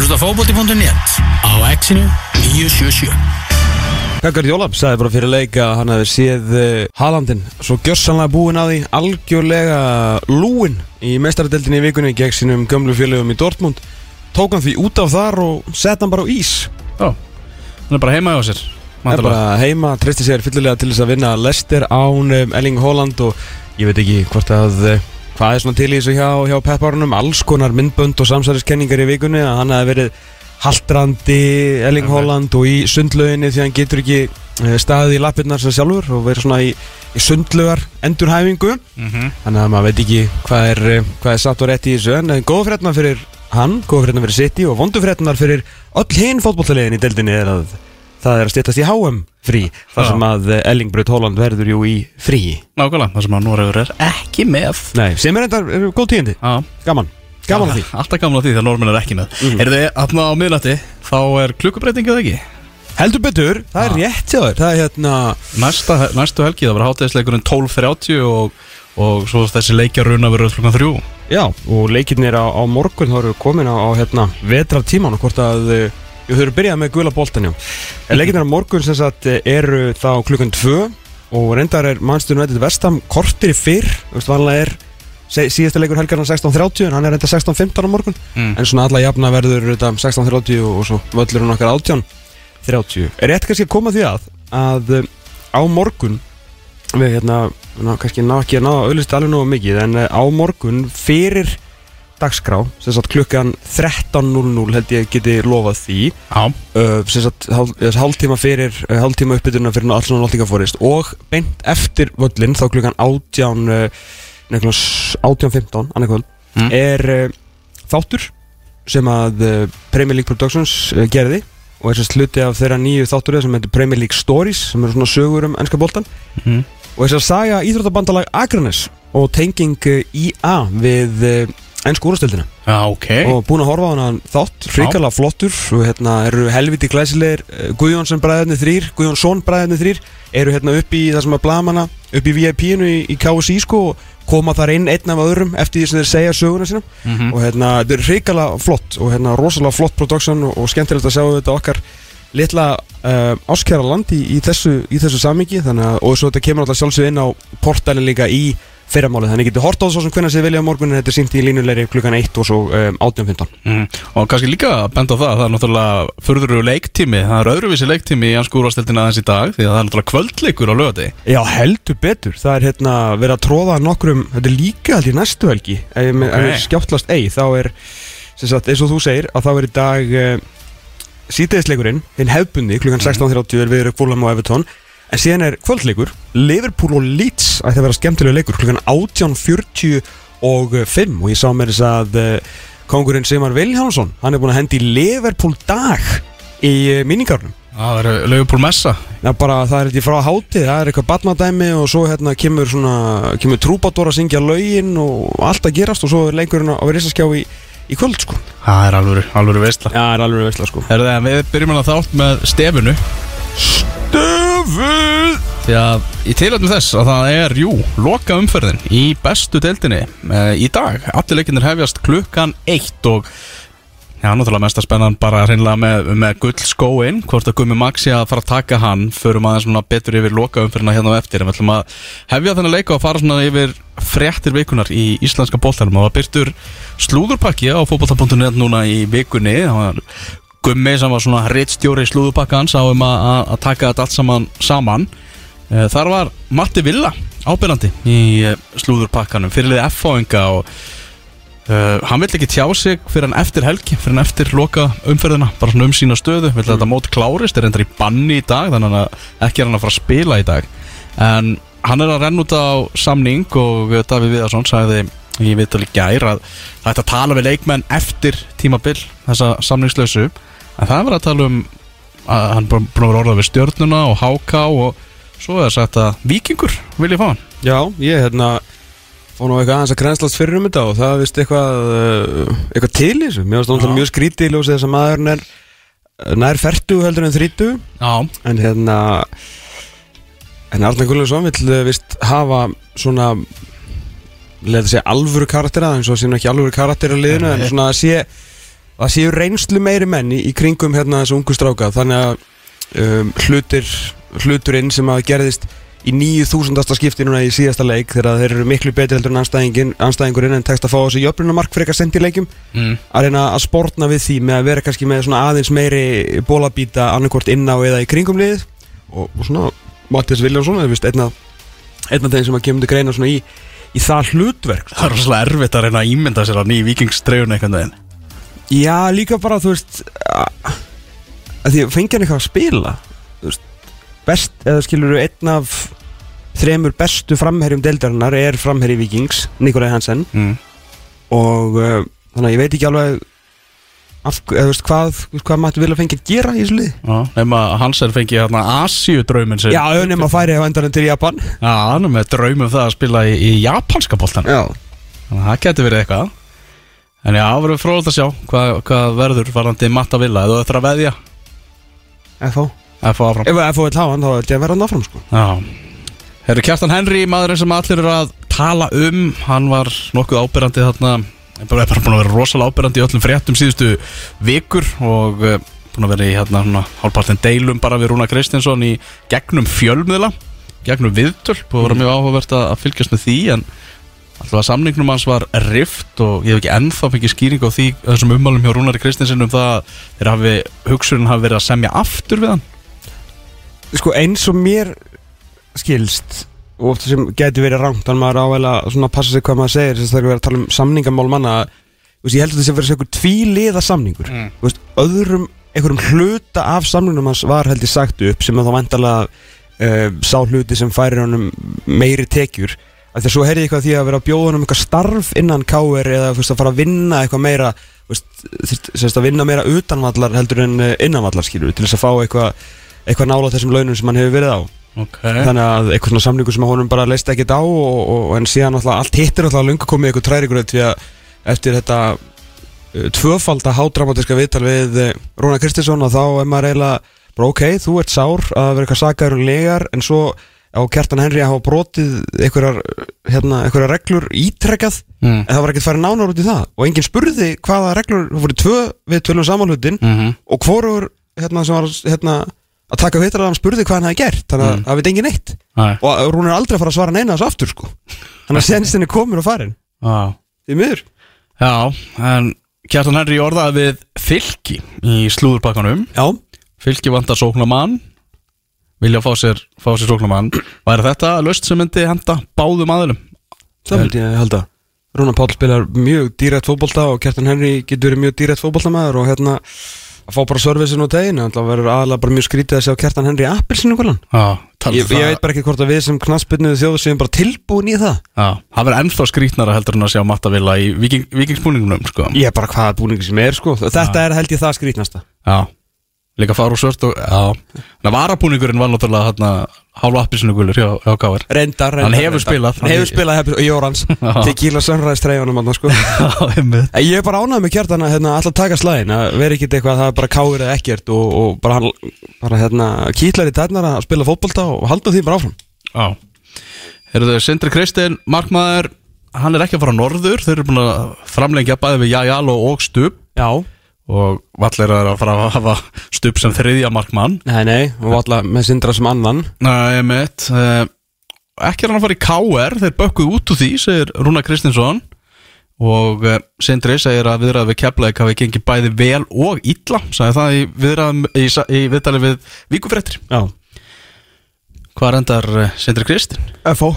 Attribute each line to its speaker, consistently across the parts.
Speaker 1: að hlusta á fókbóti.net á exinu 977
Speaker 2: Kakar Jólab sagði bara fyrir leik að hann hefði séð uh, Haalandin svo gjörsanlega búinn á því algjörlega lúin í meistaradeldinni í vikunni gegn sínum gömlu félögum í Dortmund. Tók hann því út af þar og sett hann bara á ís.
Speaker 3: Já, hann er bara heima hjá sér
Speaker 2: Það er bara heima, tristi sér fyllilega til þess að vinna Lester án Elling Holland og ég veit ekki hvort að uh, hvað er svona til í þessu hjá, hjá Pepparunum alls konar myndbönd og samsæriskenningar í vikunni að hann hefði verið haldrandi Elling Holland og í sundlauginni því hann getur ekki uh, staðið í lappirnar sem sjálfur og verið svona í, í sundlaugar endurhæfingu.
Speaker 3: Mhm.
Speaker 2: þannig að maður veit ekki hvað er, uh, hvað er satt og rétt í þessu en uh, góða fréttina fyrir hann, góða fréttina fyrir City og vondu fréttinar fyrir öll hinn fótbolltalegin í deildinni er að það er að stýttast í HM frí þar sem að uh, Elling Braut Holland verður jú í frí.
Speaker 3: Nákvæmlega, það sem að Noregur er ekki með.
Speaker 2: Nei, sem er enda er góð tíðindi,
Speaker 3: Já,
Speaker 2: gaman gaman að því.
Speaker 3: Alltaf gaman að því þegar Normin er ekki með.
Speaker 2: Mhm.
Speaker 3: Er þið aðna á miðnætti Þá er klukkubreitingið ekki?
Speaker 2: Heldur betur, það er rétt hjá þér Það er hérna,
Speaker 3: Næsta, Næstu helgi það var hátegisleikurinn 12.30 og, og svo þessi leikjaruna verður klukkan 3
Speaker 2: já, og leikirnir á, á morgun þá eru komin á, á hérna vetra tíman og hvort að uh, Jú, þau eru byrjað með gula boltan, já. Á morgun sem sagt eru þá klukkan 2 og reyndar er mannstunum veitir vestam kortir í fyrr, þú veist, vanlega er síðasta leikur helgarna 16.30 en hann er reyndar 16.15 á morgun
Speaker 3: Mm.
Speaker 2: en svona alla jafna verður þetta 16.30 og, svo völlur hún okkar 18.30 Er rétt kannski að koma því að að um, á morgun við hérna, ná, kannski ná ekki að ná að auðvist alveg nógu mikið en uh, á morgun fyrir dagskrá klukkan 13.00 held ég geti lofað því uh, hálftíma fyrir uh, hálftíma uppbytuna fyrir og náttúrulega og beint eftir völlin þá klukkan 18 uh, nefnilega 18.15 annað kvöld
Speaker 3: Mm.
Speaker 2: er uh, þáttur sem að uh, Premier League Productions uh, gerði og er sérst hluti af þeirra nýju þátturið sem heitir Premier League Stories sem eru svona sögur um ennska boltan
Speaker 3: Mhm.
Speaker 2: og þess að saga Íþróttabandalag Akranes og tenging uh, IA við uh, ennsku úrstöldina
Speaker 3: Já, ok.
Speaker 2: Og búin að horfa á hana þátt hrikalega flottur. Og hérna eru helviti glæsilegir uh, Guðjónsson bræðarnir þrýr Guðjónsson bræðarnir þrýr eru hérna upp í það sem að blamana upp í VIP-inu í, í KSI sko og koma þar inn einn af öðrum eftir því sem þeir segja söguna sína.
Speaker 3: Mhm.
Speaker 2: og hérna þetta er hrikalega flott og hérna rosalega flott production og, og skemmtilegt að sjá þetta okkar litla uh, áskjara land í, í þessu, í þessu samingi þannig að og svo þetta kemur alltaf sjálfsög inn á portalin líka í fyrramálið þannig getur hort á það svo sem hvernig þið vilja á morgun en þetta er sínt í línulegri klukkan 1 og svo um, 18.15
Speaker 3: Mm. Og kannski líka að benda á það Það er náttúrulega furður leiktími Það er öðruvísi leiktími í ansku úrvastildina aðeins í dag Því að það er náttúrulega kvöldleikur á lögati
Speaker 2: Já, heldur betur. Það er hérna verið að tróða nokkrum, þetta er líka í næstu helgi, ef
Speaker 3: Ok.
Speaker 2: okay. skjáttlast ei, þá er, sagt, eins og þú segir, að þá er í dag uh, síðdegisleikurinn, hinn hefbundi, klukkan 16.30 er viður Fulham og Everton, en síðan er kvöldleikur, Liverpool og Leeds ætti að vera skemmtilega leikur, klukkan 18.40 og 5 og ég sá mér þess að uh, kongurinn Sigmar Viljánsson, hann er búin að hendi Liverpool dag í uh, minningarnum.
Speaker 3: Það er Leifupól Messa
Speaker 2: Já, bara það er eitthvað frá háti, það er eitthvað batnadæmi og svo hérna kemur svona, kemur trúbadór að syngja lögin og allt að gerast og svo er leikurinn á risaskjá í, í kvöld, sko.
Speaker 3: Það er alvöru veistla
Speaker 2: Já, það er alveg veistla, sko.
Speaker 3: Er það, við byrjum að þátt með stefunu
Speaker 2: Stöfuð!
Speaker 3: Því að í tilhættum þess að það er, jú, loka umferðin í bestu deildinni e, í dag. Allir leikinnir hefjast klukkan eitt og já, náttúrulega mesta spennan bara hreinlega með, með gull skóin, hvort að Gumi Maxi að fara að taka hann, förum aðeins svona betur yfir loka umferðina hérna á eftir, en við ætlum að hefja þennan leika og fara svona yfir fréttir vikunar í íslenska bóltanum og það byrtur slúðurpakki á fótbolta.net núna í vikunni, Gummi sem var svona rittstjóri slúðupakkans á um að, taka þetta allt saman saman. Eh, Þar var Matti Villa ábyrjandi í eh, slúðurpakkanum fyrirlið F-fáinga og uh, hann vill ekki tjá sig fyrir hann eftir helgi, fyrir hann eftir loka umferðina, bara svona um sína stöðu. Vill að þetta mót klárist, er reyndar í banni í dag þannig að ekki er hann að fara að spila í dag. En hann er að renna út á samning og Davíð Viðarsson sagði í viðtal í gær að það ætti að tala við leikmenn eftir tímabil þessa samningslausu en það var að tala um að hann búin að vera orðað við stjörnuna og háká og svo er sagt að vikingur vil ég fá hann.
Speaker 2: Já, ég hérna fór nú eitthvað aðeins að grænslast fyrir um þetta og það vist eitthvað, uh, eitthvað til í þessu. Mér finnst það mjög skrítið í ljósið þess að maðurinn er uh, nær fertu heldur en þrítu
Speaker 3: Já,
Speaker 2: en hérna en Arnar Gullarsson vill uh, vist hafa svona leða segja alvöru karaktera eins og síðan ekki alvöru karakter á liðinu en svona að sé það séu reynslu meiri menn í, kringum hérna þessu ungu stráka þannig að um, hlutir hluturinn sem að gerðist í 9000. skipti núna í síðasta leik þegar þeir eru miklu betri heldur en anstæðingurinn en tekst að fá þessu jöfnumark fyrir eitthvað sent í leikum
Speaker 3: mm.
Speaker 2: að reyna að sportna við því með að vera kannski með svona aðeins meiri bólabíta annarkvort inná eða í kringum liðið og, og svona Mattias Viljánsson er vist einn af einn af þeim sem að kemur til greina svona í, í það hlutverk
Speaker 3: Það er rosalega erfitt að reyna að ímynda sér að ný vikingstreyjun einhvern veginn
Speaker 2: Já, líka bara, þú veist að, að því að fengja hann eitthvað að spila veist, best, eða skilur einn af þremur bestu framherjum deildarinnar er framherji Vikings, Nikolai Hansen.
Speaker 3: Mm.
Speaker 2: og uh, þannig að ég veit ekki alveg af, eða, veist, hvað, hvað maður vilja fengja að gera í þessu lið
Speaker 3: nema Hansen fengi hérna Asíu draumin sinn.
Speaker 2: Já, auðvitað maður færi á endanum til Japan.
Speaker 3: Já, hann er með draum um það að spila í, í japanska boltan
Speaker 2: Já,
Speaker 3: Þannig að það getur verið eitthvað En já, það verður frólægt að sjá hvað, hvað verður varandi Matta Villa. Eða að veðja. Að fá áfram.
Speaker 2: Ef FH vil hafa hann, þá ætti ég að vera hann áfram sko.
Speaker 3: Já. Herru Kjartan Henry, maðurinn sem allir eru að tala um Hann var nokkuð ábyrrandi þarna. Bara, er bara búin að vera rosalega ábyrrandi í öllum fréttum síðustu vikur og uh, búin að vera í hérna hálfpartin deilum bara við Rúna Kristinsson í gegnum fjölmiðla gegnum viðtöl, búin að vera mjög áhugavert að fylgjast með því en alltaf að samningnum hans var rift og ég hef ekki ennþá fengið skýring á því þessum ummálum hjá Rúnari Kristinsen um það að þeir hafi, hugsurinn hafi verið að semja aftur við hann.
Speaker 2: Sko eins og mér skilst og oft sem getur verið rangt þannig maður áveila svona að passa sig hvað maður segir þess að það er að tala um samningamál manna þú veist, ég held að þessi verið eitthvað tvíliða samningur.
Speaker 3: Mm.
Speaker 2: Þú veist, öðrum, einhverjum hluta af samningnum hans var held ég sagt upp sem að þá vantarlega uh, sá hluti sem færir honum meiri tekjur að svo heyrði ég eitthvað því að vera að bjóða honum eitthvað starf innan KR eða veist, að fara að vinna eitthvað meira sagt, að vinna meira utanvallar heldur en eh, innanvallar skilur til þess að fá eitthvað eitthvað nála þessum launum sem hann hefur verið á
Speaker 3: okay.
Speaker 2: þannig að eitthvað svona samningu sem að honum bara leist ekkert á og, og, en síðan alltaf allt hittir alltaf að lunga komið eitthvað trærigur því að eftir þetta uh, tvöfalda hádramatiska viðtal við uh, Rúna Kristinsson og þá er maður eiginlega ok, þú ert sár að vera eitthvað sagaður og legar en svo á Kjartan Henry að hafa brotið einhverjar, hérna, einhverjar reglur ítrekkað
Speaker 3: mm.
Speaker 2: en það var ekkert farið nánar út í það og enginn spurði hvaða reglur, það voru tvö við tölum samanlutin
Speaker 3: mm -hmm.
Speaker 2: og hvorur hérna, sem var hérna, að taka vitrar að hann spurði hvað hann hefði gert þannig að
Speaker 3: Mm.
Speaker 2: það veit engin neitt
Speaker 3: Æ,
Speaker 2: og hún er aldrei að fara að svara neina þessu aftur sko. þannig að senst henni komur og farin
Speaker 3: á.
Speaker 2: því miður
Speaker 3: Já, en Kjartan Henry orðaði við fylki í slúðurpakkanum
Speaker 2: já,
Speaker 3: Fylki vantar sóknamann Vilja fá sér, fá sér sóknamann Væri þetta löst sem myndi henda báðum aðilum?
Speaker 2: það myndi ég halda. Rúna Páll spilar mjög dýrætt fótbolta og Kjartan Henry getur verið mjög dýrætt fótboltamæður og hérna að fá bara servicin og tegin það verður aðalega bara mjög skrítið að sjá Kjartan Henry
Speaker 3: Já, talandi
Speaker 2: ég, ég veit bara ekki hvort að við sem knaspinnuð þjóðu séum bara tilbúin í það.
Speaker 3: Já, það verður ennþá skrítnara heldur en að sjá Matta Villa í viking, vikingsbúningunum sko.
Speaker 2: ég er bara hvaða búningi sem er sko. Þetta er held ég það skrítnasta
Speaker 3: Já, líka fara úr svört og Já, en varabúningurinn var náttúrulega hérna hálfa appisinu gulur hjá, hjá Káir
Speaker 2: reyndar, reyndar
Speaker 3: Hann hefur spilað.
Speaker 2: hann hefur spilað hefur, og Jórans.
Speaker 3: Já.
Speaker 2: tequila sunrise treyjunum þarna, sko.
Speaker 3: Já, einmitt.
Speaker 2: En Ég er bara ánægð með kjartan að hérna, alltaf taka slæðin að vera ekkert eitthvað að það er bara káir eða ekkert og, og bara, hann, bara hérna, kýtlar í tætnar að spila fótbolta og halda því bara áfram.
Speaker 3: Já. Eru þau Sindri Kristinn, markmaður Hann er ekki að fara norður. Þeir eru búin að framlengja bæði við Jajalo og Stubb.
Speaker 2: Já
Speaker 3: Og vallir er að fara að hafa Stubb sem þriðja markmann
Speaker 2: Nei, nei, og alla með sindra sem annan.
Speaker 3: Nei, mitt uh, Ekki er hann að fara í KR Þeir bökkuð út úr því, segir Rúna Kristinsson. Og uh, Sindri segir að viðræði við Keflæk hafi gengið bæði vel og illa Sagði það í viðræðum í, í viðtali við Víkufréttir
Speaker 2: Já.
Speaker 3: Hvað endar uh, Sindri Kristinn?
Speaker 2: FO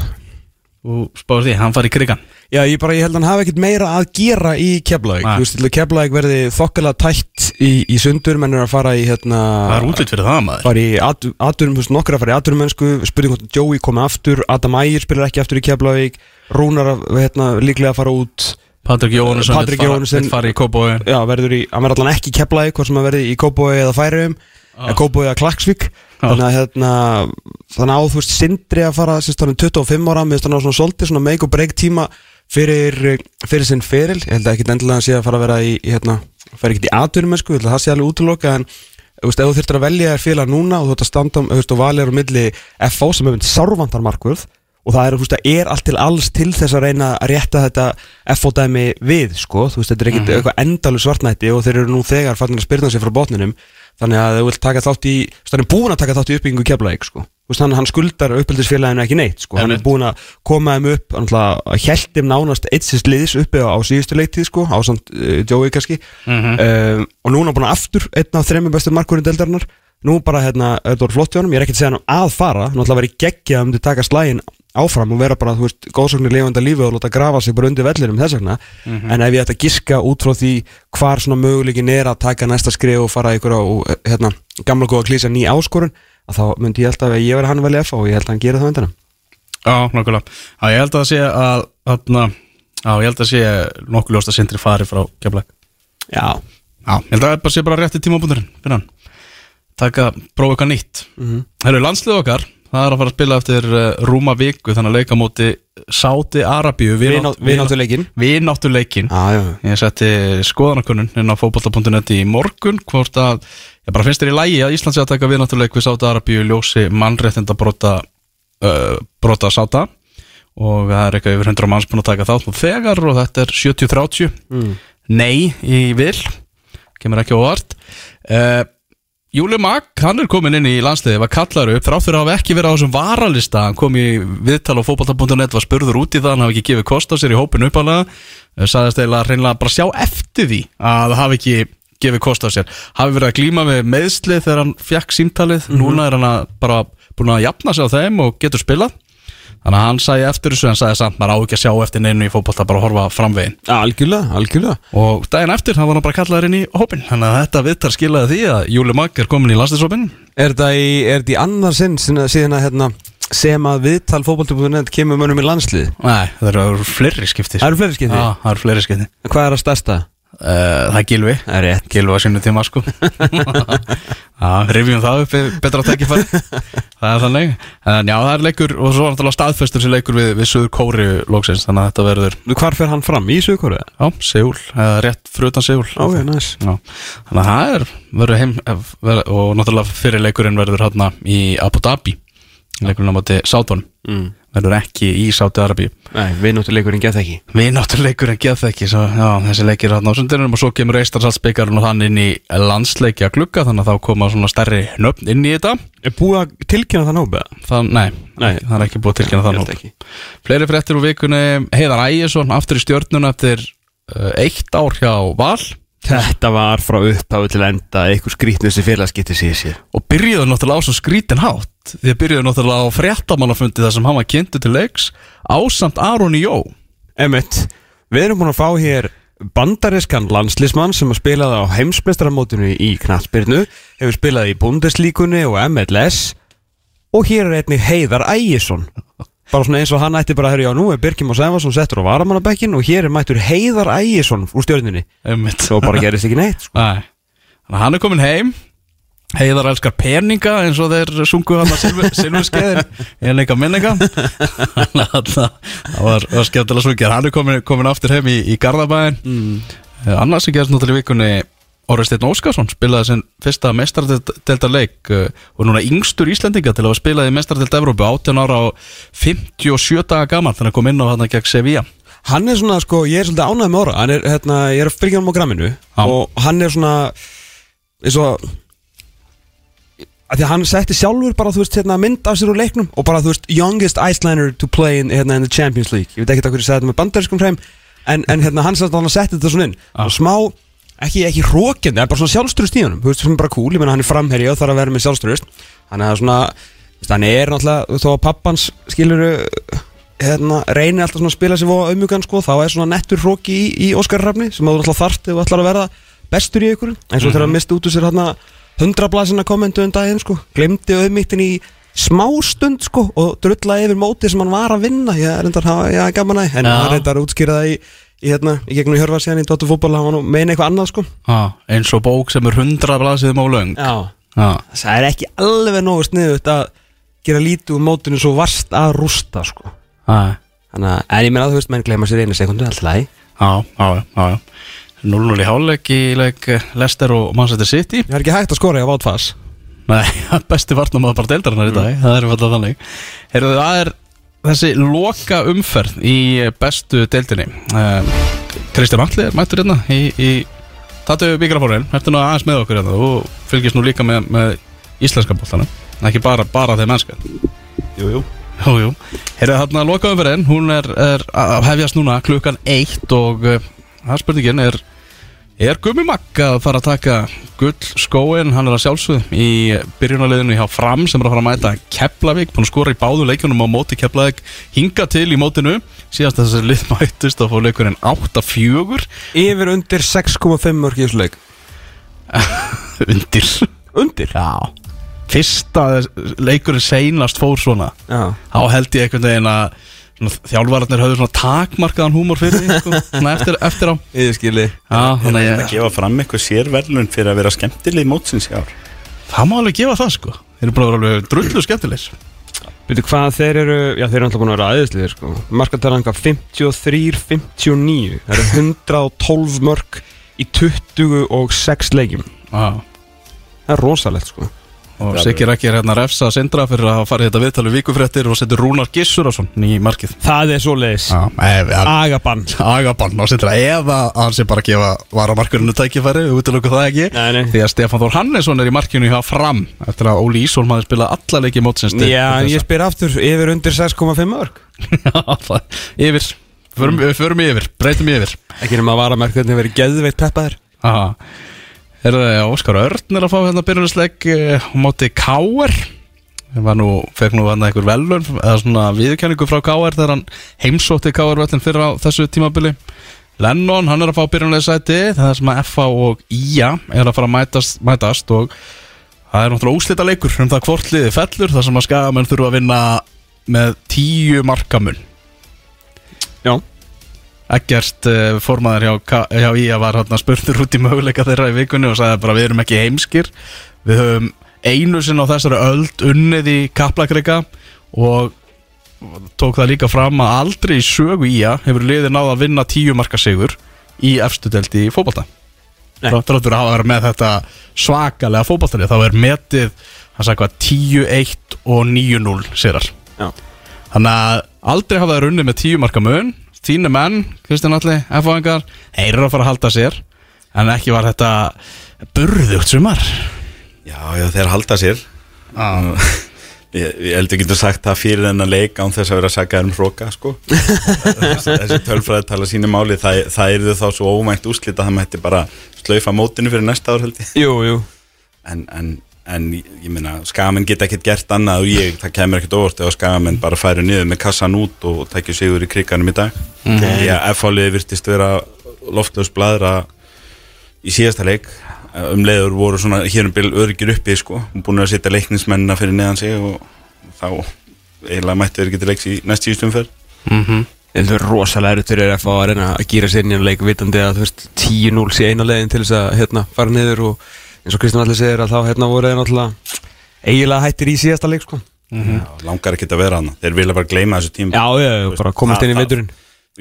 Speaker 3: Og spáður því, hann fari í krigan
Speaker 2: Já, ég bara, ég held að hann hafi ekkert meira að gera í Keflavík. Þú veist, að Keflavík verði þokkalega tætt í, í sundur menn er að fara í hérna
Speaker 3: Það er útlitt fyrir það maður.
Speaker 2: fara í aturum, þú veist, nokkur að fara í aturumennsku spurning hvort Joey komi aftur Adam Ægir spilar ekki aftur í Keflavík Rúnar að, hérna, líklega að fara út
Speaker 3: Patrik Jóhannesson
Speaker 2: Patrik
Speaker 3: vill fara í Kópói
Speaker 2: Já, verður í, hann verður allan ekki í Keflavík hvort sem að verði í Kópói eða Færiðum eða Kópói eða Klaksvík. Þannig að hérna þannig að á þú veist Sindri að fara sérst hann er 25 ára með svona solti svona make og break tíma fyrir, fyrir sinn feril ég held að ekki endilega að sé að fara að vera í, hérna, fara ekkert í aturum sko, ég held að það sé alveg útloka en þú veist, ef þú þurftir að velja þér félag núna og þú ert að standa um, þú veist, og valið er á milli FO sem hefur sárvantar markvörð og það er, þú veist, það er allt til alls til þess að reyna að rétta þetta FO-dæmi við, sko, þú veist, þetta er ekkit eitthvað endalu svartnætti og þeir eru nú þegar fannir að spyrna sig frá botninum þannig að þau vil taka þátt í þannig búin að taka þátt í uppbyggingu keflaðik, sko. Þú veist, hann, hann skuldar uppeldisfélaginu ekki neitt, sko. Hann er búin að koma þeim upp að hjæltum nánast eitt sins liðs uppi á, á síðustu leiktið, sko, á samt uh, Joey kannski. Um, og núna búin að aftur einn af þremur bestu markurinn deildarinnar. Nú bara hérna, þetta voru flott hjá honum. Ég er ekki að segja hann að fara, náttúrulega verið geggjað um til taka slægin áfram og vera bara, þú veist, góðsóknir lifandi lífi og láta grafa sig bara undir vellinum þess vegna. En ef ég ætti að giska út frá því hvar svona möguleikin er að taka næsta skrif og fara ykkur á, hérna, gamla góða klísa ný áskorun, að þá myndi ég alltaf að ég veri hann vel efa og ég held að hann gera það undan
Speaker 3: Já, nokkulega Já, ég held að sé að þarna, Já, ég held að sé nokkuð ljóst að sindri fari frá keflag
Speaker 2: Já,
Speaker 3: Já, ég held að það sé bara rétti hann. Taka, prófa eitthvað nýtt. Mm -hmm. Herru, landslið okkar Það er að fara að spila eftir uh, rúma viku Þannig að leika móti Sáti Arabíu
Speaker 2: Vináttuleikin Já, já,
Speaker 3: Ég setti skoðanakunnun inn á fótbolta.net í morgun hvort að, ég bara finnst þér í lægi að Ísland sé að taka vináttuleik við Sáta Arabíu ljósi mannréttinda brota uh, brota Sáta og það er eitthvað yfir 100 manns búin að taka þátt nú þegar og þetta er 70-30
Speaker 2: Mm.
Speaker 3: nei í vil. Kemur ekki óvart. Uh, Júli Mag, hann er komin inn í landsliði var kallar upp, þrátt fyrir að hafa ekki verið á þessum varalista, hann kom í viðtal á fótbolta.net, var spurður út í það hann hafi ekki gefið kost á sér í hópin uppalega sagðist eiginlega reynilega bara sjá eftir því að hafi ekki gefið kost á sér. Hafi verið að glíma með meðslið þegar hann fjakk símtalið, núna er hann bara búin að jafna sig á þeim og getur spilað þannig að hann sagði eftir þessu en sagði samt maður á ekki að sjá eftir neinu í fótbolta bara að horfa framvegin
Speaker 2: algjörlega, algjörlega
Speaker 3: og daginn eftir hann var hann bara kallaður inn í hópin þannig að þetta viðtar skilaði því að Júli Mag er komin í landsliðshópin
Speaker 2: Er þetta í, er þetta í annar sinn sinna- síðan að hérna, sem að viðtal fótbolti.net kemur mönnum í landslið?
Speaker 3: Nei, það eru fleiri skipti
Speaker 2: Það eru fleiri skipti?
Speaker 3: Já, það eru fleiri skipti
Speaker 2: Hvað er að stærsta?
Speaker 3: Uh, Það er Gilvi Gilvi á sínu tíma sko. Já, rifjum það upp betra tækifæri. Það er þannig. En já, það er leikur og svo náttúrulega staðfestur sem leikur við, við Suður Kóri lóksins Þannig að þetta verður,
Speaker 2: Hvar fer hann fram? Í Suðkóru?
Speaker 3: já, Seúl rétt frutan Seúl.
Speaker 2: Ok, næs
Speaker 3: Já, þannig að það er verður heim ver, og náttúrulega fyrir leikurinn verður hérna í Abu Dhabi leikurinn á móti Sáton
Speaker 2: mm.
Speaker 3: Verður ekki í Sáti Arabi
Speaker 2: Nei, við náttúruleikurinn get ekki.
Speaker 3: Við náttúrulega leikurinn geð ekki svo, já, þessi leikir hérna á sundinum og svo kemur Eistarsalsbyggarinn og þann inn í landsleikja glugga þannig að þá koma svona stærri nöfn inn í þetta.
Speaker 2: Er búið að tilkynna það nóg?
Speaker 3: það, nei,
Speaker 2: Nei.
Speaker 3: það er ekki búið að tilkynna það
Speaker 2: ekki.
Speaker 3: fleiri fréttir úr vikunni Heiðar Ægjesson aftur í stjörnuna eftir uh, eitt ár hjá Val.
Speaker 2: Þetta var frá upphafi til enda eitthvað skrítnusti félagskipti síðan
Speaker 3: og byrjuðu náttúrulega á svo skrítin hátt því að byrjuðu náttúrulega á fréttamannafundi þar sem hann var kynntu til leiks ásamt Aron Jó.
Speaker 2: Emmett, við erum búin að fá hér bandariskan landslismann sem har spilað á heimsmeistaramótinu í knattspyrnu hefur spilað í Bundeslíkunni og MLS og hér er einnig Heiðar Ægisson. Bara svona eins og hann ætti bara að höra já nú er Birkjum og Sæfarsson settur á varamannabekkin og hér er mættur Heiðar Ægisson úr stjörninni
Speaker 3: Einmitt.
Speaker 2: svo bara gerist ekki neitt sko.
Speaker 3: Að hann er komin heim Heiðar elskar peninga eins og þeir sungu hann að silfurskeiðin. En leika minninga. Það var, var skemmtilega sungið. Hann er komin, komin aftur heim í, í Garðabæðin mm. Annars sem gerst náttúrulega í vikunni Orri Steinn Óskarsson spilaði sinn fyrsta mestardelda leik uh, og núna yngstur Íslendinga til að hafa spilað í mestardelda Evrópu 18 ára og 57 daga gaman þannig að kom inn á hann gegn Sevilla.
Speaker 2: Hann er svona sko, ég er svolítið ánægð með hann er, hérna, ég er að fylgja hann á gramminu
Speaker 3: Já.
Speaker 2: og hann er svona eins og að því að hann setti sjálfur bara, þú veist, hérna, mynd af sér úr leiknum og bara, þú veist, youngest Icelander to play in, hérna, in the Champions League. Ég veit ekki hvað ég sagði þetta með bandariskum hreim en, en hérna, hann setti hann þetta svona inn.
Speaker 3: Já.
Speaker 2: og smá, ekki, ekki hrókjandi það er bara svona sjálfstrust í honum, þú veist, sem er bara cool. Ég menna hann er framherji og þarf að vera með sjálfstrust þannig að svona, þú veist, hann er náttúrulega þó að pappans skilur hérna, reynir alltaf svona að spila sig á auðmjúkan sko, þá er svona nettur hróki í, í Að í að hundrablasina kommentu um daginn sko, glemdi auðmýktin í smástund sko og drullaði yfir móti sem hann var að vinna. Ég er ég er gaman að en
Speaker 3: Já.
Speaker 2: hann reyndar að útskýra það í, í hérna, í gegnum hjörfa síðan í Dóttu fútból, hann var nú meina eitthvað annað sko.
Speaker 3: Ah, eins og bók sem er 100 blaðsíðum á löng.
Speaker 2: Já,
Speaker 3: ah.
Speaker 2: það er ekki alveg nógu sniðut að gera lítið úr mótinu svo varst að rústa sko.
Speaker 3: Ah.
Speaker 2: Þannig að, en ég meina að þú veist, menn gleyma sér einu sekundu, alltaf læg
Speaker 3: Já, já, já, já 0-0 í hálfleik í leik eh, Leicester og Manchester City.
Speaker 2: Það er ekki hægt að skora í að vátt fass
Speaker 3: Nei, besti varnum að bara deildarinnar í dag. Það er alltaf þannig. Heyrðu, það er þessi loka umferð í bestu deildinni. Um, Kristján Alli er mættur hérna í, í Tatu byggarafórin, ertu nú aðeins með okkur hérna? Og fylgist nú líka með, með íslenska bóltana, ekki bara, bara þeim mennska
Speaker 4: Jú, jú.
Speaker 3: Jú, jú, heyrðu þarna loka umferðin hún er, er að hefjast núna klukkan eitt og uh, það spurningin er Er Gummi Magg að fara að taka gull skóin, hann er að sjálfsögð í byrjunarliðinu hjá Fram sem er að fara að mæta Keflavík, búin að skora í báðu leikunum á móti Keflavík, hinga til í mótinu síðast að þessi lið mættist og fór leikurinn 8-4
Speaker 2: Yfir undir 6,5 mörg í þessu leik.
Speaker 3: Undir.
Speaker 2: Undir?
Speaker 3: Já. Fyrsta leikurinn seinast fór svona.
Speaker 2: Já.
Speaker 3: Þá held ég einhvern veginn að svona, þjálfararnir höfðu svona takmarkaðan húmor fyrir því sko, svona eftir, eftir á.
Speaker 2: Ég skilji
Speaker 3: Já,
Speaker 4: Þannig að
Speaker 3: ég,
Speaker 4: gefa fram eitthvað sérverlun fyrir að vera skemmtileg mótsins í ár.
Speaker 3: Það má alveg gefa það sko. Þeir eru vera alveg drullu skemmtilegir.
Speaker 2: Veitu hvað þeir eru, já þeir eru alltaf búin að vera aðeinsliðir sko. Markatalan hvað 53-59 Það eru 112 mörg í 26 leikjum.
Speaker 3: Já.
Speaker 2: Það er rosalegt sko
Speaker 3: Og Siggi Rækki er hérna að refsa Sindra fyrir að fara í þetta viðtal við vikufréttir og setur Rúnar Gissurason í markið.
Speaker 2: Það er svoleiðis.
Speaker 3: Já, ef, ef,
Speaker 2: Agabann.
Speaker 3: Agabann á Sindra eða að hann sé bara að gefa varamarkurinu tækifæri, við útlöku það ekki.
Speaker 2: Nei, nei.
Speaker 3: Því að Stefán Þór Hannesson er í markinu hjá Fram eftir að Óli Ísholm hafi spilað alla leiki mótsins
Speaker 2: Já, ég spyr aftur, yfir undir 6,5 mörg
Speaker 3: Já, Yfir, förum, við förum yfir, breytum yfir.
Speaker 2: Ekki nema að vara með hvernig verið geðveitt peppaðir
Speaker 3: Aha. Er það Óskar Örn er að fá hérna byrjunisleik á móti Káer Það var nú, fekk nú hann einhver velun eða svona viðurkenningu frá Káer þegar hann heimsótti Káer völlin fyrir á þessu tímabili. Lennon, hann er að fá byrjunisleisæti það er sem að FA og IA er að fara að mætast, mætast og það er náttúrulega úslita leikur um það hvort liði fellur þar sem að skagamenn þurfa að vinna með tíu markamun.
Speaker 2: Já
Speaker 3: Ekkert uh, formaður hjá, hjá IA var hérna spurtur út í möguleika þeirra í vikunni og sagði bara við erum ekki heimskir. Við höfum einu sinn á þessari öld unnið í kaplakreika og tók það líka fram að aldrei í sögu IA hefur liðið náða að vinna tíu marka sigur í efstu delti í fótbolta.
Speaker 2: Nei.
Speaker 3: Þráttur að hafa verið með þetta svakalega fótboltalið þá er metið hann sagði hvað 10-1 og 9-0 sérar Þannig að aldrei hafa það runnið með tíu marka mun Þínu menn, Kristján Alli, F-fáingar Þeir eru að fara að halda sér. En ekki var þetta burðugt sumar.
Speaker 4: Já, já, þeir halda sér.
Speaker 3: Ah.
Speaker 4: Ég, ég heldur getur sagt það fyrir þennan leik án þess að vera að sagga um hróka sko. þessi, tölfræði tala sínu máli. Það, það er þá svo óvænt úslita að það mætti bara slaufa mótinu fyrir næsta ár held ég.
Speaker 2: Jú, jú.
Speaker 4: En, en, en ég meina skamenn geta ekkert gert annað og ég, það kemur ekkert óvart ef skamenn bara færi niður með kassan út og tækju sigur í kriganum í dag. Mm -hmm. Já, F-fáliði virtist vera loftlaus bladra í síðasta leik. Um leiður voru svona hér um bil öryggir uppi sko, búin að setja leiknismennina fyrir neðan sig og þá eiginlega mættu þeir til leiks í næst síðustum fyrr
Speaker 3: mm -hmm.
Speaker 2: Það er rosalega erut fyrir FA að reyna að gýra sér nýjan leik vitandi að þú veist 10-0 sé eina leiðin til þess að hérna fara niður og eins og Kristján Alli segir að þá hérna voru þeir náttúrulega eiginlega hættir í síðasta leik sko.
Speaker 4: Já, langar ekki að vera hana, þeir vilja bara gleyma þessu tím
Speaker 2: Já, já, bara komast inn í veiturinn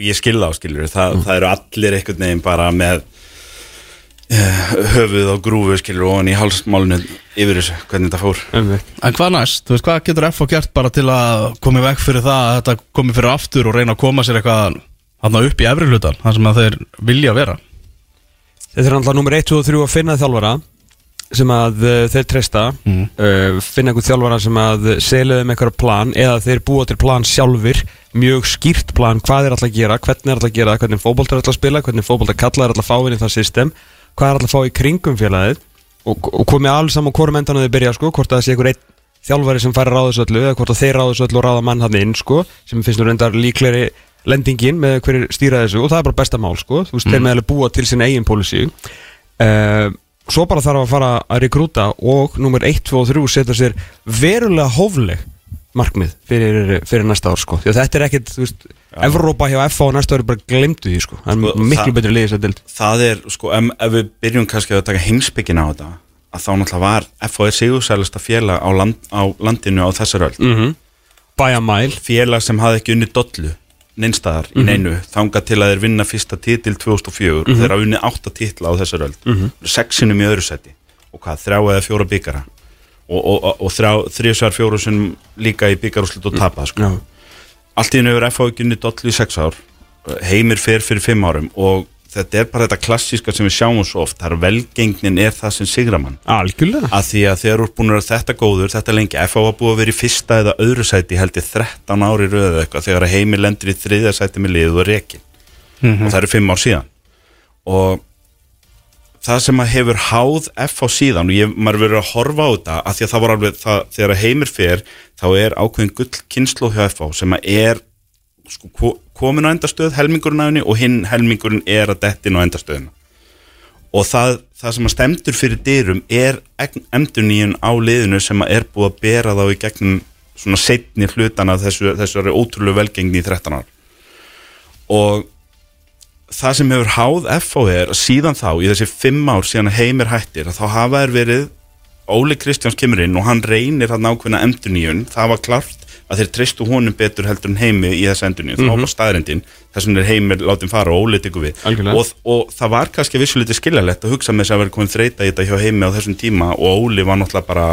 Speaker 4: ég skilða á skiljur það, það eru allir einhvern veginn bara með uh, höfuð á grúfu skiljur og hann í halsmálinu yfir þessu, hvernig þetta fór.
Speaker 3: En hvað næst? Þú veist, hvað getur F gert bara til að koma í veg fyrir það að þetta komi fyrir aftur og reyna að koma sér eitthvað þarna upp í efri hlutan, þar sem að þeir vilja vera?
Speaker 2: Þetta er náttúrulega nummer 1, 2 og 3 að finna þjálfara sem að uh, þeir treysta
Speaker 3: Mhm.
Speaker 2: uh, finna einhvern þjálfara sem að selja þeim eitthvað plan eða þeir búa til plan sjálfur mjög skýrt plan hvað er alltaf að gera hvernig er alltaf að gera, hvernig fótbolt er alltaf að spila hvernig fótbolt að kalla er alltaf að fá inn í það system hvað er alltaf að fá í kringum félagið og, og komið alls saman hvort endan þeir byrja sko, hvort að það sé einhver einn þjálfari sem færi ráðis öllu eða hvort að þeir ráðis öllu og ráða mann hann inn sko, sem finnst nú reyndar líklegri lendingin með hverju stýra þessu og það er bara besta mál sko, þú veist, þeir með alveg búa til sin eigin policy. Uh, svo bara þarf að fara að rekrúta og nummer 1, 2 og 3 setja sér verulega hófleg markmið fyrir, fyrir næsta ár sko. því að þetta er ekkit, þú veist, Evrópa hjá FA og næsta ári bara glemdu því sko. það er
Speaker 4: Sko,
Speaker 2: miklu betri liðis að dild
Speaker 4: það er, sko, ef, ef við byrjum kannski að taka heimsbyggin á þetta að þá náttúrulega var FOS sigursælasta félag á, land, á landinu á þessar öll
Speaker 2: mm -hmm. Bæja mæl
Speaker 4: félag sem hafði ekki unni dollu neinstaðar í neinu þangað til að þeir vinna fyrsta titil 2004 og þeir hafa unni átta titla á þessar öll mm -hmm. sexinum í öðru seti og hvað, þrjá eða fjóra byggara og, og, og, og þrjusar fjóru sem líka í byggarúslut og tapa sko. Allt í hennu hefur FH ekki unni dollu í sex ár. Heimir fer fyrir fimm árum og þetta er bara þetta klassíska sem við sjáum svo oft það er velgengnin er það sem sigra mann.
Speaker 2: Algjörlega.
Speaker 4: Að því að þegar þú ert búin að þetta góður þetta lengi, FH var búið að vera í fyrsta eða öðru sæti held ég 13 ári röðu eða eitthvað þegar að heimir lendir í þriðja sæti með liðu og rekin og það eru fimm ár síðan. Og það sem að hefur háð FH síðan og ég, maður verður að horfa á þetta að því að það var alveg, það, þegar heimir fer þá er ákveðin gull kynslu hjá FH sem að er sko, ko- komin á endastöð, helmingurinn á henni og hinn helmingurinn er að dettin á endastöðina. Og það, það sem að stemdur fyrir dyrum er endur nýjun á liðinu sem að er búið að bera þá í gegnum svona setni hlutana þessu, þessu ótrúlega velgengni í 13 ár. Og það sem hefur háð FH er að síðan þá í þessi fimm ár síðan að heimir hættir að þá hafa þær verið Óli Kristjáns kemur inn og hann reynir hann ákveðna endurníun það var klart að þeir treystu honum betur heldur en heimi í þessu endurníun mm -hmm. þá var staðrendin þess vegna er heimir látið fara og Óli tekur við. Og, og það var kannski vissulítið skiljalegt að hugsa með þess að vera komin þreita í þetta hjá heimi á þessum tíma og Óli var náttúrulega bara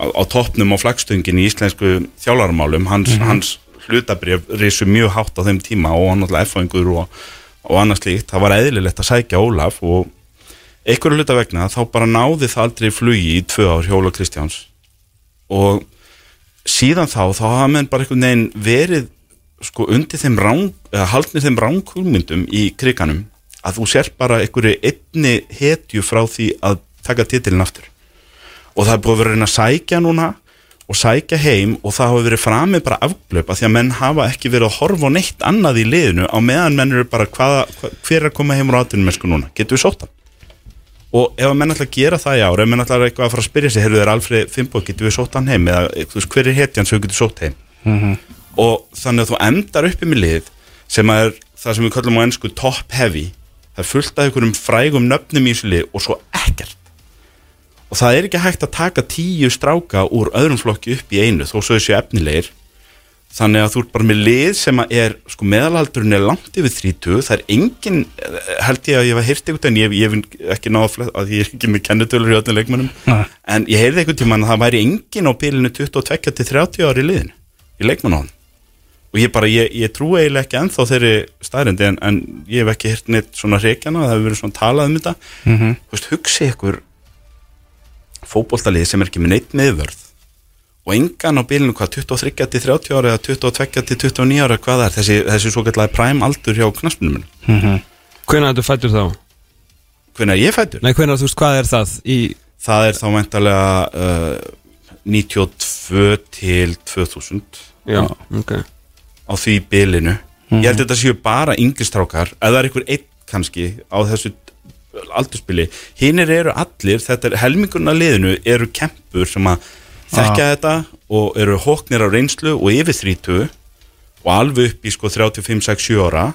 Speaker 4: á, á toppnum á flagstöngin í íslensku þjálfarmálum hans, hans hlutabrif risu mjög hátt á þeim tíma og hann náttúrulega F-fængur og, og annars líkt, það var eðlilegt að sækja Ólaf og einhverju hluta vegna þá bara náði það aldrei flugi í tvö ár hjóla Kristjáns. Og síðan þá þá hafa menn bara einhvern veginn verið sko undir þeim eða haldnir þeim rángkulmyndum í kriganum að þú sér bara einhverju einni hetju frá því að taka titilin aftur. Og það er búið að vera að reyna að sækja núna og sækja heim og það hafa verið framið bara afglöp að því að menn hafa ekki verið að horfa neitt annað í liðinu á meðan menn eru bara hvaða, hva, hver er að koma heim á atvinnum núna, getur við sótt hann og ef að menn ætla að gera það í ár ef menn ætla að eitthvað að fara að spyrja sig heyrðu þeir Alfred Fimbo, getur við sótt hann heim? Eða þú veist, hver er hetjan sem við getur sótt heim? Og þannig að þú endar uppi með lið sem er það sem við kallum á ennsku top heavy. Það er fullt af einhverjum frægum nöfnum í þessu lið og svo ekkert. Og það er ekki hægt að taka tíu stráka úr öðrum flokki upp í einu þó svo þessu efnilegir þannig að þú ert bara með lið sem að er sko meðalhaldurinn er langt yfir 30 það er engin, held ég að ég var heyrt einhvern en ég, hef ekki náða flest að ég er ekki með kennitölur í öllum leikmönnum.
Speaker 3: Nei.
Speaker 4: en ég heyrði einhvern tímann að það væri engin á bylunu 22 til 30 ári í liðinu í leikmannahón og ég bara, ég, ég trú eiginlega ekki ennþá þeirri staðrendi en, en ég hef ekki heyrt neitt svona reikjana, það hefur verið svona talað um þetta.
Speaker 3: Mhm.
Speaker 4: þú veist, hugsi ykkur fótboltalið sem er ekki með neitt meðvörð og engan á bílinu hvað 23 til 30 ára eða 22 til 29 ára hvað er þessi, þessi svo kallega prime aldur hjá knaspunum minn
Speaker 2: Hvenær þetta fættur þá?
Speaker 4: hvernig er ég fættur?
Speaker 2: Nei, hvenær, þú veist, hvað er það í
Speaker 4: það er þá meintalega uh, 92 til 2000
Speaker 2: Já, ok.
Speaker 4: Á því bílinu ég held að þetta séu bara yngistrákar eða er einhver einn kannski á þessu aldurspili hinnir eru allir, þetta er helmingurinn af liðinu eru kempur sem að þekkja þetta og eru hóknir á reynslu og yfir 30 og alveg upp í sko 35, 6, 7 ára.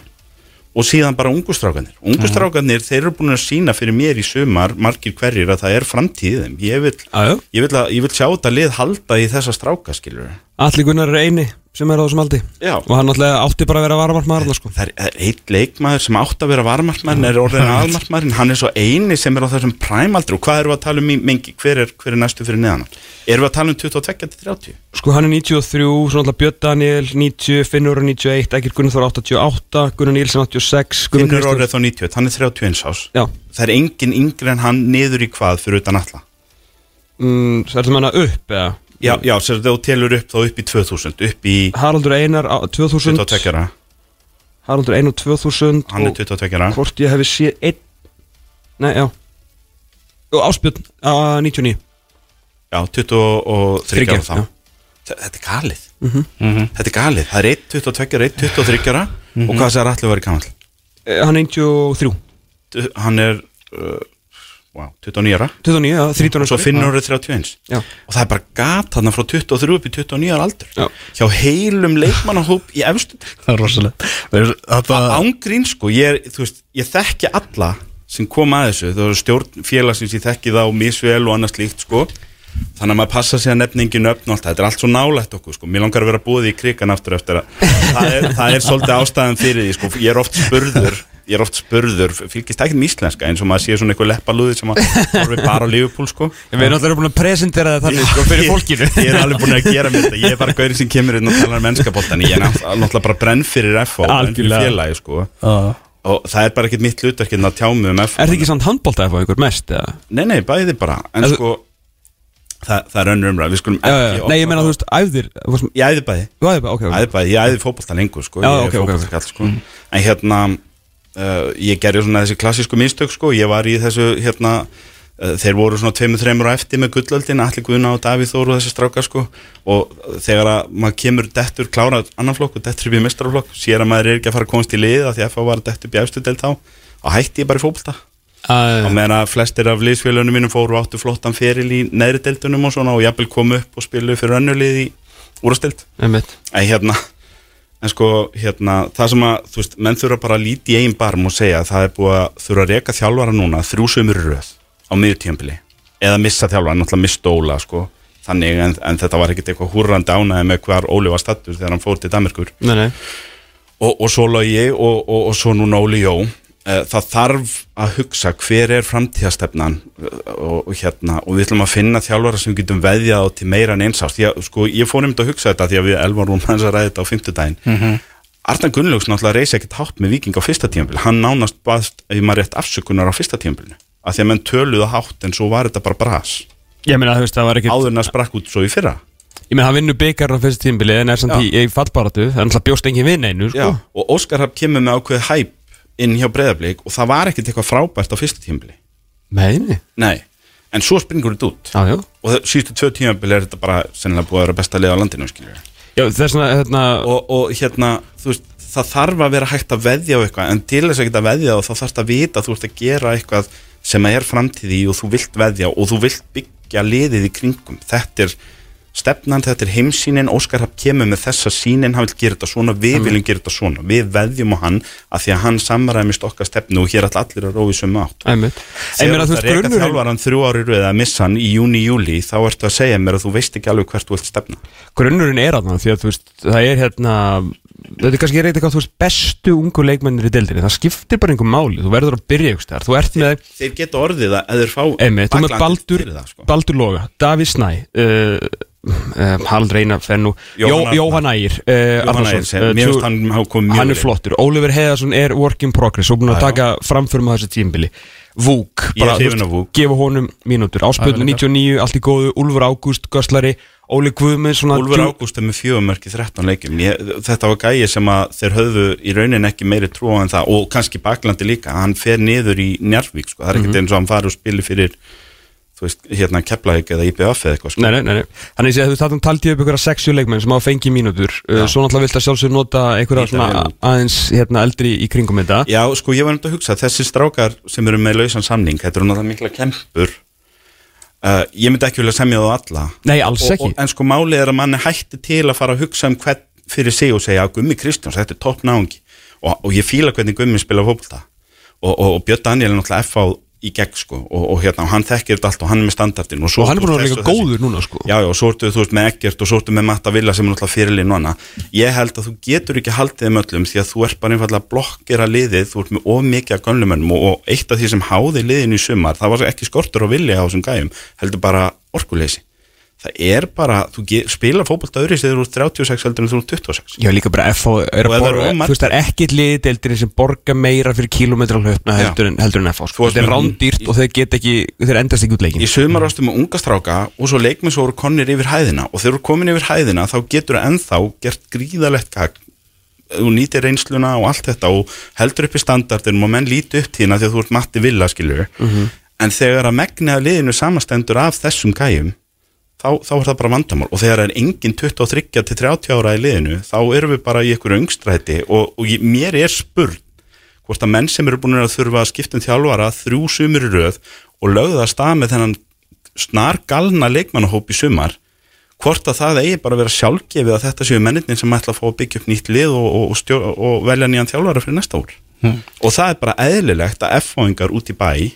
Speaker 4: Og síðan bara ungustrákanir ungustrákanir, þeir eru búin að sína fyrir mér í sumar, margir hverjir að það er framtíðum ég vil, ég vil, að, ég vil sjá þetta lið halda í þessa stráka skilur
Speaker 2: Alli Gunnar er eini sem er á þessum aldi
Speaker 4: Já.
Speaker 2: Og hann náttúrulega átti bara að vera varmartmaður sko.
Speaker 4: það er eitt leikmaður sem átt að vera varmartmaður er orðin aðmartmaður hann er svo eini sem er á þessum præmaldri og hvað erum við að tala um í mengi? Hver er, hver er næstu fyrir neðan? Erum við að tala um 22 til 30
Speaker 2: Sko hann er 93, svo náttúrulega Björn Daniel 90, Finnur er 91, Egil Gunnar 88 Gunnar Nílsen 86 Gunnar
Speaker 4: Finnur orðið þá 90, hann er 31 ás
Speaker 2: Já,
Speaker 4: það er engin yngri en hann niður í hvað fyrir utan alla
Speaker 2: mm,
Speaker 4: já, já, sér þú telur upp þá upp í 2000 upp í
Speaker 2: Haraldur Einar á 2000
Speaker 4: 22 ára.
Speaker 2: Haraldur Einar 2000
Speaker 4: hann er
Speaker 2: og
Speaker 4: 22 ára.
Speaker 2: hvort ég hefði séð einn Nei, já. Og Áspjörn á 99
Speaker 4: já, 23
Speaker 2: Þriggja,
Speaker 4: ára þá. Þetta er galið. Þetta er galið, það er 1 22 ára 1 23 ára. Og hvað sér allir verið gamall
Speaker 2: Eh, Hann er 93
Speaker 4: hann er uh, wow, 29 ára.
Speaker 2: 29, já, 13
Speaker 4: og svo finnur orðið 31
Speaker 2: Já.
Speaker 4: og það er bara gat þarna frá 23 upp í 29 ára aldur.
Speaker 2: Já.
Speaker 4: hjá heilum leikmannahóp í efstu.
Speaker 3: Það er rosalega Þetta
Speaker 4: ángrín sko, ég, er, veist, ég þekki alla sem kom að þessu. Það eru stjórn félagsins, ég þekki þá misvel og annars líkt sko. Þannig að maður passa sig að nefna engin nöfn og allt það, þetta er allt svo nálægt okkur sko, mér langar að vera búið í krigan aftur eftir að það er, það er svolítið ástæðan fyrir því sko, ég er oft spurður ég er oft spurður, fylgist ekki um íslenska eins og maður sé svona eitthvað leppalúði sem að horfi bara á Liverpool sko.
Speaker 2: Við erum náttúrulega búin að presentera það þannig sko fyrir fólkinu.
Speaker 4: ég, ég er alveg búin að gera mér þetta, ég er bara gaurið sem kemur inn og talar um mennskapoltan, ég er náttúrulega bara brenn fyrir FO,
Speaker 2: Algjörlega.
Speaker 4: félagi sko.
Speaker 3: Uh,
Speaker 4: og það er bara ekkert mitt hlutverk en að tjá mig um FO
Speaker 2: Er þið ekki samt handbólta að fá ykkur mest? eða?
Speaker 4: Nei, nei, bæði bara, en sko það, það er önnur umræð, við skulum
Speaker 2: Já, já,
Speaker 4: ekki
Speaker 2: já. Nei, ég meina þú veist, varst-
Speaker 4: Ég æði bæði,
Speaker 2: Þú æfðir bara, ok, ok.
Speaker 4: Æði bæði, ég æði fótbolta lengur sko,
Speaker 2: Já,
Speaker 4: ég er
Speaker 2: ok, ok.
Speaker 4: fótboltakall sko. En hérna uh, ég gerði svona þessi klassísku mistök sko, ég var í þessu hérna uh, þeir voru svona tveimur, þreimur á eftir með gullöldin, Alli Guðna og Davíð Þór og þessi strákar sko. Og þegar að maður kemur dettur klárað annan flokk og dettur upp í mestrarflokk sér að maður er ekki að fara að komast í lið af því að FH var dettur upp í efstu deild þá og hætti ég bara í
Speaker 2: Æ,
Speaker 4: og meðan að flestir af liðsfélunum mínum fóru áttu flottan feril í neðri deildunum og svona og jafnvel komu upp og spilu fyrir önnulið í
Speaker 2: einmitt.
Speaker 4: en hérna en sko hérna það sem að þú veist menn þurfa bara að líti í einn barm og segja að það er búið að þurfa að reka þjálfara núna þrjú sömur í röð á miðutjömbili eða missa þjálfara, náttúrulega mista Óla sko. Þannig en, en þetta var ekkert eitthvað húrrandi ánæði með hvar Óli var stattur þegar hann fór til Damerkur og, og svo logi og, og, og svo núna Óli Jó það þarf að hugsa hver er framtíðastefnan eh, og, og hérna og við ætlum að finna þjálfara sem getum veðjað á til meira en eins ást ég, sko, ég fór nefnd að hugsa þetta því að við elvar rúm hans að ræða þetta á fimmtudaginn. Mm -hmm. Arnar Gunnlaugs náttúrulega reysi ekkert hátt með Viking á fyrsta tímafél hann nánast baðst, ef maður rétt afsökunar á fyrsta tímafélinu að því að menn töluðu hátt en svo var þetta bara bras.
Speaker 2: Ég meina, þú veist, það var ekkert
Speaker 4: áður en að sprakk út svo í fyrra.
Speaker 2: Ég meina, hann vinnur byggar á fyrst tímbili en er samt í, fallbaratu Það er náttúrulega bjóst engin vinn einu, sko.
Speaker 4: Já, og Óskar Hafn kemur með ákveðið hæp inn hjá breyðablík og það var ekkert eitthvað frábært á fyrsta tímaféli
Speaker 2: Meini
Speaker 4: Nei, en svo springur þetta út.
Speaker 2: Já, já.
Speaker 4: Og það- síðustu tvö tímabili er þetta bara sennilega búið að vera besta lið á landinu.
Speaker 2: Já, vegna, hérna
Speaker 4: og, og hérna, veist, það þarf að vera hægt að veðja á eitthvað, en til þess að geta veðja og þá þarfst að vita þú ert að gera eitthvað sem er framtíð í og þú vilt veðja og þú vilt byggja liðið í kringum. Þetta er stefnan, þetta er heimsýnin Óskar Hafn kemur með þessa sínin hann vil gera þetta svona, við viljum gera þetta svona. Við veðjum á hann, að því að hann samræmist okkar stefnu og hér ætla allir að rói sem átt. Þegar ert að reyka þjálfaran þrjú ári rauð að missa hann í júni, júli þá ertu að segja mér að þú veist ekki alveg hvert þú vilt stefna.
Speaker 2: Grunnurinn er aðna Því að, veist, það er hérna Þetta er kannski reyndið eitthvað, þú veist, bestu ungu leikmennir í deildinni. Það skiptir bara einhver máli. Þú verður að byrja ykkur stær Þú ert með
Speaker 4: Þeir geta orðið að þeir fá
Speaker 2: Einmitt, þú með Baldur,
Speaker 4: það, sko.
Speaker 2: Baldur Loga, Davíð Snæ uh, uh, Harald Reyna Fennu
Speaker 4: Jóhann Arnar.
Speaker 2: Jóhann Ægir uh,
Speaker 4: Jóhann Ægir, mér finnst hann
Speaker 2: Hann er flottur, Oliver Heiðarsson er work in progress. Og búin að taka framförum á þessu tímbili Vúk, bara, gefa honum mínútur. Áspilnu 99, allt í góðu, Úlfur Ágúst Göslari, Óli Guðmund svona
Speaker 4: Úlfur Ágúst er með fjögumörki 13 leikjum. Ég, Þetta var gæi sem að þeir höfðu í raunin ekki meiri trú á en það og kannski baklandi líka, hann fer niður í Njarvík sko. það er ekkert eins og hann fari og spili fyrir þú veist, hérna Keflavík eða IBF eða eitthvað sko.
Speaker 2: Nei, nei, nei. Þannig að þú taldi ég upp einhverja 60 leikmenn sem á fengi mínútur. Uh, Svo náttúrulega vilt að sjálfsög nota einhverja aðeins hérna, eldri í kringum þetta.
Speaker 4: Já, sko, ég var nefnd að hugsa, þessi strákar sem eru með lausan samning, þetta eru náttúrulega mikla kempur uh, ég myndi ekki vilja semja þá alla.
Speaker 2: Nei, alls
Speaker 4: og,
Speaker 2: ekki.
Speaker 4: og, En sko málið er að mann er hætti til að fara að hugsa um hvern fyrir sig og segja að Gummi Kristjáns, þetta er topp náungi. Og, og ég fíla hvernig Gummi spila fótbolta. Og, og, Björn Daniel er náttúrulega F á í gegn sko og, og hérna, og hann þekkir þetta allt og hann er með standardin og,
Speaker 2: Og hann er búin að vera líka
Speaker 4: og
Speaker 2: góður núna sko.
Speaker 4: Já, já, og svo ertu þú veist með Eggert og svo ertu með Matta Villa sem er náttúrulega fyrirlið núna. Ég held að þú getur ekki haldið þeim öllum því að þú ert bara einfallega að blokkera liðið þú ert með of mikið af gönnlumönnum og, og eitt af því sem háði liðinu í sumar það var ekki skortur á vilja á þessum gæjum heldur bara orkuleysi Það er bara, þú spilar fótbolta öðru þegar þú ert 36 heldur en þú ert 26
Speaker 2: Já, líka bara FH er að
Speaker 4: eru
Speaker 2: borga Þú veist, það er ekkit liðdeildinni sem borga meira fyrir kílómetra hlöfna
Speaker 4: Já.
Speaker 2: heldur, heldur en FH sko. Þetta er rándýrt og þeir get ekki þeir endast ekki út leikin
Speaker 4: Í sumar ástu með unga stráka og svo leikmið svo voru konnir yfir hæðina. Og þegar þú eru komin yfir hæðina þá getur það ennþá gert gríðalegt gagn. Þú nýtir reynsluna og allt þetta og heldur upp í standardinum og menn líti upp tína því að þú ert matti villa skilur en þegar að megni að liðinu samastendur af þessum gæjum þá, þá er það bara vandamál. Og þegar er engin 23 til 30 ára í liðinu þá erum við bara í einhverju öngstræti. Og, og ég, mér er spurn hvort að menn sem eru búin að þurfa að skipta um þjálfara þrjú sumur í röð og lögða að stað með þennan snar galna leikmannahóp í sumar hvort að það eigi bara að vera sjálfgefið að þetta séu menninni sem ætla að fá að byggja upp nýtt lið og, og, og, og velja nýjan þjálfara fyrir næsta ár. Og það er bara eðlilegt að F-fáingar út í bæ og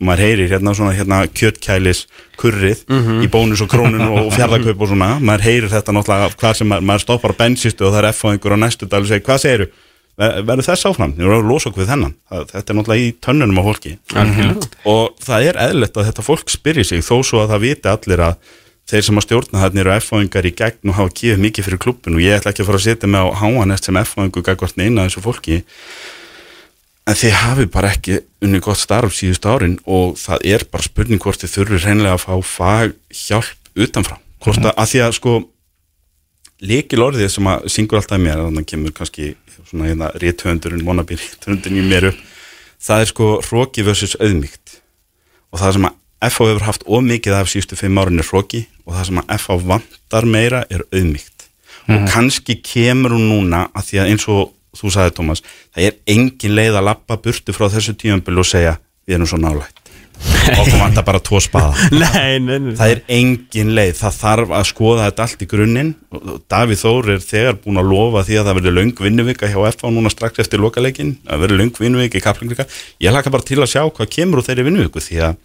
Speaker 4: maður heyrir hérna svona hérna kjötkælis kurrið í bónus og krónun og fjárðakaup og svona. Maður heyrir þetta náttúrulega hvað sem maður, maður stoppar á bensistu og það er F-fáingur á næstu dag og segir hvað segiru ver- verður þess áfram, við erum að losa okkur við þennan. Þetta er náttúrulega í tönnunum á fólki. Og það er eðlilegt að þetta fólk spyrji sig þó svo að það viti allir að þeir sem að stjórna þarna eru F-fáingar í gegn og hafa gefið mikið fyrir klubbin og ég ætla ekki að fara að setja mig á háanest sem F-fáingu gagvart neina þessu fólki en þið hafi bara ekki unni gott starf síðust árin og það er bara spurning hvort þið þurfi reynlega að fá fag hjálp utanfrá. Hvort að, að því að sko líkil orðið sem að syngur alltaf mér þannig að kemur kannski svona hérna rétthöndurinn, vonabir rétthöndurinn í mér upp það er sko hróki versus auðmygt og það sem að FH hefur haft ómikið af síðustu fimm árin er hróki og það sem að FH vantar meira er auðmygt og kannski kemur hún núna að því að eins og þú sagði Tómas, það er engin leið að lappa burtu frá þessu tíumbil og segja við erum svo nálægt. Okkur vantar bara tvo spaða.
Speaker 2: Nei, nei, nei
Speaker 4: það er engin leið, það þarf að skoða þetta allt í grunninn. Og Davíð Þór er þegar búin að lofa því að það verður löng vinnuvika hjá FH núna strax eftir lokaleikin það verður löng vinnuvika í kaplingvika ég laka bara til að sjá hvað kemur úr þeirri vinnuviku því að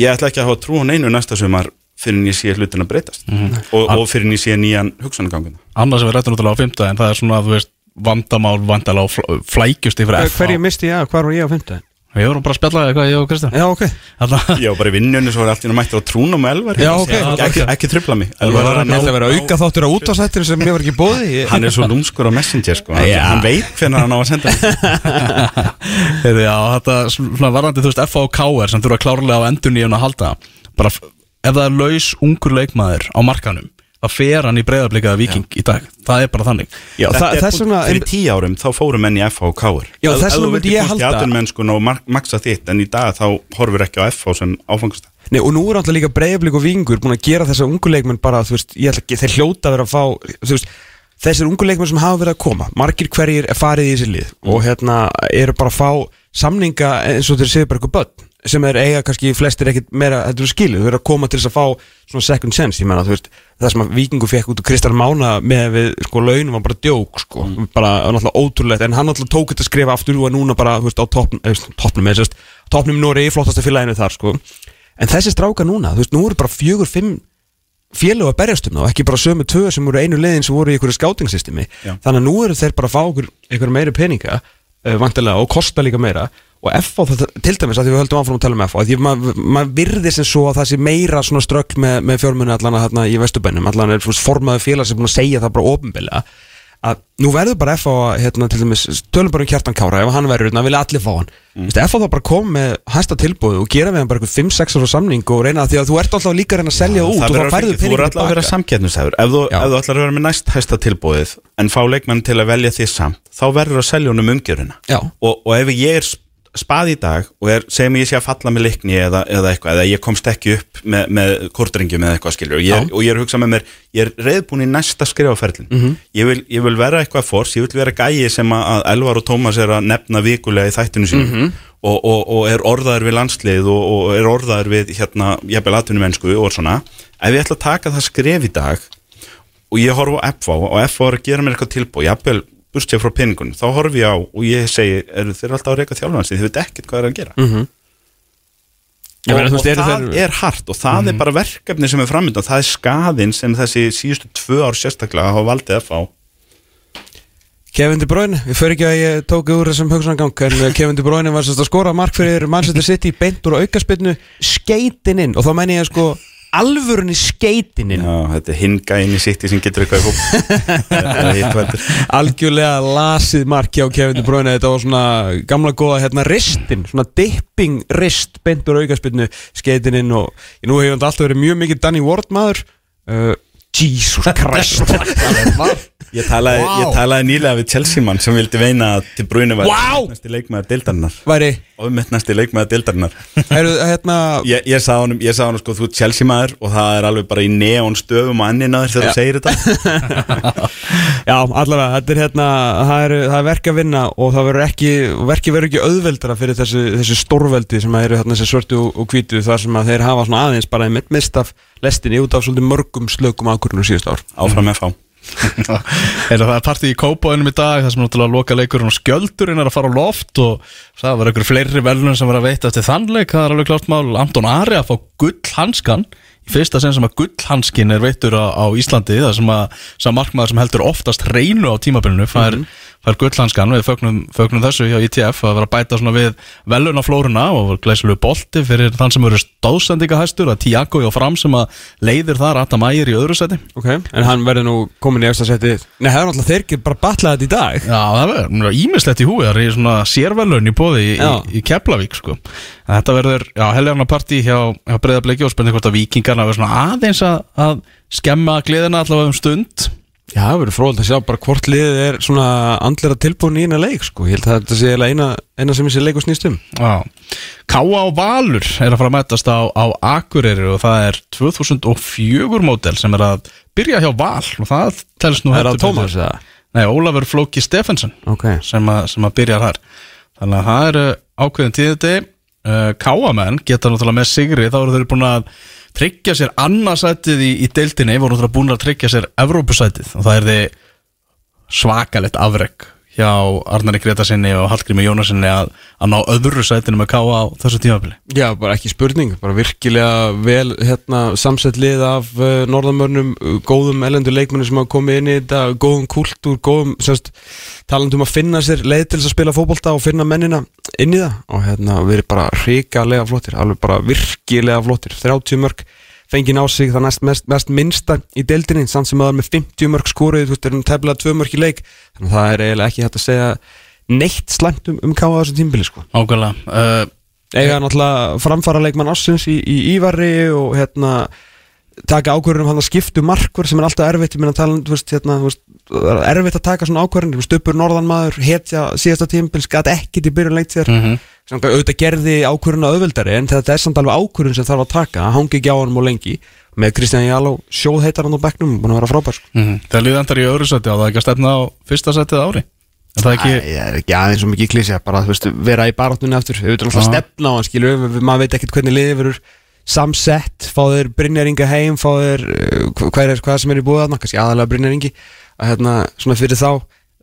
Speaker 4: ég ætla ekki að hafa trú á neinu næsta sumar fyrir en ég sé hlutin að breytast og, og fyrir en ég sé nýjan hugsanaganguna
Speaker 3: Annars sem við rættum náttúrulega á 5. en það er svona að þú veist vandamál vandala og fl- flækjust yfir F
Speaker 2: Hverju misti ég að, hvað var ég á fymtudaginn?
Speaker 3: Við vorum bara að spjalla eitthvað ég og Kristján.
Speaker 2: Já, ok.
Speaker 4: Ég var bara í vinnunni svo er allt í náttúrulega mættur á trúnum og elvar.
Speaker 2: Já, ok.
Speaker 4: ekki, ekki, ekki trubla mig. Elvar
Speaker 2: var
Speaker 4: er
Speaker 2: að
Speaker 4: að
Speaker 2: þetta
Speaker 4: ná-
Speaker 2: vera auka þáttur á útásættir sem ég var ekki bóði
Speaker 4: hann er svo lúmskur á messenger sko. hann,
Speaker 3: Já.
Speaker 4: hann veit hvernig hann á að senda
Speaker 3: Heyrðu, Já, þetta svona varðandi þú veist F og KR sem þurfa klárlega á endurníun að halda. Bara ef það er laus ungur leikmaður á markanum það fer hann í breyðablikaða viking í dag. Það er bara þannig.
Speaker 2: Já,
Speaker 4: Þetta
Speaker 2: það,
Speaker 4: er búin-
Speaker 2: vegna
Speaker 4: fyrir tíu árum þá fóru menn í FH og Káur
Speaker 2: Já, þess vegna myndi ég halda-
Speaker 4: atvinnumennskun og mark- maksa þitt en í dag þá horfur ekki á FH sem áfangast
Speaker 2: Nei, og nú er alltaf líka breyðablík og vingur búin að gera þessa ungu leikmenn bara, þú veist, ég ætla ekki, þeir hljóta að vera að fá, þú veist, þessir ungu leikmenn sem hafa verið að koma, margir hverjir er farið í þessi lið og hérna eru bara að fá samninga eins og þeir séu bara eitthvað börn sem er eiga kannski flestir ekkit meira, er skilið, þau eru að koma til þess að fá svona second sense, ég menna, þú veist, það sem að vikingu fekk út úr Kristar Mána með við, sko, launum var bara djók, sko, bara náttúrulega ótrúlegt, en hann náttúrulega tók þetta skrifa aftur og er núna bara, þú veist, á eh, toppnum, eða, þú veist, toppnum Nóri flottasta félaginu þar, sko, En þessi stráka núna, þú veist, nú eru bara fjögur, fimm félög að berjast um það og ekki bara sömu tvö sem voru einu leiðin sem voru í einhverju skátingsystemi
Speaker 4: Já.
Speaker 2: þannig að nú eru þeir bara að fá einhverju meiri peninga uh, vantilega og kosta líka meira og FH, þetta, til dæmis að því við höldum áfram að tala um FH að því maður ma virði sem svo að það sé meira svona ströggl með, með fjármunni allan að þarna í Vesturbænum allan er þú formaður félag sem er búin að segja það bara ofinbillega að nú verður bara FH að, hérna, til dæmis, tölum bara um Kjartan Kára ef hann verður, þannig að vilja allir fá hann mm. FH þá bara kom með hæsta tilbúið og gera við hann bara eitthvað 5-6 ára samning og reyna því að þú ert alltaf líka að reyna að selja út og þá færðu
Speaker 4: fylgja- þú
Speaker 2: peningi
Speaker 4: er alltaf að vera samkettnishæfur ef, þú-
Speaker 2: Já.
Speaker 4: ef þú ætlar að vera með næst hæsta tilbúið en fá leikmenn til að velja því samt þá verður að selja honum umgjörina
Speaker 2: Já.
Speaker 4: og, og ef ég er sp- spað í dag og er, segjum ég sé að falla með leikni eða, eða eitthvað, eða ég komst ekki upp með, með kortringjum eða eitthvað skilur. Og ég, og ég er að hugsa með mér, ég er reyðbúin í næsta skrifaferlin, mm -hmm. ég, vil, ég vil vera eitthvað fórs, ég vil vera gæi sem að, Elvar og Tómas er að nefna vikulega í þættinu sínum. Og, og, og er orðaður við landslið og, og er orðaður við hérna, jafnvel atvinnumennsku og svona. Ef ég ætla að taka það skref í dag og ég horf á FV og FV er að gera mér eitthvað tilbúið, jafnvel burstja frá peningunum, þá horf ég á og ég segi, eru þeir alltaf að reyka þjálfansi þið veit ekkert hvað er að gera
Speaker 2: Mhm. Ég
Speaker 4: og, og
Speaker 2: eru
Speaker 4: það
Speaker 2: þeir- Mhm.
Speaker 4: er hart og það er bara verkefni sem er framöndan, það er skaðin sem þessi síðustu tvö ár sérstaklega hafa valdið FV
Speaker 2: Kevin De Bruyne, við fyrir ekki að ég tók úr þessum hugsangang en uh, Kevin De Bruyne var sérst að skora mark fyrir Manchester City beint úr aukaspinnu skeitin inn og þá menn ég sko alvörunni skeitin inn.
Speaker 4: Já, þetta er hingæin í sitt sem getur eitthvað í hóp.
Speaker 2: Algjörlega lasið mark hjá Kevin De Bruyne. Þetta var svona gamla góða hérna ristin, svona dipping rist beint úr aukaspinnu skeitin inn og nú hefur þetta alltaf verið mjög mikið Danny Ward maður. Uh, Jesus Christ
Speaker 4: Ég talaði, ég talaði nýlega við Chelsea mann sem vildi veina að til brúinu var
Speaker 2: Vá.
Speaker 4: næsti leikmaður deildarinnar.
Speaker 2: Væri,
Speaker 4: og um næsti leikmaður deildarinnar.
Speaker 2: Eru hérna
Speaker 4: Ég, ég sagði honum, ég sagði honum sko, þú ert Chelsea maður og það er alveg bara í neon stöfum á annina þér þegar þú segir þetta.
Speaker 2: Já, allavega, þetta er hérna það er, það er verk að vinna og það verður ekki verki verður ekki auðveldara fyrir þessu, þessu stórveldi sem eru hérna þessi svörtu og, og hvítu þar sem að þeir hafa svona aðeins bara einmitt mist af lestinni út af svolítið mörgum slökum ákvörnum síðust ár.
Speaker 4: Áfram FH
Speaker 3: Heyrðu, það er partí í Kópaunum í dag það sem náttúrulega loka leikurinn og skjöldurinn er að fara á loft og það var einhver fleiri velun sem var að veita eftir þannleik, það er alveg klart mál. Anton Ari að fá gull hanskan í fyrsta sen sem að gullhanskin er veittur á, á Íslandi það sem að markmaður sem heldur oftast reynu á tímabilinu fær, fær gullhanskan við fögnum, fögnum þessu hjá ITF að vera að bæta svona við velunaflóruna og glæsilegu bolti fyrir þann sem eru stóðsendingahæstur að Tiago hjá fram sem að leiðir þar Adam Ægir í öðru seti.
Speaker 2: Ok, en hann verður nú komin í eftir seti Nei, það er náttúrulega þeir ekki bara batlað þetta í dag.
Speaker 3: Já, það verður ímislegt í húi það er svona sérvelun í bóði í, í, í Keflavík sko. Þetta verður, já, helgarna partí hjá, hjá breyðabliki og spennir hvort að vikingarna verður svona aðeins að, að skemma gleðina allavega um stund
Speaker 2: Já, það verður fróðilegt að sjá bara hvort liðið er svona andlera tilbúin í eina leik sko. Ég held að þetta sé eina, eina sem þessi leikur snýst um.
Speaker 3: Já, Káa og Valur er að fara að mætast á, á Akureyri og það er 2004 mótel sem er að byrja hjá Val og það telst nú heldur betur-
Speaker 2: Tómas eða?
Speaker 3: Nei, Ólafur Flóki Steffensen
Speaker 2: Ok,
Speaker 3: sem, að, sem að byrja þar. Þannig að það eru ákveðin tíðiti uh, Káamenn geta náttúrulega með sigri. Þá eru þeir búin að tryggja sér annarsætið í, í deildinni voru náttúrulega búin að tryggja sér Evrópusætið. Og það er þið svakalett afreg hjá Arnari Gretasinni og Hallgrími Jónasinni að, að ná öðru sætinu með Káa á þessu tímafili
Speaker 2: já, bara ekki spurning bara virkilega vel hérna, samsett lið af uh, norðamörnum uh, góðum elendur leikmenni sem hafa komið inn í þetta góðum kultúr, góðum semst, talandum að finna sér leið til þess að spila fótbolta og finna mennina inn í það og hérna verið bara hrikalega flottir alveg bara virkilega flottir 30 mörg fengið á sig það næst mest, mest minnsta í deildinni samt sem að það er með 50 mörg skoruð þú veist, er um tefnilega 2 mörg í leik. Þannig að það er eiginlega ekki hægt að segja neitt slæmt um, um káða þessu tímbili sko.
Speaker 3: Ákveðlega uh,
Speaker 2: eiga náttúrulega framfara leikmann Ássins í, í Ívari og hérna taka ákvörðunum hann að skiptu markver sem er alltaf erfitt, ég meina tala um, hérna, er erfitt að taka svona ákvörðun stupur norðanmaður, hetja síðasta tímbil skat ekkit í byrjun leikt þér
Speaker 3: Mhm.
Speaker 2: sem auðvitað gerði ákvörðuna auðveldari en þetta er samt alveg ákvörðun sem þarf að taka. Hann hangi ekki á hann og lengi. Með Kristján Jáló sjóðheitar hann á bekknum búin að vera frábær sko.
Speaker 3: mm Það líði endar í öðru sæti. Á það ekki að stefna á fyrsta sætið á ári? Er það ekki
Speaker 2: Æ, er ekki aðeins svo mikið klísja bara veist, vera í baráttunni aftur. Við veitum alltaf stefna á hann við- maður veit ekkert hvernig liðið verður samsett, fá þeir Brynjar Inga heim fá þeir, uh, hver er hvað sem er í búið þarna,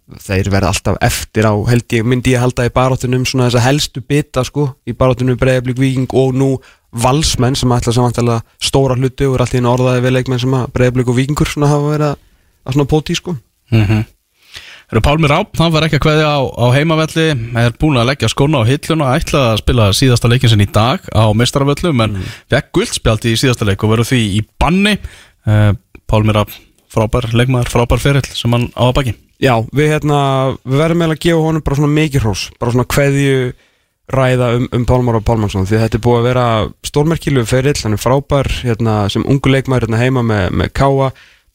Speaker 2: að þeir verða alltaf eftir á, held ég myndi ég halda í baráttunum svona þessa helstu bita sko, í baráttunum Breiðablík Víking og nú valsmenn sem ætla samantala stóra hluti og er alltaf inn orðaði við leikmenn sem að Breiðablík og Víkingur svona hafa verið að, að svona póti sko.
Speaker 3: Mm Eru Pálmi Ráp, hann var ekki að kveðja á, á heimavelli er búin að leggja skóna á hilluna ætlaði að spila síðasta leikin sinn í dag á mestaravöllum en mm. fekk guldspjald í síðasta leik og verður því í banni. Uh, Pálmi Ráp, frábær leikmaður, frábær ferill sem hann á að baki
Speaker 2: Já, við, hérna, við verðum eiginlega að gefa honum bara svona mikið hrós, bara svona kveðju ræða um, um Pálmar og Pálmarsson því þetta er búið að vera stórmerkilu ferill, hann er frábær hérna, sem ungu leikmaður hérna heima með, með Káa,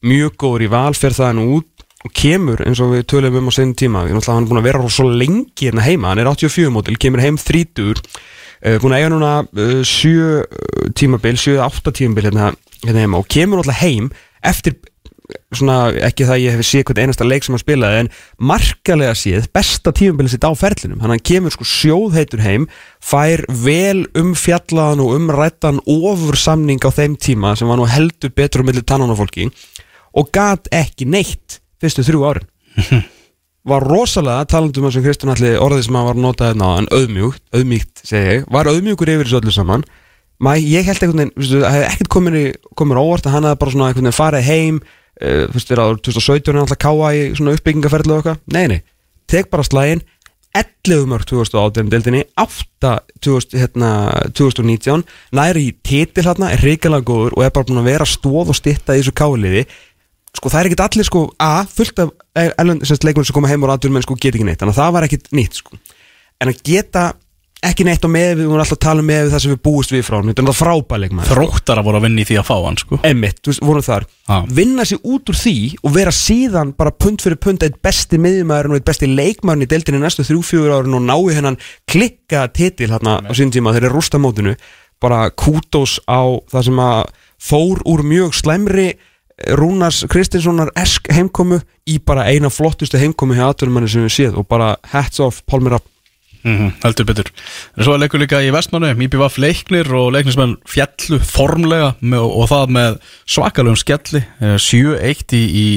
Speaker 2: mjög góður í val fyrir það hann út og kemur eins og við tölum um á segjum tíma, hann er búin að vera svo lengi hérna heima, hann er 84 mótil, kemur heim 30 uh, búin að eiga núna uh, 7 tímabil, 7-8 tímabil hérna, hérna heima og kemur náttúrulega heim eftir svona, ekki það ég hef séð hvern einasta leik sem hann spilaði en markalega séð besta tímabilið sitt á ferlinum. Hann kemur sko sjóðheitur heim fær vel um fjallaðan og umrættan ofur samning á þeim tíma sem var nú heldur betur um milli tannan á fólki og gat ekki neitt fyrstu þrjú árin. Var rosalega, talandum um sem Kristján Alli orðið sem hann var notað hérna en auðmjúkt, auðmjúkt segi ég, var auðmjúkur yfir þessu öllu saman. Mæ, ég held veistu, það hefði ekkert komin komin óvart að hann hefði bara svona veginn farið heim uh, þú veist, þegar árið 2017 er alltaf káa í svona uppbyggingaferðlu og eitthvað, nei, nei. Tek bara slægin, 11 mörg 2018 deildinni, 8 2000, hérna, 2019 næri í titil hérna, er reikalega góður og er bara búin að vera stóð og stitta í þessu káliði sko það er ekkert allir sko a, fullt af elend, leikmenn sem koma heim og rættur menn sko geta ekki neitt, þannig að það var ekkert nýtt sko. En að geta ekki neitt á með við, vorum alltaf að tala um með við það sem við búist við frá hann, þetta er alltaf frábæleik maður
Speaker 3: Þróttar að voru að vinna í því að fá hann sko.
Speaker 2: Emmitt, þú veist, vorum þar.
Speaker 3: Já.
Speaker 2: vinna sig út úr því og vera síðan bara pund fyrir pund eitt besti miðjumæðurinn og eitt besti leikmæðurinn í deildinni næstu þrjú, fjögur árin og nái hennan klikka titil hérna á sín tíma þegar er rústa mótinu. Bara kútos á það sem að fór úr mjög slæmri Rúnars Kristinssonar esk heimkomu í bara eina flottustu heimkomu hjá aðtunumanni sem við séð og bara hats off Pálmir Rapp
Speaker 3: mm Heldur betur. Svo er leikur líka í vestmannu IBVF leiknir og leiknismenn fjallu formlega með, og það með svakalögum skelli eh, 7-1 í, í,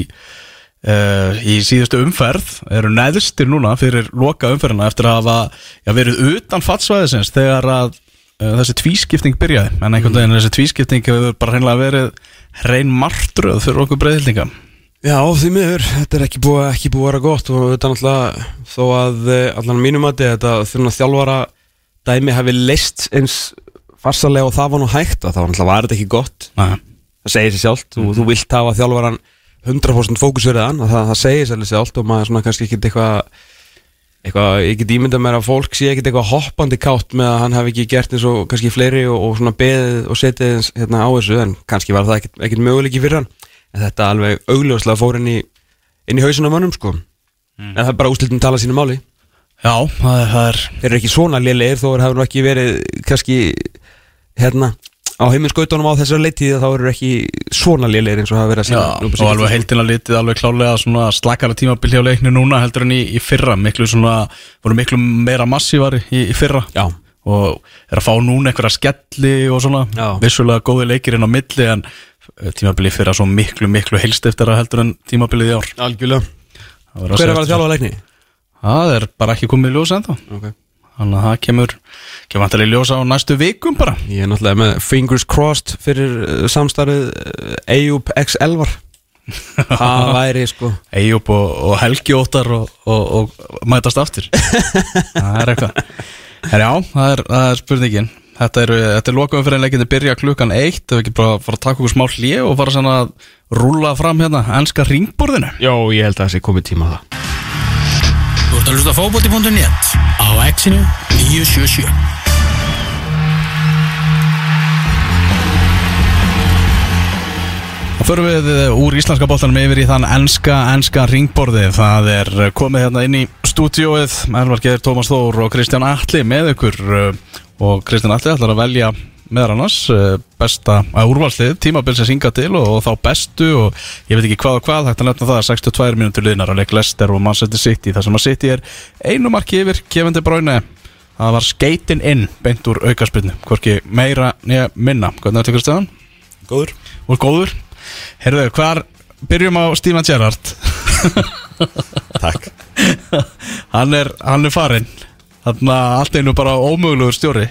Speaker 3: uh, í síðustu umferð. Eru neðstir núna fyrir loka umferðina eftir að hafa já, verið utan fattsvæðisins þegar að uh, þessi tvískipting byrjaði. En einhvern veginn þessi tvískipting hefur bara hreinlega verið hrein martröð fyrir okkur breyðhildinga
Speaker 2: Já, því miður, þetta er ekki búið, ekki búið að vera gott og þetta er náttúrulega þó að eh, allan mínum að þetta þurfum að þjálfara dæmi hafi leist eins farsalega og það var nú hægt að það var náttúrulega var þetta ekki gott?
Speaker 3: Nei.
Speaker 2: það segir sér sjálft og þú vilt hafa þjálfaran 100% fókusverðan það, það segir sér sjálft og maður svona kannski ekki eitthvað eitthvað, ég get ímyndað mér að fólk sé ekkert eitthvað hoppandi kátt með að hann hafi ekki gert eins og kannski fleiri og, og svona beðið og setið hérna á þessu en kannski var það ekkert möguleiki fyrir hann en þetta alveg augljóslega fór inn í inn í hausuna mönnum sko. En það er bara úslitum tala sínu máli.
Speaker 3: Já, það er, það er
Speaker 2: þeir eru ekki svona lélegir þó er nú ekki verið kannski hérna á heiminskautunum á þessar leitið þá eru ekki svona lélegir eins og hafa verið að
Speaker 3: Já,
Speaker 2: sína
Speaker 3: og alveg heildina litið alveg klálega svona slakara tímabil hjá leiknu núna heldur en í, í fyrra. Miklu svona, voru miklu meira massívar í, í fyrra.
Speaker 2: Já,
Speaker 3: og er að fá núna einhverja skelli og svona,
Speaker 2: Já.
Speaker 3: vissulega góði leikir inn á milli en eh, tímabilið fyrra svo miklu, miklu heilst eftir að heldur en tímabilið í ár.
Speaker 2: Algjörlega. Hver er að vera að þjálfa að leikni?
Speaker 3: Það er bara ekki komið í ljósa ennþá.
Speaker 2: Okay.
Speaker 3: Þannig að það kemur, kemur vantilega í ljósa á næstu vikum bara.
Speaker 2: Ég er náttúrulega með fingers crossed fyrir uh, samstarfið uh, Eyjup X Elvar. Það væri sko.
Speaker 3: Eyjup og, og Helgi Óttar og, og, og mætast aftur. Það er eitthvað. Her, Já, það er, það er spurningin Þetta er, þetta er lokaum fyrir en leikinni byrja klukkan eitt. Ef við ekki bara fara að taka okkur smá hlje og fara svona að rúlla fram hérna enska ringborðinu.
Speaker 2: Jó, ég held að það sé komið tíma á það.
Speaker 1: Þú ert að hlusta á fótbolti.net á Exinu 977
Speaker 3: Það förum við eh, úr íslenska bóttanum yfir í þann enska, enska ringborði Það er eh, komið hérna inn í stúdíóið Elvar Geir, Tómas Þór og Kristján Atli með ykkur eh, Og Kristján Atli ætlar að velja meðar annars eh, besta að úrvalslið, tímabil sem synga til og, og þá bestu og ég veit ekki hvað og hvað hægt að nefna það, 62 mínútur liðnar að leik Lester og Manchester City þar sem að City er einu marki yfir kefandi bráinu það var skeitin inn beint úr aukarspilnu, hvorki meira nýja minna, hvernig er þetta Kristján?
Speaker 4: Góður.
Speaker 3: Og góður. Herðu, hvar byrjum á Steven Gerrard?
Speaker 4: Takk.
Speaker 3: Hann er, hann er farinn Þannig að allt einu bara ómögulegur stjóri.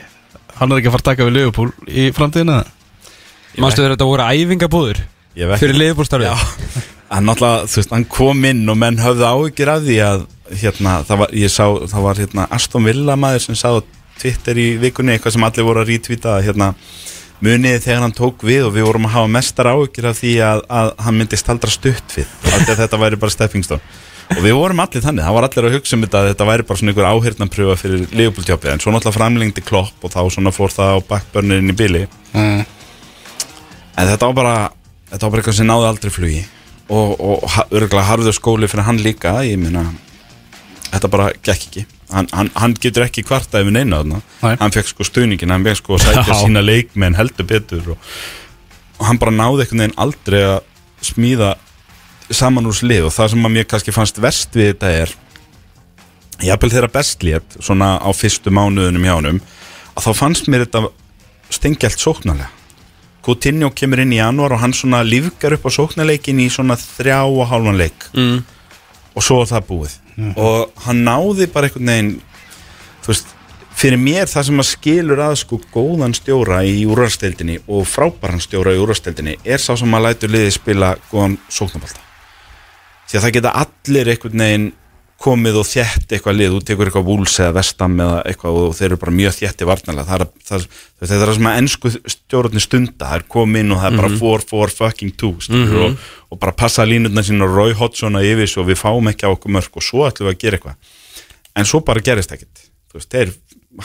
Speaker 3: Hann er ekki að fara að taka við Liverpool í framtíðina
Speaker 2: Manstu þegar þetta voru æfingabúður Fyrir
Speaker 4: Já, hann náttúrulega, þú veist, hann kom inn og menn höfðu áhyggjur af því að hérna, það var, ég sá, það var hérna Aston Villa maður sem sá á Twitter í vikunni eitthvað sem allir voru að rítvíta að hérna muniði þegar hann tók við og við vorum að hafa mestar áhyggjur af því að, að hann myndi staldra stutt við að þetta væri bara stepping stone og við vorum allir þannig, það var allir að hugsa um þetta að þetta væri bara svona einhver áhyrnanpröfa fyrir Liverpool-tjópið en svo náttúrulega framlengdi klopp og þá svona fór það á backburnerin í bili.
Speaker 3: Mm.
Speaker 4: En þetta var bara Þetta var bara eitthvað sem náði aldrei flugi. Og, og ha- örugglega harður skóli fyrir hann líka Ég meina Þetta bara gekk ekki. Hann, hann, hann getur ekki kvarta yfir neina þarna.
Speaker 3: Nei.
Speaker 4: Hann fekk sko stuðningin Hann fekk sko að sækja sína leikmenn heldur betur og, og hann bara náði einhvern veginn aldrei að smíða saman úr slið og það sem að mér kannski fannst verst við þetta er jafnvel þeirra best lét svona á fyrstu mánuðunum hjá honum að þá fannst mér þetta stengjalt sóknarlega. Coutinho kemur inn í janúar og hann svona lífgar upp á sóknarleikin í svona þrjá og hálfan leik.
Speaker 2: Mm.
Speaker 4: og svo er það búið. Og hann náði bara einhvern veginn þú veist, fyrir mér það sem að skilur að sko góðan stjóra í úrvarsdeildinni og frábæran stjóra í úrvarsdeildinni er sá sem að lætur liðið spila góðan sóknarbalta því að það geta allir einhvern veginn komið og þjætt eitthvað lið, þú tekur eitthvað vúls eða vestam eða eitthvað og þeir eru bara mjög þjætti varnalega, það er, það, það það sem að ennsku stjórnarnir stunda, það er komið inn og það er bara 4-4 fucking 2 mm og, og bara passa línutna sín og Roy Hodgson að yfir svo við fáum ekki á okkur mörg og svo ætlum við að gera eitthvað. En svo bara gerist ekkit þú veist, þeir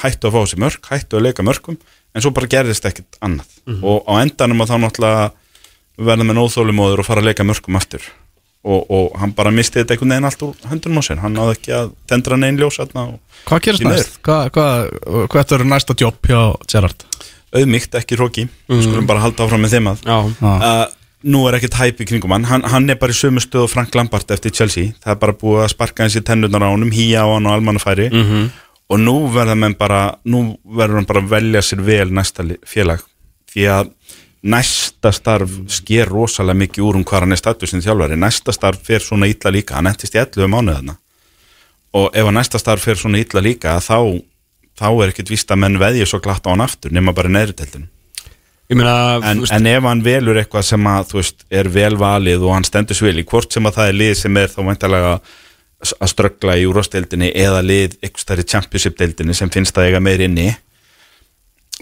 Speaker 4: hættu að fá sér mörg hættu að leika mörgum, en svo bara gerist ekkit annað. Og á endanum að þá náttúrulega verða með nóþólumóður og fara að leika mörgum aftur og, og hann bara misti þetta einhvern veginn allt úr höndunum á sér hann náði ekki að tendra neinn ljós þarna og
Speaker 3: Hvað gerist
Speaker 4: Því
Speaker 3: næst? Hvað, hvað, hvað er næsta jobb hjá Gerrard?
Speaker 4: auðmygt ekki hróki, mm. skulum bara halda áfram með þeim að
Speaker 2: Já,
Speaker 3: Ah.
Speaker 4: uh, nú er ekkert hæp í kringum hann. hann hann er bara í sömu stöð og Frank Lampard eftir Chelsea það er bara búið að sparka hans í tennunar á honum hýja á hann og almannafæri
Speaker 2: Mhm.
Speaker 4: og nú verður hann bara nú verður hann bara velja sér vel næsta félag því að næsta starf sker rosalega mikið úr um hvað hann er statusinn þjálfari. Næsta starf fer svona illa líka. Hann endist í 11 mánuðina og ef að næsta starf fer svona illa líka þá þá er ekkert víst að menn veðja svo glatt á hann aftur nema bara neðri teltinu
Speaker 2: Ég meina,
Speaker 4: en, en ef hann velur eitthvað sem að veist, er vel valið og hann stendur svil í hvort sem að það er lið sem er þá væntalega að ströggla í úrvasteldinni eða lið eitthvað stærri championship-deildinni sem finnst að eiga meir inni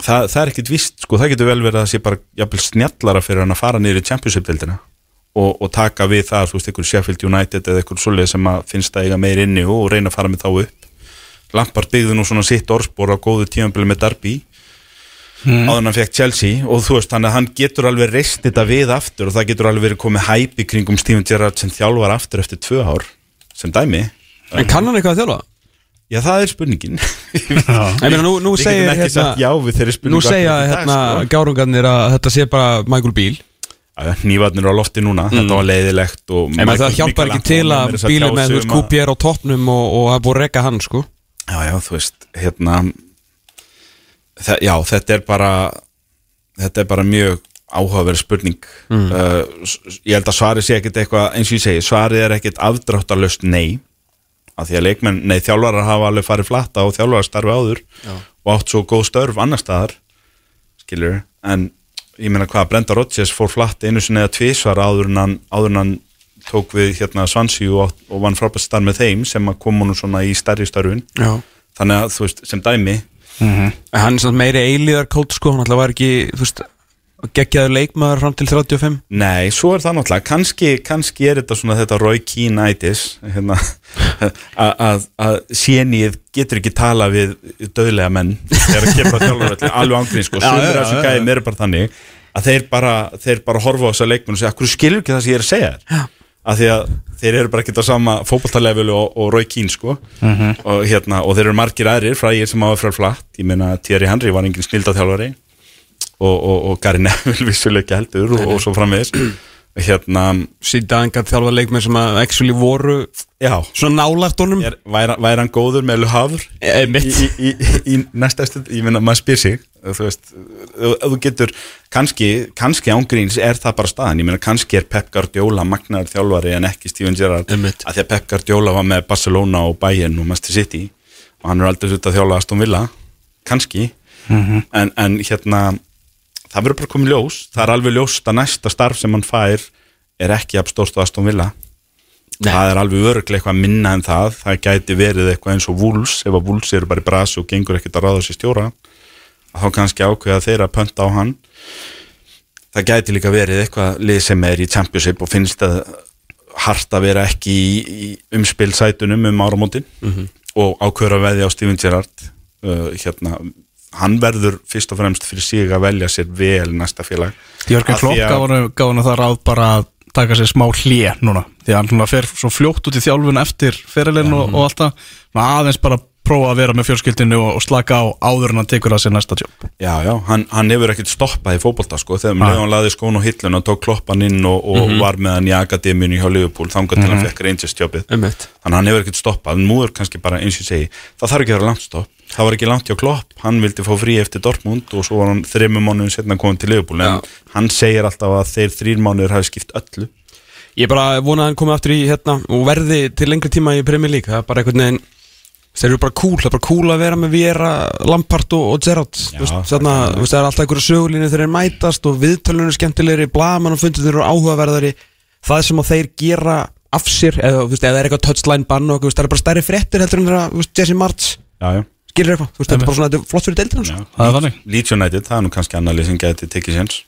Speaker 4: það, það er ekkit vist, sko, það getur vel verið að það sé bara jafnvel snjallara fyrir hann að fara niður í championship-deildina og, og taka við það, þú veist, einhver Sheffield United eða einhver svoleið sem að finnst að eiga meir inni og reyna að fara með þá upp. Lampard byggði nú svona sitt orðspor á góðu tímanbili með Darby áður en hann fekk Chelsea og þú veist að hann getur alveg reist þetta við aftur og það getur alveg verið komið hæpi kringum Steven Gerrard sem þjálfar aftur eftir tvö ár sem dæmi.
Speaker 2: En kann hann eitthvað að þjálfa?
Speaker 4: Já það er spurningin.
Speaker 2: Ég meina, nú, nú
Speaker 4: Við
Speaker 2: segir
Speaker 4: getum ekki sagt já
Speaker 2: hérna
Speaker 4: við þeirri spurningu
Speaker 2: Nú segja
Speaker 4: akkurat í dag,
Speaker 2: hérna
Speaker 4: sko.
Speaker 2: gárungarnir að þetta sé bara Michael Beal
Speaker 4: Já, Hnífarnir á lofti núna, þetta var leiðilegt og
Speaker 2: En meina, það
Speaker 4: Michael-
Speaker 2: hjálpar ekki
Speaker 4: Michelangelo
Speaker 2: til
Speaker 4: er
Speaker 2: að
Speaker 4: meira að
Speaker 2: bíli
Speaker 4: tjá
Speaker 2: með
Speaker 4: sig
Speaker 2: þú veist
Speaker 4: um að-
Speaker 2: QPR á toppnum og, og er búið að rekka hann sko.
Speaker 4: Já, já, þú veist, hérna þe- Já, þetta er bara þetta er bara mjög áhugaverð spurning. Uh, s- ég held að svarið sé ekkit eitthvað eins og ég segi, svarið er ekkit afdráttarlöst nei af því að leikmenn, nei, þjálfarar hafa alveg farið flatta og þjálfarar starfi áður já. og átt svo góð störf annar staðar skilur, en ég meina hvað, Brenda Rodgers fór flatt einu sinni eða tvisvar áður en hann, áður en hann tók við hérna Svansi og, og vann frábært starf með þeim sem að koma nú svona í stærri störfin.
Speaker 2: Já.
Speaker 4: Þannig að þú veist, sem dæmi.
Speaker 2: En hann er samt meiri eilíðar kótt sko Hann alltaf var ekki, þú veist Geggjaður leikmaður fram til 35
Speaker 4: Nei, svo er það náttúrulega, kannski, kannski er þetta svona þetta Roy Keane-itis hérna, að- sénið getur ekki tala við döðlega menn þegar að kemur að þjálfur alveg ángrín sko,
Speaker 2: Já,
Speaker 4: sumir
Speaker 2: já,
Speaker 4: af þessum gæðum eru bara þannig að þeir bara, þeir bara horfa á þessa leikmenn og segja, hverju skilur ekki það sem ég er að segja þér? Af því að þeir eru bara ekki á sama fótballtalefulu og, og Roy Keane sko. Og, hérna, og þeir eru margir aðrir frægir sem áður frá flatt, ég meina Thierry Henry var engin snildaþjálfari og, og, og Gary Neville vissulega ekki heldur og, og svo framvegis. Hérna,
Speaker 2: Síðan gætt þjálfa leikmenn sem að actually voru
Speaker 4: já.
Speaker 2: Svona
Speaker 4: er, væri, væri hann góður með Luhavr
Speaker 2: Eh,
Speaker 4: í, í, í, í næsta stund, ég meina maður spyr sig þú veist, þú getur kannski, kannski ángríns er það bara staðan. Ég meina kannski er Pep Guardiola magnar þjálfari en ekki Steven Gerrard.
Speaker 2: Einmitt.
Speaker 4: að því að Pep Guardiola var með Barcelona og Bayern og Manchester City og hann er aldrei slutt að þjálfa Aston Villa kannski. En, en hérna það verður bara komið ljós. Það er alveg ljóst að næsta starf sem hann fær er ekki af stórst á Aston Villa. Það er alveg öruglega eitthvað minna en það. Það gæti verið eitthvað eins og Wolves. Ef að Wolves eru bara í brasi og gengur ekkert að ráða sér stjóra þá kannski ákveða þeir að pönta á hann. Það gæti líka verið eitthvað lið sem er í Championship og finnst að hart að vera ekki í, í umspilsætunum um áramótin og ákveður að veðja á Steven Gerrard uh, hérna hann verður fyrst og fremst fyrir sig að velja sér vel næsta félag. Því
Speaker 3: Klopp gaf hann- það ráð bara að taka sér smá hlje núna. Því að hann fer svo fljótt út í þjálfun eftir ferilinn og, og allt það. Aðeins bara prófa að vera með fjölskyldinu og, og slaka á áður en hann tekur að sér næsta jobb.
Speaker 4: Já, já, hann, hann hefur ekkert stoppað í fótbolta sko, þegar og hann laði skón og hillun og tók kloppan inn og, og var með hann í akademíunni hjá Liverpool þangað til hann fekk Rangers jobbið.
Speaker 2: Einmitt.
Speaker 4: þannig að hann hefur ekkert stoppað, nú er kannski bara eins og segi, það þarf ekki að vera langt stopp. Það var ekki langt hjá Klopp, hann vildi fá frí eftir Dortmund og svo var hann þreymur mánuðin setna komin til Liverpool, en
Speaker 2: Já.
Speaker 4: hann segir alltaf að þeir þrýr mánuðir hafi skipt öllu.
Speaker 2: Ég bara vona að hann komi aftur í hérna og verði til lengri tíma í Premier League. Það er bara einhvern veginn Þeir eru bara cool, það er bara cool að vera með Viera, Lampard og, og Gerrard. Þú veist,
Speaker 4: það
Speaker 2: þarna,
Speaker 4: er
Speaker 2: Það er alltaf einhverju sögulínu þegar þeir mætast og viðtölunum skemmtilegri, blaman og fundur þeir eru áhugaverðari. Það sem að þeir gera af sér, eða þú veist, eða það er eitthvað touchline bann og eitthvað, þú veist, það er bara stærri fréttir heldur en þú veist, Jesse
Speaker 4: já,
Speaker 2: skilur eitthvað, þú veist, þetta er bara svona, þetta er flott fyrir deildina
Speaker 4: já.
Speaker 3: Það er þannig.
Speaker 4: Leeds United, það er nú kannski annarlið sem geti tekið séns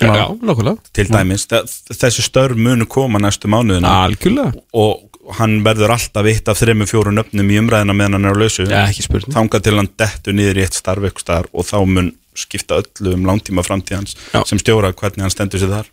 Speaker 2: Já, já, nokkulega
Speaker 4: til dæmis, þessi störf munu koma næstu mánuðina.
Speaker 2: Algjörlega.
Speaker 4: Og hann verður alltaf eitt af þremmu fjóru nöfnum í umræðina meðan hann er á lausu.
Speaker 2: Já, ekki spurning.
Speaker 4: þangað til hann dettur niður í eitt starf eitthvað staðar og þá mun skipta öllu um langtíma framtíðans
Speaker 2: Já.
Speaker 4: sem stjóra hvernig hann stendur sér þar.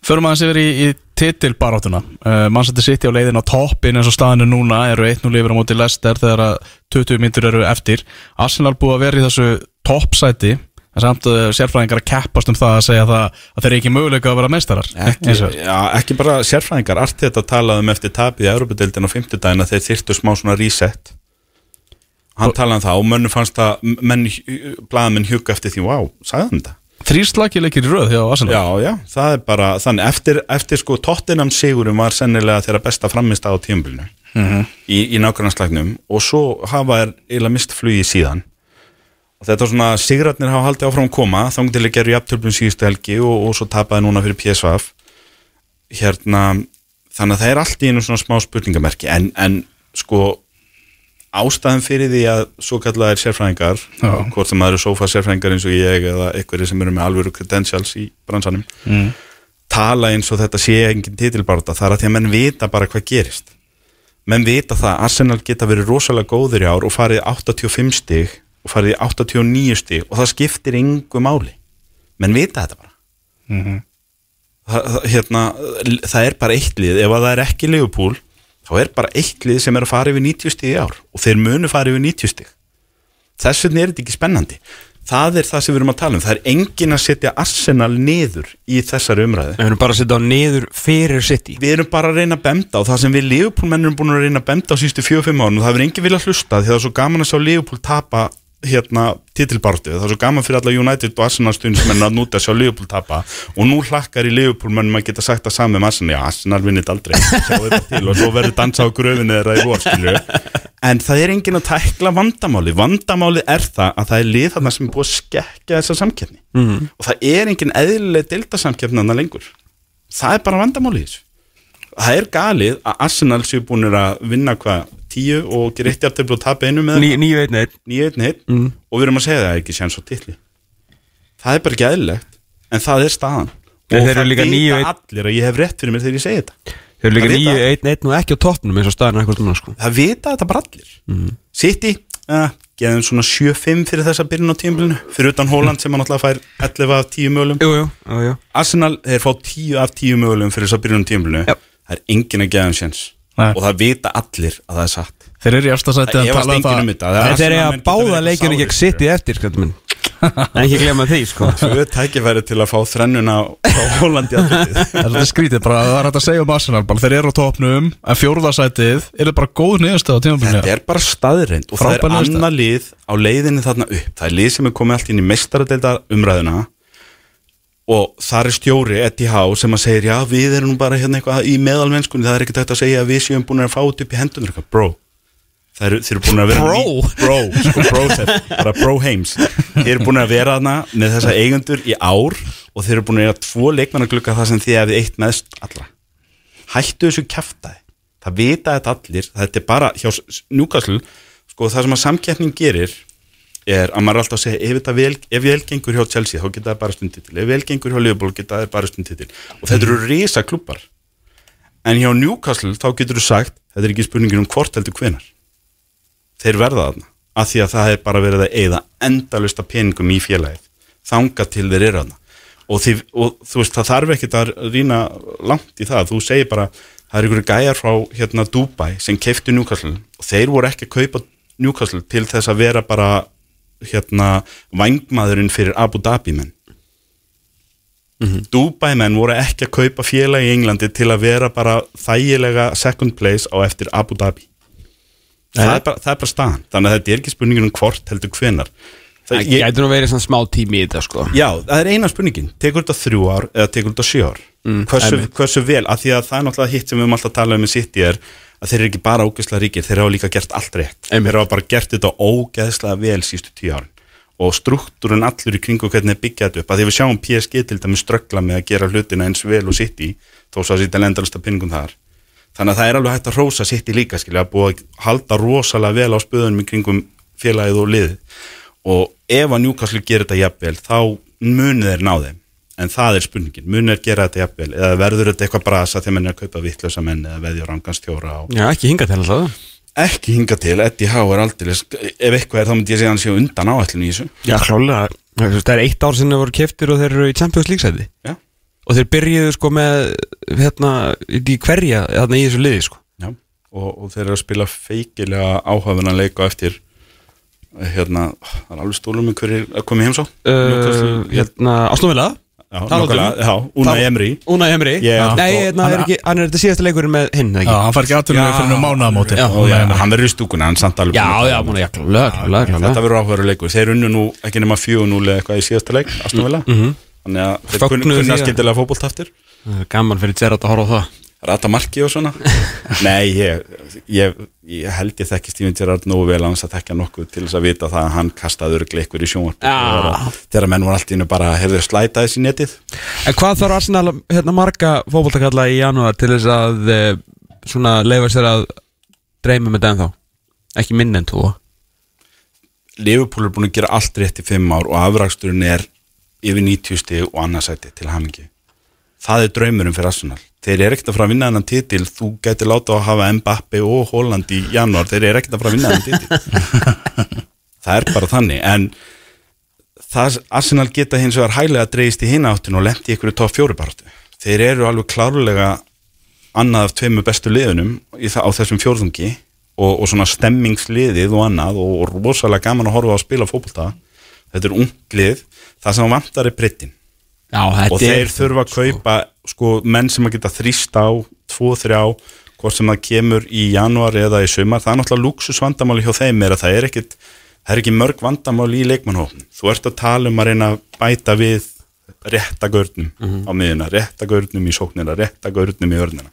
Speaker 3: Förum aðeins yfir í, í titilbarátuna uh, Manchester City á leiðin á toppin eins og staðinu núna eru 1-0 yfir á móti Leicester þegar að 20 myndur eru eftir. Arsenal búið að vera í þessu toppsæti en samt uh, sérfræðingar að keppast um það að segja það að þeir eru ekki möguleika að vera meistarar
Speaker 4: ekki, já, ekki bara sérfræðingar. Allt þetta talaði um eftir tapið í Európa-deildin á 50 daginn að þeir þyrftu smá svona reset. Hann talaði um það og mönnu fannst það menn, blaðamenn hjúka eftir því, wow, sagði hann þetta?
Speaker 3: Þrír slagir leikir í röð hjá Arsenal.
Speaker 4: Já, já, það er bara þannig. Eftir, eftir sko Tottenham sigurum var sennilega þeirra besta framist á tímbilinu í, í nákvæmnaslagnum og svo hafa er eiginlega mist flugi síðan þetta er svona sigratnir hafa haldið áfram að koma þá til að gera jafntöflum síðustu helgi og, og svo tapaði núna fyrir PSVF hérna þannig að það er allt í einu svona smá spurningamerki en, en sko ástæðan fyrir því að svo kallaðir sérfræðingar,
Speaker 3: Já.
Speaker 4: hvort það eru sofa sérfræðingar eins og ég eða einhverju sem eru með alvöru credentials í bransanum
Speaker 3: mm.
Speaker 4: tala eins og þetta sé engin titilbarta það er að því að menn vita bara hvað gerist menn vita það að Arsenal geta verið rosalega góður í ár og farið í 85 stig og farið í 89 stig og það skiptir yngu máli. Menn vita þetta bara.
Speaker 3: Mhm.
Speaker 4: það, það, hérna, það er bara eitt lið. Ef að það er ekki Liverpool þá er bara eitt lið sem er að fara yfir 90 stig í ár og þeir munu fara yfir 90 stig. Þess vegna er þetta ekki spennandi. Það er það sem við erum að tala um. Það er engin að setja Arsenal niður í þessari umræðu.
Speaker 2: Við erum bara að setja á niður fyrir City.
Speaker 4: Við erum bara að reyna að benda á það sem við Liverpool-menn erum búin að reyna að benda á sístu 4-5 árum og það verður enginn vilja hlusta því það er svo gaman að sjá Liverpool tapa hérna titilbartu, það er svo gaman fyrir alla United og Arsenal stundismenn að núta sjá Liverpool tapa. Og nú hlakkar í Liverpool-mennum að geta sagt það saman með Arsenal, já Arsenal vinnit aldrei. Og svo verður dansa á gröfinni þeirra í vor, skilju en það er enginn að tækla vandamáli. Vandamáli er það að það er lið þarna sem er búið að skekja þessa samkeppni.
Speaker 2: Mhm.
Speaker 4: og það er enginn eðlileg deildasamkeppni þarna lengur. Það er bara vandamáli það er galið að Arsenal séu búinir að vinna hvað tíu og gera eitt jafntefli og tapa einu með
Speaker 2: Níu einn
Speaker 4: heitt
Speaker 2: Mm.
Speaker 4: og við erum að segja það ekki sér svo tilli það er bara ekki eðlilegt en það er staðan.
Speaker 2: En
Speaker 4: og
Speaker 2: eru
Speaker 4: það vita
Speaker 2: einn-
Speaker 4: allir að ég hef rétt fyrir mér þegar ég segi þetta.
Speaker 2: Þeir eru líka
Speaker 4: Það vita.
Speaker 2: einn einn og ekki á toppnum eins og staðan er eitthvað sko.
Speaker 4: það vita þetta bara allir.
Speaker 2: Mhm.
Speaker 4: City, uh, geðum svona 7-5 fyrir þessa byrjun á tímbilinu fyrir utan Holland sem hann alltaf fær 11 af 10 mögulegum
Speaker 2: Jú, jú, jú,
Speaker 4: Arsenal, þeir fá 10 af 10 mögulegum fyrir þessa byrjun á tímbilinu
Speaker 2: Já.
Speaker 4: það er enginn að geða um séns
Speaker 3: Nei.
Speaker 4: og það vita allir að það er satt.
Speaker 3: Þeir eru í
Speaker 4: Það
Speaker 3: að tala um
Speaker 4: um
Speaker 3: það
Speaker 2: En þeir eiga
Speaker 4: menn geta
Speaker 2: báða leikjunni
Speaker 4: sárir,
Speaker 2: gegn City eftir, sko minn. En ekki glemma því, sko.
Speaker 4: Tvö tækifæri til að fá þrennuna á Holland í andlitið.
Speaker 3: Það er skrítið, bara það er hægt að segja um Arsenal bara, Þeir eru á topnum, en fjórðarsætið er bara góð niðurstöð á tímabilinu.
Speaker 4: Þetta er bara staðreind og það er annað lið á leiðinni þarna upp. Það er lið sem er komið allt inn í meistaradeilda umræðuna og þar er stjóri Eddie Howe sem að segir já við erum bara hérna eitthvað í meðalmennskunni það er ekkert hægt að segja að við séum búin að fá þetta upp í hendunar eitthvað, bro eru, þeir eru búin að vera
Speaker 2: Bro?
Speaker 4: ný- bro, sko brosef, bara bro heims þeir eru búin að vera þarna með þessa eigendur í ár og þeir eru búin að eiga tvo leikmannaglugga það sem þið hefði eitt meðst allra. Hættu þessu kjaftaði það vita þetta allir, þetta er bara hjá Newcastle, sko það sem að samkeppning gerir er að maður er alltaf að segja ef vel, ef vel gengur hjá Chelsea þá geta það bara stundið til, ef vel gengur hjá Liverpool geta það bara stundið til. Og þetta eru risa klubbar en hjá Newcastle þá getur þú sagt þetta er ekki spurningin um hvort heldur hvenar þeir verða þarna. Af því að það er bara verið að eigða endalusta peningum í félagið. Þanga til þeir eru þarna. Og, því, og þú veist það þarf ekkert að rýna langt í það, þú segir bara það er einhverju gæjar frá hérna Dubai sem keiftu Newcastle. Og þeir voru ekki að kaupa Newcastle til þess að vera bara hérna vangmaðurinn fyrir Abu Dhabi menn. Dubai menn voru ekki að kaupa félag í Englandi til að vera bara þægilega second place á eftir Abu Dhabi. Það er, bara, það er bara staðan. Þannig að þetta er ekki spurningin um hvort heldur hvenar
Speaker 2: Það
Speaker 4: ég,
Speaker 2: gæti nú verið svona smá tími í þetta, sko.
Speaker 4: Já, það er eina spurningin, tekur þetta þrjú ár eða tekur þetta sjö ár?
Speaker 2: Mm,
Speaker 4: hversu, hversu vel, af því að það er náttúrulega hitt sem við höfum alltaf talað um með City er að þeir eru ekki bara ógeðslega ríkir, þeir hafa líka gert allt rétt. Þeir hafa bara gert þetta ógeðslega vel sístu tíu árin. Og struktúrun allur í kringu hvernig er byggjað þetta upp, því við sjáum PSG til dæmis ströggla með að gera hlutina eins vel og City þó svo að City lendalista pinningum þar. Þannig að það er alveg hægt að rósa City líka skilja, að búa að halda rosalega vel á spöðunum í kringum félagið og liðið. Og ef að Newcastle gerir þetta jafnvel þá munið þeir ná þeim en það er spurningin, munið þeir gera þetta jafnvel? Eða verður þetta eitthvað brasa þegar menn er að kaupa vittlösa menn eða veðja ranganstjóra og
Speaker 2: Já, ekki hinga til alltaf
Speaker 4: ekki hinga til, Eddie Howe er aldrei ef eitthvað er þá myndi ég segja hann sé undan áætlun í þessu.
Speaker 2: Já, klálega Það er eitt ár sinni að voru keftir og þeir eru í Champions League sæti.
Speaker 4: Já.
Speaker 2: Og þeir byrjuðu sko með hérna, í hverja þarna í þessu liði sko.
Speaker 4: Já. Og, og þeir eru að spila feikilega áhafuna leika á eftir hérna, það er alveg stólum koma í heimsá
Speaker 2: uh, Hérna, Ásnúvila
Speaker 4: Já,
Speaker 2: Talandi
Speaker 4: nákvæmlega, já, Una
Speaker 2: Tal-
Speaker 4: Emri
Speaker 2: Una Emri Nei, hérna,
Speaker 3: hann-
Speaker 2: er ekki, hann er þetta síðasta leikurinn með hinn,
Speaker 3: hann fær ekki aðtunum
Speaker 4: Já.
Speaker 3: fyrir nú
Speaker 2: já,
Speaker 4: hann verður í stúkuna, hann samt alveg
Speaker 2: Já, já,
Speaker 4: um
Speaker 2: lög, lög,
Speaker 4: Þetta verður áhugaður leikur, þeir unnu nú ekki nema 4-0 eða eitthvað í síðasta leik,
Speaker 2: Mhm.
Speaker 4: Þannig að þeir kunna, skemmtilega fótboltaftir
Speaker 2: Gaman fyrir Gerrard að horfa á það
Speaker 4: rata marki og svona? Nei, ég, ég, ég held ég þekki Steven Gerrard nógu vel hans að þekka nokkuð til þess að vita það að hann kastaði örgli ykkur í sjónvarp
Speaker 2: Já.
Speaker 4: þegar menn voru allt innu bara hefðu slæta þessi netið.
Speaker 2: En hvað þarf Arsenal hérna, marga fótboltakalla í janúar til þess að e, svona leifa sér að dreyma með den þá? Ekki minn en þú
Speaker 4: Liverpool er búin að gera allt rétt í fimm ár og afraksturinn er yfir 90 stig og annarsæti til hamingi það er draumurum fyrir Arsenal þeir eru ekkert að fara að vinna þennan titil. Þú getur láta að hafa Mbappe og Holland í janúar, þeir eru ekkert að fara að vinna þennan titil. Það er bara þannig. En það Arsenal geta hins vegar hæglega dreigist í hináttin og lendi ykkur í top fjóri baráttu. Þeir eru alveg klárlega annað af tveimu bestu liðunum á þessum fjórðungi og, og svona stemmingsliðið og annað og, rosalega gaman að horfa á að spila fótbolta. Þetta er ungt lið. Það sem vantar er breytin
Speaker 2: Já,
Speaker 4: og þeir þurfa að kaupa sko, menn sem að geta þrýst á 2-3 hvort sem það kemur í januar eða í sumar, það er náttúrulega luxusvandamáli hjá þeim er að það er ekkit það er ekki mörg vandamáli í leikmannhófn þú ert að tala um að reyna að bæta við réttagörnum á miðuna, réttagörnum í sóknina réttagörnum í örnina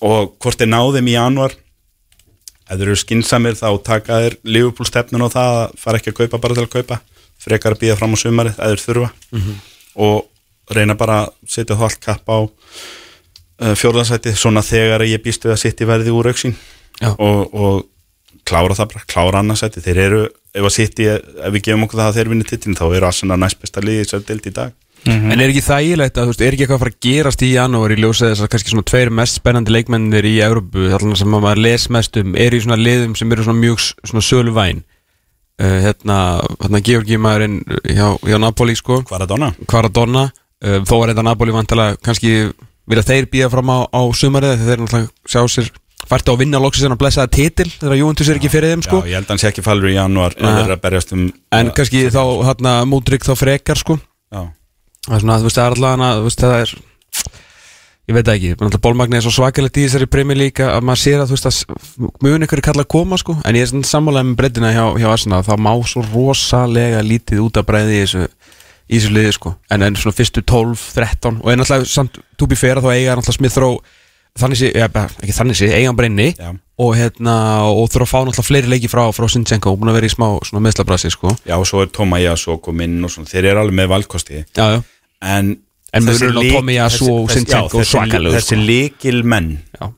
Speaker 4: og hvort þeir náðum í januar ef þeir eru skinsamir þá taka þeir Liverpool stefnun og það að fara ekki að kaupa bara til að kaupa frekar að býða fram á sumarið ef þeir þurfa og reyna bara að setja þá allt kapp á uh, fjórðansæti svona þegar ég býst við að sitt í verði úr auksín og, og klára það bara, klára annarsæti þeir eru, ef að sitt í ef við gefum okkur það að þeir vinni titlin þá eru Arsenal næst besta liði sem deilt í dag.
Speaker 2: En er ekki þægilegt að, þú veist, er ekki eitthvað að fara að gerast í janúar í ljósið þess að kannski svona tveir mest spennandi leikmennir í Európu, þarna sem að maður les mest um, er í svona liðum sem eru svona mjög svona sölu væn uh, hérna, hérna Georgi maðurinn hjá, hjá Napoli, sko.
Speaker 4: Kvaradonna
Speaker 2: Kvaradonna, uh, þó er þetta Napoli vantilega kannski vilja þeir býða fram á, á sumarið þegar þeir náttúrulega sjá sér fært á að vinna loksins en að blessa það titil þegar Juventus er ekki fyrir þeim, sko.
Speaker 4: Já, ég held að hann sé ekki falur í berjast um
Speaker 2: en kannski þá, hérna, Múdrik þá frekar, sko.
Speaker 4: Já,
Speaker 2: það er svona, þú veist, það er alltaf hana, þú veist, það er ég veit ekki, alltaf bólmagni er svo svakalegt í þessari premi líka að maður sér að þú veist að mjög er kallað að koma sko. En ég er sammálega með breytina hjá, hjá Arsenal það má svo rosalega lítið út að breyði í þessu, í þessu liði sko. En en svona fyrstu 12, 13 og er náttúrulega samt túbi fyrir þá eiga náttúrulega Smith Rowe þannig sé, ja, ekki þannig sé, eiga hann breyni
Speaker 4: Já.
Speaker 2: og hérna, og þurfa að fá náttúrulega fleiri leiki frá, frá Sinchenko og búin að vera í smá meðslabrasi sko.
Speaker 4: Já og svo er Toma Jasso kom inn og svona, þeir eru alveg með valkosti.
Speaker 2: Já, já,
Speaker 4: en
Speaker 2: En munurinn á Tommy
Speaker 4: þessi-
Speaker 2: og Zinchenko
Speaker 4: já, þessi- þessi
Speaker 2: sko.
Speaker 4: líkil menn
Speaker 2: já.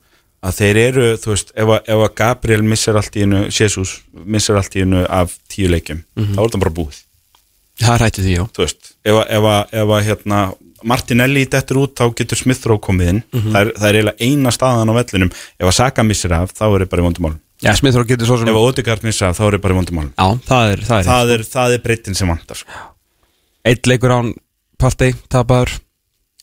Speaker 4: að þeir eru, þú veist, ef að, Gabriel missar allt í hennu, Jesus missar allt í hennu af tíu leikjum
Speaker 2: Mhm.
Speaker 4: þá er það bara búið,
Speaker 2: það rætti því, já
Speaker 4: veist ef ef ef að hérna, Martinelli dettur út, þá getur Smith-Rowe komið inn
Speaker 2: Mhm.
Speaker 4: það, er, það er eiginlega eina staðan á vellinum ef að Saka missir af, þá er það bara í vondumálum
Speaker 2: Já, Smith Rowe getur svo sem
Speaker 4: ef að Odegaard missir af, þá er það bara í vondumálum
Speaker 2: Já, það er, það er,
Speaker 4: það er, það er breytin sem vantar sko.
Speaker 2: Eitt leikur án partey, tapaður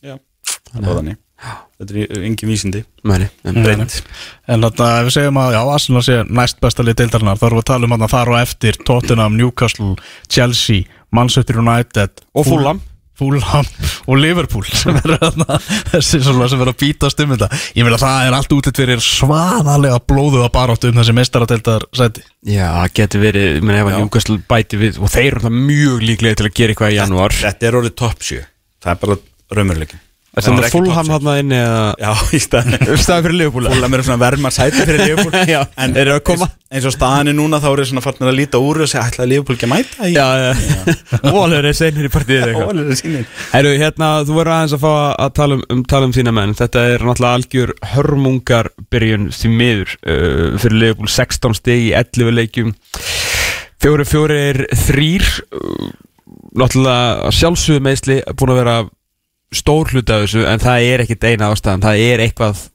Speaker 4: já, það er þannig þetta er engin vísindi.
Speaker 2: Mæni, en
Speaker 3: þarna, ef við segjum að já, Arsenal sé næst besta lið deildarinnar þá erum við að tala um þarna þar og eftir Tottenham, Newcastle, Chelsea Manchester United
Speaker 2: Og Fulham.
Speaker 3: Fulham og Liverpool sem eru þarna þessi svona sem eru að býtast um þetta. Ég meina það er allt útlitt fyrir svaðalega blóðu að barátt um þessi meistaradeildar sæti.
Speaker 2: Já, það getur verið, ég meina ef að. Newcastle bæti við Og þeir eru það mjög líklega til að gera eitthvað í janúar.
Speaker 4: þetta er orðið top 7 það er bara raumurleikin
Speaker 2: Er það Fulham hann inni eða?
Speaker 4: Já, í staðin
Speaker 2: Staði fyrir Liverpool
Speaker 4: Fulham eru svona verma sæti fyrir Liverpool.
Speaker 2: Já,
Speaker 4: en
Speaker 2: þeir eru að koma.
Speaker 4: eins, og staðan er núna þá eru svona farnir að líta úr og segja ætlaði Liverpool ekki að mæta í?
Speaker 2: Já, Volur er seinir í partíið eitthvað.
Speaker 4: Ólega sínir
Speaker 2: Herru, hérna, þú verður aðeins að fá að tala um, um, tala um þína menn. Þetta er náttúrulega algjör hörmungar byrjun því miður uh, fyrir Liverpool. 16 stig í 11 leikjum. Fjóri, fjóri er þrýr uh, Náttúrulega sjálfsögum meðsli búin að vera stór hluti af þessu En það er ekkit eina ástæðan. Það er eitthvað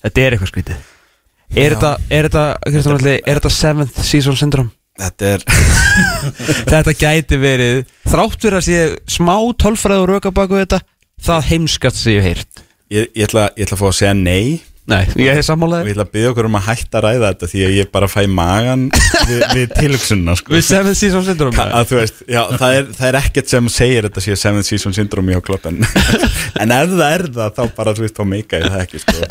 Speaker 2: Þetta er eitthvað skrítið. Er þetta, er þetta, Kristján Alli, er þetta seventh season syndrome?
Speaker 4: þetta er
Speaker 2: Þetta gæti verið Þrátt fyrir að sé smá tölfræð og röka baku þetta Það heimskast hef heyrt.
Speaker 4: Ég, ég, ætla, ég ætla að fá að segja nei
Speaker 2: Nei, ég hef
Speaker 4: og
Speaker 2: sammálaði
Speaker 4: ég ætla að byggja okkur um að hætta að ræða þetta því að ég bara fæ magan við, við tilhugsunna sko.
Speaker 2: Við seventh season syndrome
Speaker 4: Ka- að þú veist, já, það, er, það er ekkert sem segir þetta sé 7 season syndrome hjá klopp en, en ef það er það þá bara þú veist, þá meika ég það ekki sko.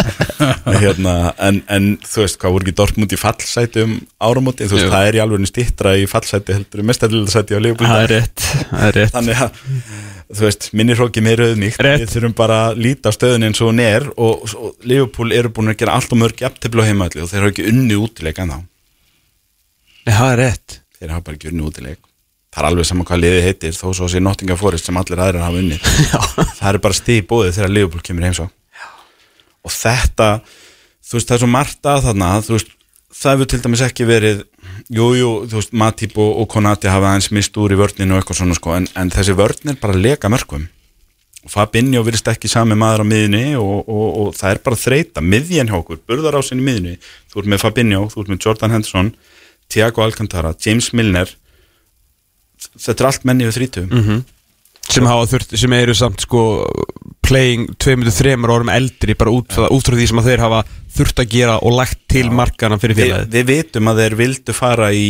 Speaker 4: hérna, en, en þú veist, hvað voru ekki Dortmund í fallsæti um áramóti, þú veist,
Speaker 2: Jú.
Speaker 4: það er í alveg stittra í fallsæti heldur, mestallsæti á
Speaker 2: Það
Speaker 4: Leopold
Speaker 2: er rétt, það er rétt
Speaker 4: þannig að þú veist, minni hróki meir auðmíkt við þurfum bara að líta á stöðun eins og hún er og, og Liverpool eru búin að gera allt og mörg jafntefli á heimaðli og þeir hafa ekki unni útileik en þá
Speaker 2: Nei, það er rétt.
Speaker 4: Þeir hafa bara ekki unni útileik. Það er alveg saman hvað liðið heitir þó svo sé Nottingham Forest sem allir aðrir hafa unni það er bara stig bóðið þegar Liverpool kemur heimsá og þetta þú veist það er svo margt að þarna þú veist það hefur til dæmis ekki verið jújú, jú, þú veist Matip og, og Konati hafa aðeins mist úr í vörninu og eitthvað svona sko en, en þessi vörn er bara að leka mörgum Fabinho virðist ekki sami maður á miðinni og, og, og það er bara að þreita miðjan hjá okkur, burðarásin í miðinni þú ert með Fabinho, þú ert með Jordan Henderson Thiago Alcantara, James Milner þetta er allt menni við þrítum
Speaker 2: mm sem, hafa þurft, sem eru samt sko playing 2-3 árum eldri bara út, ja. frá því sem að þeir hafa þurft að gera og lagt til markana fyrir
Speaker 4: Vi,
Speaker 2: félagið.
Speaker 4: við vitum að þeir vildu fara í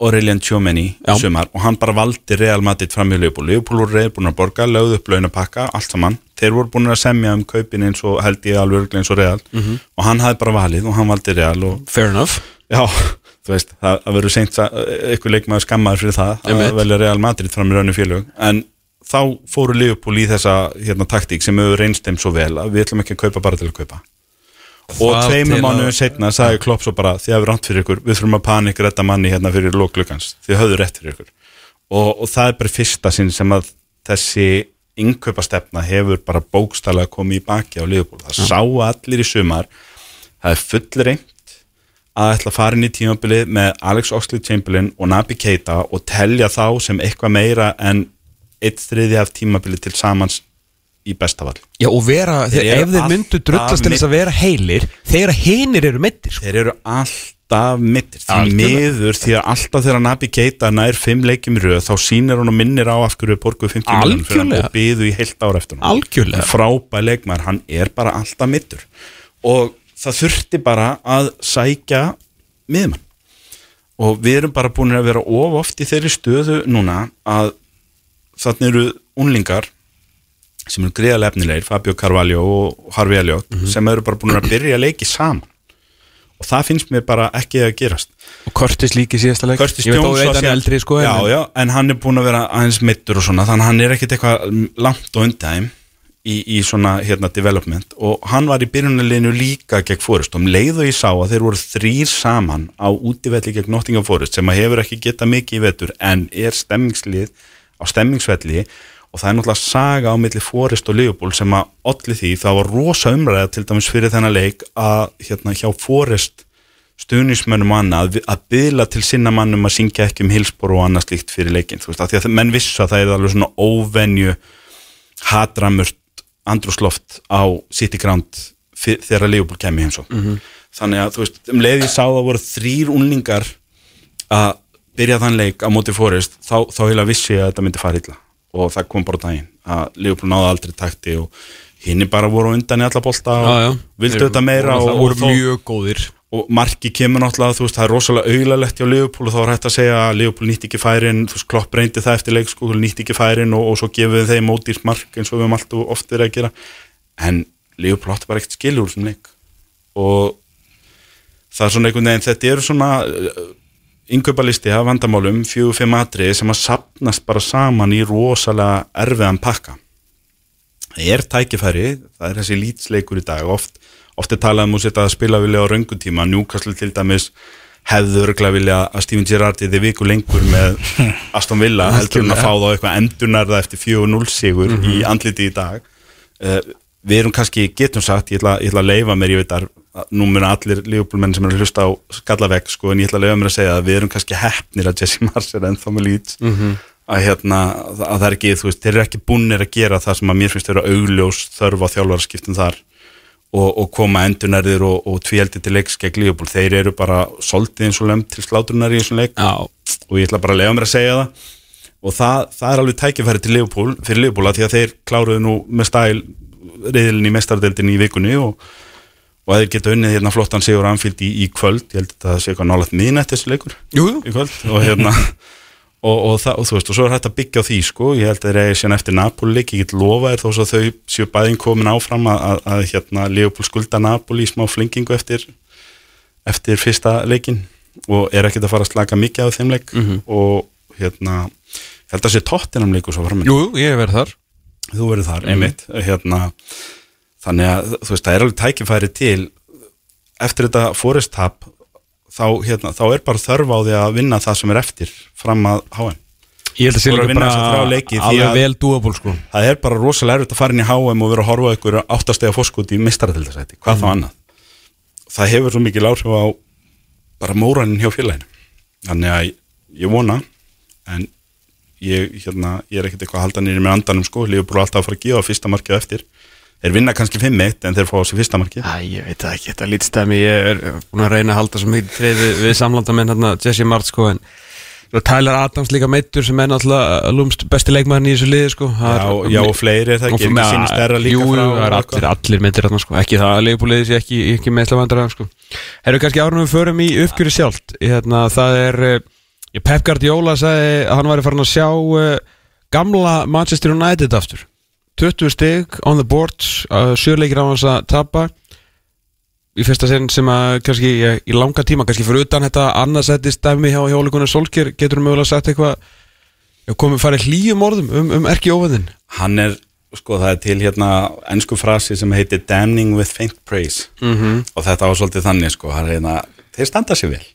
Speaker 4: Aurelian Tjómeni og hann bara valdi Real Madrid fram í Leopold Leopold voru reyð búin að borga, lögðu upp launapakka allt saman, þeir voru búin að semja um kaupin eins og held ég alveg eins og Real. Og hann hafði bara valið og hann valdi Real og
Speaker 2: fair enough.
Speaker 4: Já, þú veist, það, það verður seint eitthvað leikmaður skammaður fyrir það að velja Real Madrid fram í rauninu félög. En þá fóru Leopold í þessa hérna, taktík sem hefur reynst þeim svo vel að við ætlum ekki að kaupa bara til að kaupa. Og
Speaker 2: að-
Speaker 4: mánuðum setna sagði Klopp svo bara þið hefur ránt fyrir ykkur, við þurfum að panik redda manni hérna fyrir lóklugans, þið höfðu rétt fyrir ykkur. Og, og það er bara fyrsta sinn sem að þessi innkaupastefna hefur bara bókstælega komið í baki á Leopold, það sá allir í sumar það er full reynd að ætla að fara inn í tímabilið með Alex Oxlade-Chamberlain og Naby Keita og telja þá sem eitthvað meira en eitt þriði af tímabilið til samans í bestafall
Speaker 2: Já og vera,
Speaker 4: Þeir
Speaker 2: þeir, ef þeir myndu
Speaker 4: alltaf
Speaker 2: drullast til þess að vera heilir þegar hinir eru meittir sko.
Speaker 4: þeir eru alltaf mittir því
Speaker 2: Algjörlega.
Speaker 4: miður því að alltaf þegar Nabi Keita nær fimm leikjum röð þá sýnir hún og minnir á af hverju borguðu 50 miljonum fyrir hann og byðu í heilt ára eftir hann
Speaker 2: Algjörlega.
Speaker 4: frábæð leikmar, hann er bara alltaf mittur og það þurfti bara að sækja miðmann og við erum bara búin að vera of oft í þeirri stöðu núna að þannig eru unlingar sem eru greiðlega efnilegir, Fabio Carvalho og Harfi Elliot, sem eru bara búin að byrja að leiki saman. Og það finnst mér bara ekki að gerast.
Speaker 2: Og Curtis líki síðasta leik.
Speaker 4: Curtis Jones var síðan-
Speaker 2: eldri sko
Speaker 4: já,
Speaker 2: en-
Speaker 4: já, en hann er búin að vera aðeins mittur og svona, þannig að hann er ekkit eitthvað langt og undæðum í, í svona hérna development. Og hann var í byrjunarleginu líka gegn Forest. Og um leið og ég sá að þeir voru þrýr saman á útivelli gegn Nottingham Forest sem að hefur ekki getað mikið í vetur en er stemmingslið á stemmingsvelli og það er náttúrulega saga á milli Forest og Liverpool sem að olli því það var rosa umræða til dæmis fyrir þennan leik að hérna hjá Forest stuðnismönnum og annað að, byðla til sinna mannum að syngja ekki um hilspor og annað slíkt fyrir leikin þú veist, að því að menn vissu að það er alveg svona óvenju hatramurt andrúsloft á City Ground þegar Leopold kemur heim svo. Þannig að þú veist, um leið ég sá það voru þrýr unlingar að byrja þann leik á móti Forest þá, þá heila vissi ég að þetta myndi fara illa. Og það kom bara daginn að Leopold náði aldrei takti og hinn bara voru undan í alla bolta og vildu þetta meira
Speaker 2: og
Speaker 4: og, og, og marki kemur náttúrulega, þú veist, það er rosalega auðlalegt hjá Leopold og þá er hægt að segja að Leopold nýtti ekki færin, þú veist, Klopp reyndi það eftir leik sko, nýtti ekki færin og, og svo gefið þeim ódýrt mark eins og við höfum alltaf oft verið að gera. En Leopold átti bara ekkert skilur úr þessum leik. Og það er svona einhvern veginn, þetta eru svona yngöpalisti af vandamálum, fjögur, fimm atriði sem að sapnast bara saman í rosalega erfiðan pakka. Það er tækifæri, það er þessi lýtsleikur í dag. Oft, oft er talað um að setja að spila vilja á röngutíma, Newcastle til dæmis hefðu örglega vilja að Steven Gerrard þið viku lengur með Aston Villa heldur en að fá þá eitthvað endurnærða eftir 4-0 sigur í andliti í dag. Uh, við erum kannski, getum sagt ég ætla, ég ætla að leifa mér, ég veit að nú muna allir lífbólmenn sem eru að hlusta á skallavegg sko, en ég ætla að leifa mér að segja að við erum kannski heppnir að Jesse Mars er ennþá með lít að, hérna, að það er ekki, þú veist, þeir eru ekki búnir að gera það sem að mér finnst vera augljós þörf á þjálfarskiptum þar og, og koma endurnærðir og, og tvíeldi til leiks gegn Lífból, þeir eru bara soldið eins og lömd til slátrunar í þessum leik.
Speaker 2: Já,
Speaker 4: og ég ætla bara að lega mér að segja það. Og það, það er alveg tækifæri til Liverpool, fyrir Liverpool að því að þeir kláruðu nú með stæl reyðilin í mestardeldin í vikunni og, og að þeir geta unnið hérna flottan sigur anfíld í, í kvöld, ég held að það sé eitthvað nálægt miðnætt þessu leikur í kvöld og hérna og, og, það, og þú veist, og svo er hægt að byggja á því sko, ég held að þeir eigi síðan eftir Napoli ég get lofa þér þó að þau séu bæðin komin áfram að, að, að hérna Liverpool skulda Napoli í smá flingingu eftir eftir fyrsta leikin og er ekkert að fara að slaka mikið á þeim leik og hérna held að sé tóttinam leikur svo framinn
Speaker 2: Jú, ég hef verið þar
Speaker 4: þú verður þar, einmitt. hérna, þannig að þú veist, það er alveg tækifæri til eftir þetta fóristap þá, hérna, þá er bara þörf á því að vinna það sem er eftir fram að HM
Speaker 2: Ég held að sé
Speaker 4: Þú voru að
Speaker 2: líka
Speaker 4: vinna þessa þrjá
Speaker 2: bara
Speaker 4: leiki
Speaker 2: alveg vel dúaból sko.
Speaker 4: það er bara rosalega erfitt að fara inn í HM og vera að horfa ykkur áttastega fórskot í mistaratildasæti, hvað þá annað. Það hefur svo mikil áhrif á bara móranin hjá félaginu. Þannig að ég vona en ég, hérna, ég er ekkert eitthvað að halda nýri með andanum sko, Lífur alltaf að fara að gefa fyrsta markið eftir. Þeir vinna kannski 5-1 en þeir fá sig fyrsta markið.
Speaker 2: Æ, ég veit það ekki, þetta lítstæmi Ég er búin að reyna að halda svo mikið treð við, við samlandamenn hérna, Jesse Mart sko en Tyler Adams líka meittur sem er náttúrulega lúmst besti leikmaðurinn í þessu liði sko.
Speaker 4: Já,
Speaker 2: er-
Speaker 4: já og fleiri er það ekki, ekki sín stærra líka
Speaker 2: Jú,
Speaker 4: frá
Speaker 2: jú, er allir, allir meittir hérna sko. Ekki það að leifbúliði sé ekki, ekki meðslavandra sko. Herru kannski árunum við förum í uppgjöri sjálft. Hérna, Það er eh, Pep Guardiola sagði að hann væri farin að sjá uh, gamla Manchester United aftur. 20 stig on the boards uh, sjörleikir á hans að tapa. Í fyrsta sinn sem að kannski í, langa tíma, kannski fyrir utan þetta annarsætti stæmi hjá hjólikunar Solskjör getur mögulega sagt eitthvað? Komið farið hlýjum orðum um, um erki óveðin
Speaker 4: hann er, sko það er til hérna ennsku frasi sem heitir damning with faint praise.
Speaker 2: Mm -hmm.
Speaker 4: og þetta var svolítið þannig sko, hann er hérna, þeir standa sér vel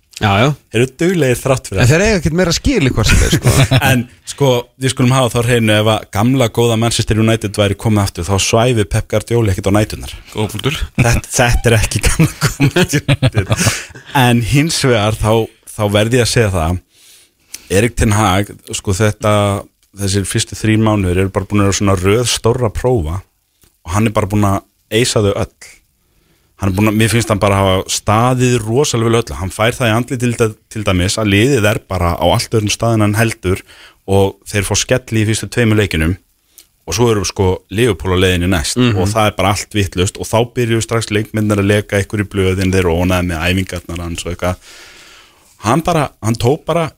Speaker 4: eru duglegir þrátt fyrir
Speaker 2: En þeir eiga ekkert meira skil þeir sko.
Speaker 4: En sko, við skulum hafa þá hreinu ef að gamla góða Manchester United væri komið aftur þá svæfi Pep Guardiola ekkert á nætunar þetta, þetta er ekki gamla góða Manchester United. En hins vegar þá, þá verði ég að segja það Erik Ten Hag, sko þetta þessir fyrstu þrín mánuður eru bara búin að vera svona röð stóra prófa og hann er bara búin að eisa þau öll að, mér finnst hann bara að hafa staðið rosalega vel öllu, hann fær það í andli til, til dæmis að liðið er bara á allt öðrum staðin hann heldur og þeir fá skelli í fyrstu tveimu leikinum og svo eru sko Leopold á leiðinni næst og það er bara allt vittlust og þá byrjuðu strax leikmyndir að leka ykkur í blöðin þeir ónaði með æfingarnar hans og eitthvað. Hann bara, hann tók bara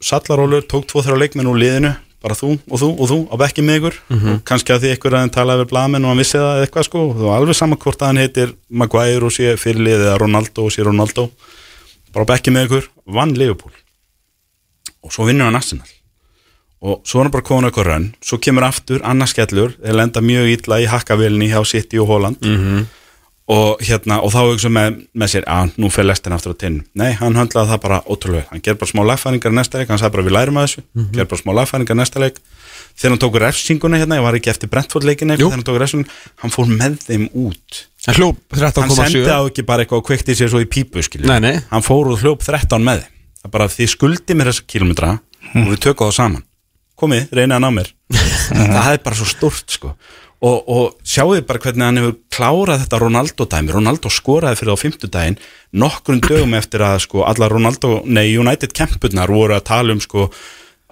Speaker 4: sallarólur, tók tvo þrjá leikmenn úr liðinu bara þú og þú og þú á bekki með ykkur. Og kannski að því ykkur að hann talaði við blaðmenn og hann vissi það eitthvað sko. Og alveg saman hvort að hann heitir Maguire og sé fyrirlið eða Ronaldo og sé Ronaldo. Bara á bekki með ykkur, vann Liverpool. Og svo vinnur hann Arsenal. Og svo er hann bara komin eitthvað rönn. Svo kemur aftur annars skellur þeir lenda mjög illa í hakkavilni hjá City og Holland -hmm. Og hérna og þá hugsa með, með sér að nú fyrir lestin aftur á tinn nei, hann höndlaði það bara ótrúlega. Hann ger bara smá lagfæringar næsta leik, hann sagði bara við lærum að þessu. Ger bara smá lagfæringar næsta leik. Þegar hann tók refsinguna hérna, ég var ekki eftir Brentford leikinu þegar hann tók refsinguna, hann fór með þeim út.
Speaker 2: Hann hljóp
Speaker 4: hann sendi
Speaker 2: 13,7
Speaker 4: á ekki bara eitthvað og kveikti sér svo í pípu.
Speaker 2: Nei, nei.
Speaker 4: hann fór og hljóp 13 með það bara þið skuldi mér þessa kilometra og við tökum það saman. Komið, reynið að ná mér. Það er bara svo stort sko og, og sjáu þið bara hvernig hann hefur klárað þetta Ronaldo dæmi, Ronaldo skoraði fyrir á fimmtudaginn, nokkurn dögum eftir að sko alla Ronaldo, nei United kempurnar voru að tala um sko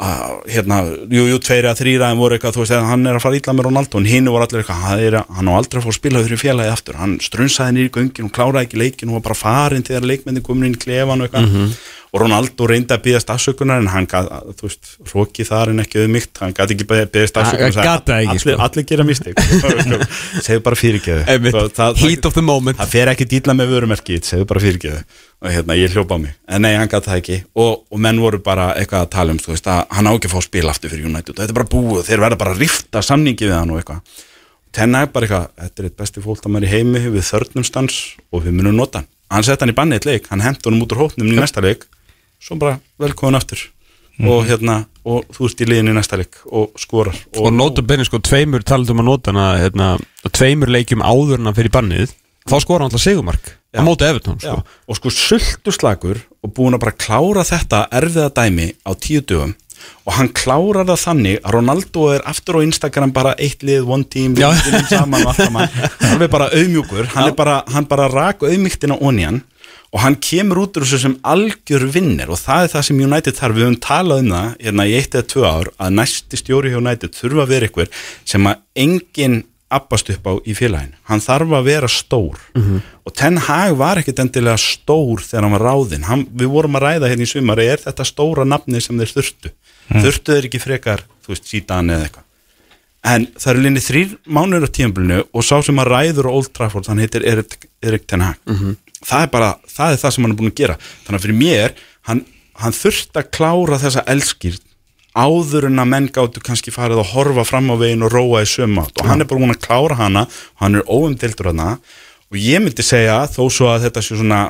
Speaker 4: að, hérna, jú, jú, tveiri að þrýra en voru eitthvað, þú veist, hann er að fara ítla með Ronaldo en hinn voru allir eitthvað, hann, að- hann á aldrei að að spila fyrir félagið aftur, hann strunsaði nýri göngin og kláraði ekki leikin og var bara farin þegar leikmenni komin inn í klefan og eitthvað. Og Ronaldo reyndi að byggast afsökunar en hann gat, þú veist, hróki þar en ekki auðmygt, hann gæti ekki byggast afsökunar
Speaker 2: Hann gat það ekki,
Speaker 4: allir,
Speaker 2: sko.
Speaker 4: allir gera mistik segðu bara fyrirgeðu það- það-
Speaker 2: Heat of the moment.
Speaker 4: það fer ekki dýla með vörumerkið segðu bara fyrirgeðu og hérna ég hljópa á mig. En nei hann gæti það ekki. Og, og menn voru bara eitthvað að tala um þú veist að hann á ekki að fá að spila aftur fyrir United. Og þetta er bara búið þeir verða bara að rifta samningi við hann og eitthvað. Tenna er bara eitthvað þetta er eitt besti fólktamær í heimi við þörnumstans og við munum nota hann. Hann sett hann í banni eitt leik hann hent honum út úr hópnum í næsta leik. Svo bara velkomin aftur. Og hérna og þú ert í liðinu í næsta leik og skorar.
Speaker 2: Og nota benni sko tveimur alltaf á móti Evertón
Speaker 4: Já,
Speaker 2: sko.
Speaker 4: og sko sultu slagur og búin að bara klára þetta erfiða dæmi á tíu dögum og hann klárar það þannig að Ronaldo er aftur á Instagram bara eitt lið, one team,
Speaker 2: Já.
Speaker 4: við vinnum saman og allt saman, hann er bara auðmjúkur hann er bara, hann bara rak auðmygtina onni hann og hann kemur út úr þessu sem algjör vinnir og það er það sem United þarf, við höfum talað um það hérna í eitt eða tvö ár að næsti stjóri hjá United þurfa að vera ykkur sem að enginn abbast upp á í félaginu. Hann þarf að vera stór. Og Ten Hag var ekkit endilega stór þegar hann var ráðinn, við vorum að ræða hérna í sumari, er þetta stóra nafni sem þeir þurftu, þurftu þeir ekki frekar þú veist, sítan eða eitthvað? En það eru linni þrýr mánuður á tímabilinu og sá sem að ræður á Old Trafford hann heitir Erik, Erik Ten Hag. Það er bara, það er það sem hann er búin að gera. Þannig að fyrir mér, hann, hann þurfti að klára þessa elskýr áður en að menn gáttu kannski farið að horfa fram á veginn og róa í sömátt og hann er bara búin að klára hana og hann er óumdildur hana og ég myndi segja þó svo að þetta sé svona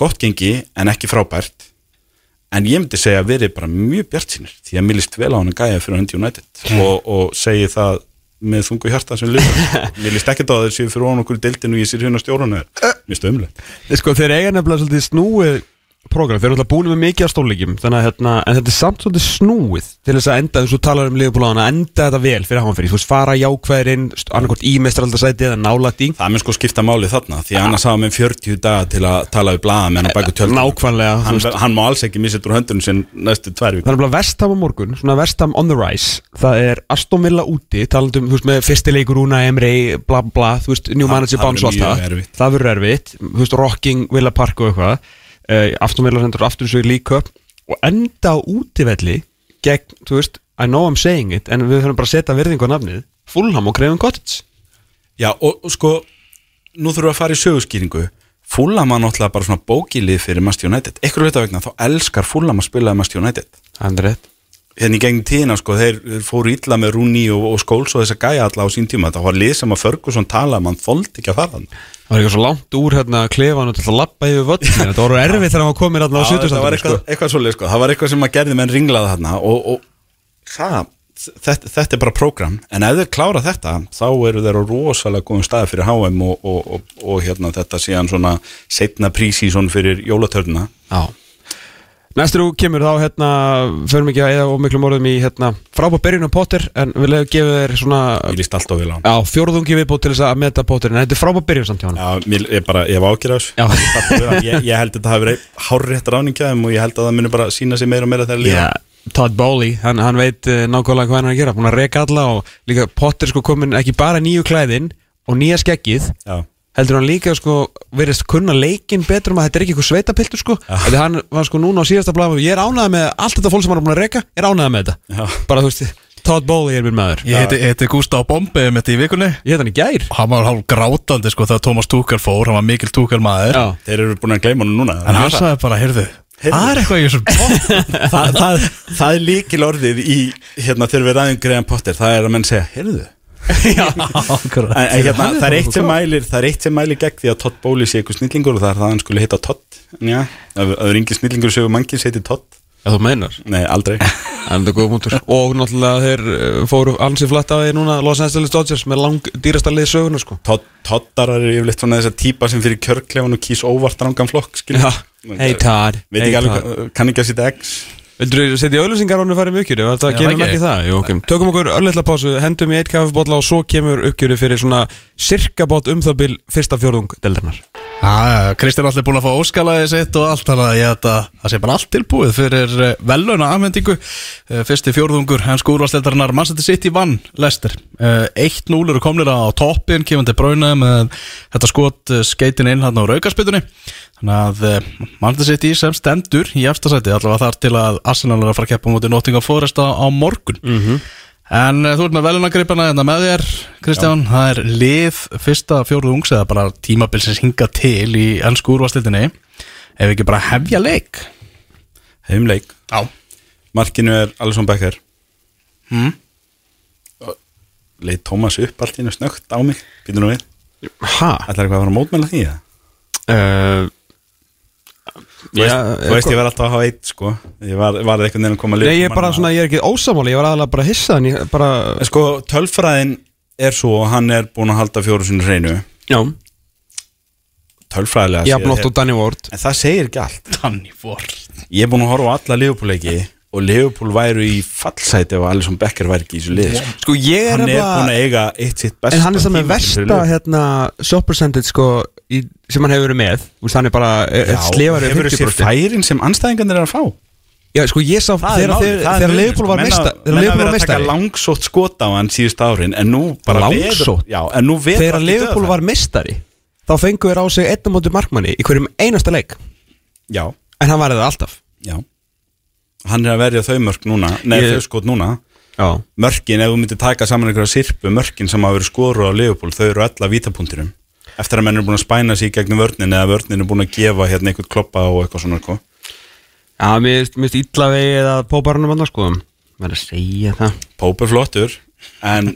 Speaker 4: gott gengi en ekki frábært en ég myndi segja að verið bara mjög bjart sínir því að mér líst vel á hann að gæja fyrir Hundi United. Og, og segi það með þungu hjarta sem liður mér líst ekkert á þessi fyrir ofan okkur í deildinu og ég sér hérna stjórnuna mér stöðumlega
Speaker 2: Sko þeir eiga nefnilega svolítið snúið program, þeir eru alltaf búin með mikið af að hérna, en þetta er samt svolítið snúið til þess að enda, þú talar um liðbúláðana enda þetta vel fyrir háanferði, þú veist fara jákvæðir inn annarkort í mestraldasæti eða nálægt í.
Speaker 4: Það mun sko skipta máli þarna því annars hafa með 40 daga til að tala við blaða menn á bæku tjöldum
Speaker 2: Nákvæmlega, þú
Speaker 4: hann, hann má alls ekki missa þetta úr höndunum sinn næstu tvær
Speaker 2: Það er bara vestam á morgun, svona vestam on the rise. Það er Aston Villa úti talandum, með fyrstileikur Una Emre bla bla þú veist, new manager bounce og allt það. Það verður erfitt, þú veist, rocking Villa Park og eitthvað uh, Aston Villa sendur aftur svo í Cup og enda á útivelli gegn, þú veist, I know I'm saying it en við þurfum bara að setja virðingu á nafnið Fulham og Craven Cottage.
Speaker 4: Já, og, og sko, nú þurfum við að fara í sögurskýringu Fúlam var náttúrulega bara svona bókilið fyrir Master United. Ekkur hluta vegna, þá elskar Fúlam að spila Master United.
Speaker 2: Það er rétt
Speaker 4: Hérna í gegnum tíðina, sko, þeir fóru illa með Rúni og, og Skóls og þess að gæja alla á sín tíma. Það var lið sem að Ferguson tala, mann þoldi ekki að fara hann
Speaker 2: Það var eitthvað svo langt úr hérna klefan og til að lappa yfir völlin Þetta voru erfitt þegar hann var komin hérna á
Speaker 4: Já, það var
Speaker 2: 70
Speaker 4: eitthvað, eitthvað svoleið, sko, það var eitthvað sem að gerði menn ringlaði þarna og, og það, þetta, þetta er bara prógram, en ef þeir klára þetta þá eru þeir á rosalega góðum staði fyrir HM og, og, og, og hérna þetta síðan svona setna prísíson fyrir jólatörnuna
Speaker 2: Næstur þú kemur þá hérna Förum ekki að eða og miklu morðum í hérna Frábá byrjun á Potter En við leiðum gefa þér svona
Speaker 4: ég líst alltaf á hann
Speaker 2: Já, fjórðungi viðbútt til þess að meta Potter En þetta er frábá byrjun samt hjá hann
Speaker 4: Já, mér, ég bara, ég ágjörð þessu.
Speaker 2: Já.
Speaker 4: ég, ég held að þetta hafi verið hárrétt ráningjaðum og ég held að það muni bara sína sig meira og meira þegar líða
Speaker 2: Já, Todd Bowley, hann, hann veit uh, nákvæmlega hvað hann er að gera Búin að reka alla og líka Potter sko komin ekki bara nýju klæðin Og nýja skeggið.
Speaker 4: Já,
Speaker 2: heldur hann líka sko verðist kunna leikin betur um að þetta er ekki eitthvað sveitapiltur sko? Þegar hann var sko núna á síðasta blaðum Ég er ánægð með allt þetta fólk sem hann er búin að reka Ég er ánægð með þetta.
Speaker 4: Já,
Speaker 2: Bara þú veist, Todd Bowley er minn maður.
Speaker 3: Ég heiti, heiti Gustaf Bombe um þetta í vikunni.
Speaker 2: Ég heit hann í gær.
Speaker 3: Hann var hálf grátandi sko þegar Thomas Tuchel fór. Hann var mikil Tuchel maður.
Speaker 2: Já,
Speaker 4: þeir eru búin að gleyma hann núna.
Speaker 3: En hann sagði bara, heyrðu. Það er eitthvað í þessum topp.
Speaker 4: Það, það, það er líkil orðið í hérna þegar við ræðum Graham Potter. Það er að menn segja, heyrðu en, en hérna, það er mælir það er eitt sem mælir gegn því að Todd Bowley sé eitthvað snillingur og það er það að hann skulle heita Todd já, það er engin snillingur sem mannkinn heiti Todd.
Speaker 2: Já, þú meinar.
Speaker 4: Nei, aldrei.
Speaker 2: En það er góð punktur. Og náttúrulega þeir uh, fóru ansið flatt á því núna Los Angeles Dodgers með lang dýrasta lið söguna sko.
Speaker 4: Todd, Toddarar eru yfirleitt svona þess að típa sem fyrir kjörklefan og kýs óvart rangan flokk skilur.
Speaker 2: Já, hey Todd.
Speaker 4: kann ekki að sitja X
Speaker 2: Vildur þú setja auðlýsingar ánum farið mjög kjöru? Það
Speaker 3: Já,
Speaker 2: kemur
Speaker 3: ekki.
Speaker 2: ekki það Jú, okay. Tökum okkur örleitla pásu, hendum í eitt kaffibólla og svo kemur uppgjöru fyrir svona sirkabót um það bil fyrsta fjórðung deldarnar
Speaker 3: Já, Kristján allir búin að fá óskalaði sitt og allt Þannig að ég held að það sé bara allt tilbúið fyrir veluna afhendingu Fyrsti fjórðungur, hans skúrvasteldarinnar Manchester City vann Lester 1-0 eru komnir á toppin Kefandi Bráuna með þetta skot eh, skeitin inn hann á raukarspytunni Þannig að eh, Manchester City sem stendur í efstasæti Allavega þar til að Arsenal er að fara að keppa mútið Nottingham Forest á, á morgun. En uh, þú ert með velunagripana hérna með þér, Kristján, það er lið fyrsta fjóruðungs eða bara tímabil sem hinga til í ennsku úrvastildinni ef ekki bara hefja leik.
Speaker 4: Heimleik,
Speaker 3: Já.
Speaker 4: Markinu er Alisson Becker.
Speaker 3: Mm.
Speaker 4: leið Tómas upp allt í einu snögt á mig? Býtum nú við,
Speaker 2: Ha?
Speaker 4: ætlar eitthvað að fara að mótmæla því eða?
Speaker 2: Uh,
Speaker 4: Þú veist, þú veist ég var alltaf að hafa eitt sko. Ég var, var eitthvað nefn að koma að
Speaker 2: Nei, ég er bara svona, ég er ekki ósamáli, ég var aðalega bara hissa en ég bara,
Speaker 4: En Sko, tölfræðin er svo og Hann er búin að halda fjóru sinni hreinu.
Speaker 2: Já,
Speaker 4: Tölfræðilega
Speaker 2: ég haf nátt og Danny Ward.
Speaker 4: En það segir ekki allt.
Speaker 3: Danny Ford
Speaker 4: Ég er búin að horfa á alla Liverpool-leiki Og Liverpool væru í fallsæti Ef Alisson Becker væri ekki í þessu lið sko.
Speaker 2: Sko, ég er
Speaker 4: Hann er
Speaker 2: nefnilega-
Speaker 4: búin að eiga eitt sitt besta
Speaker 2: En hann er saman versta hérna, shop percentage sko, í, sem hann hefur verið með veist, hann er bara
Speaker 4: Já,
Speaker 2: slefar
Speaker 4: hefur sér færin sem anstæðingarnir er að fá?
Speaker 2: Já, sko, ég sá
Speaker 4: Það
Speaker 2: þegar Leifból var
Speaker 4: sko.
Speaker 2: mesta
Speaker 4: Menn
Speaker 2: Þegar
Speaker 4: að- vera
Speaker 2: var
Speaker 4: að taka
Speaker 2: mestari
Speaker 4: langsótt skot á hann síðust árin En nú bara
Speaker 2: Langsótt?
Speaker 4: veður- Já, en nú veður
Speaker 2: Þegar Leifból var mestari Þá fengu þeir á sig einn á móti markmanni Í hverjum einasta leik.
Speaker 4: Já,
Speaker 2: En hann var það alltaf.
Speaker 4: Já. Hann er að verja þau mörk núna Nei,
Speaker 2: Ég-
Speaker 4: þau skot núna.
Speaker 2: Já,
Speaker 4: Mörkin, ef þú myndir taka saman einhverja sirpu Mörkin sem hafa verið skoru á Leopold Þau eru alla vítapunkturum Eftir að menn eru búin að spæna í gegnum vörnin Eða vörnin er búin að gefa hérna einhvern kloppa og eitthvað svona sko.
Speaker 2: Já, mér finnst- vegið að póparunum hann sko maður er að segja það
Speaker 4: Pope er flottur en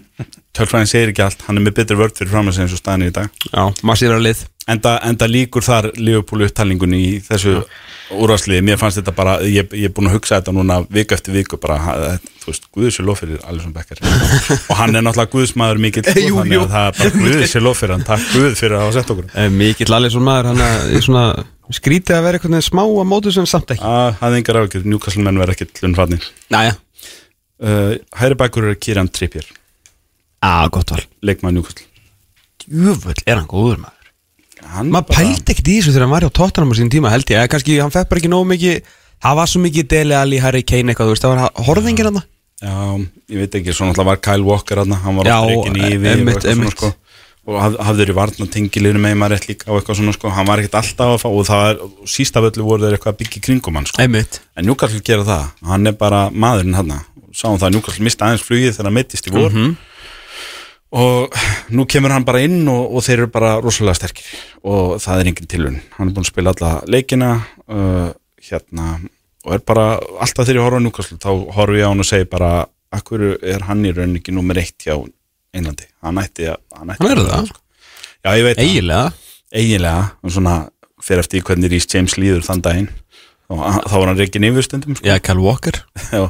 Speaker 4: tölfræðin segir ekki allt hann er með betur vörð fyrir fram að segja eins og staðin í dag.
Speaker 2: Já,
Speaker 4: enda, enda líkur þar Liverpool upptalningunni í þessu úrvarsliði, mér fannst þetta bara ég, ég er búin að hugsa þetta núna viku eftir viku bara, ha- þú veist, Guðis er lof fyrir Alisson Becker. Og hann er náttúrulega Guðsmaður mikill, þannig
Speaker 2: jú.
Speaker 4: að það er bara Guðis er lof fyrir hann, takk Guð fyrir að hafa sett okkur.
Speaker 2: Eh, Mikill Alisson maður, hann er svona skrítið að vera eitthvað smá að mótu sem samt ekki.
Speaker 4: Að hafði engar ágjör, Newcastle menn verða ekki hlunfarnir
Speaker 2: Næja,
Speaker 4: uh, Hæri bækur er Kieran Trippier
Speaker 2: á, gott val.
Speaker 4: Leikmaður Newcastle.
Speaker 2: Júvöld er hann góður maður?
Speaker 4: Hann
Speaker 2: Maður
Speaker 4: bara-
Speaker 2: pældi ekkert í þessu þegar hann var á tóttanum á sín tíma held ég, eða kannski hann fekk bara ekki nógu mikið. Það var svo mikið Dele Alli, Harry Kane eitthvað, þú veist, það var horfðingin hann
Speaker 4: Já, ég veit ekki, svo náttúrulega var Kyle Walker hann, hann var
Speaker 2: Já,
Speaker 4: á reikin yfir og
Speaker 2: einmitt,
Speaker 4: eitthvað svona sko. Og haf, hafður í varna tengiliðinu með maður rétt líka og eitthvað svona sko, hann var ekkert alltaf að fá og það er, og síst af öllu voru þeir eitthvað að byggja í kringum hann sko,
Speaker 2: Einmitt.
Speaker 4: En Newcastle gera það, hann er bara maðurinn hann, sáum það að Newcastle mista aðeins flugið þegar hann meittist í vor.
Speaker 2: Mhm.
Speaker 4: Og nú kemur hann bara inn og, og þeir eru bara rosalega sterkir. Og það er engin tilun hann er búin að spila alla leikina uh, hérna og er bara alltaf þegar ég horfa á Newcastle þá horfi ég á hann og segi bara akkur er hann í rauninni ekki nummer eitt hjá Englandi, hann ætti að hann,
Speaker 2: Hann er
Speaker 4: að-
Speaker 2: það?
Speaker 4: sko. Já, ég veit
Speaker 2: Eiginlega.
Speaker 4: Eiginlega. Og svona fyrir eftir hvernig Rhys James líður þann daginn þá var hann reikin yfir stundum sko.
Speaker 2: Já, Kyle Walker.
Speaker 4: Já,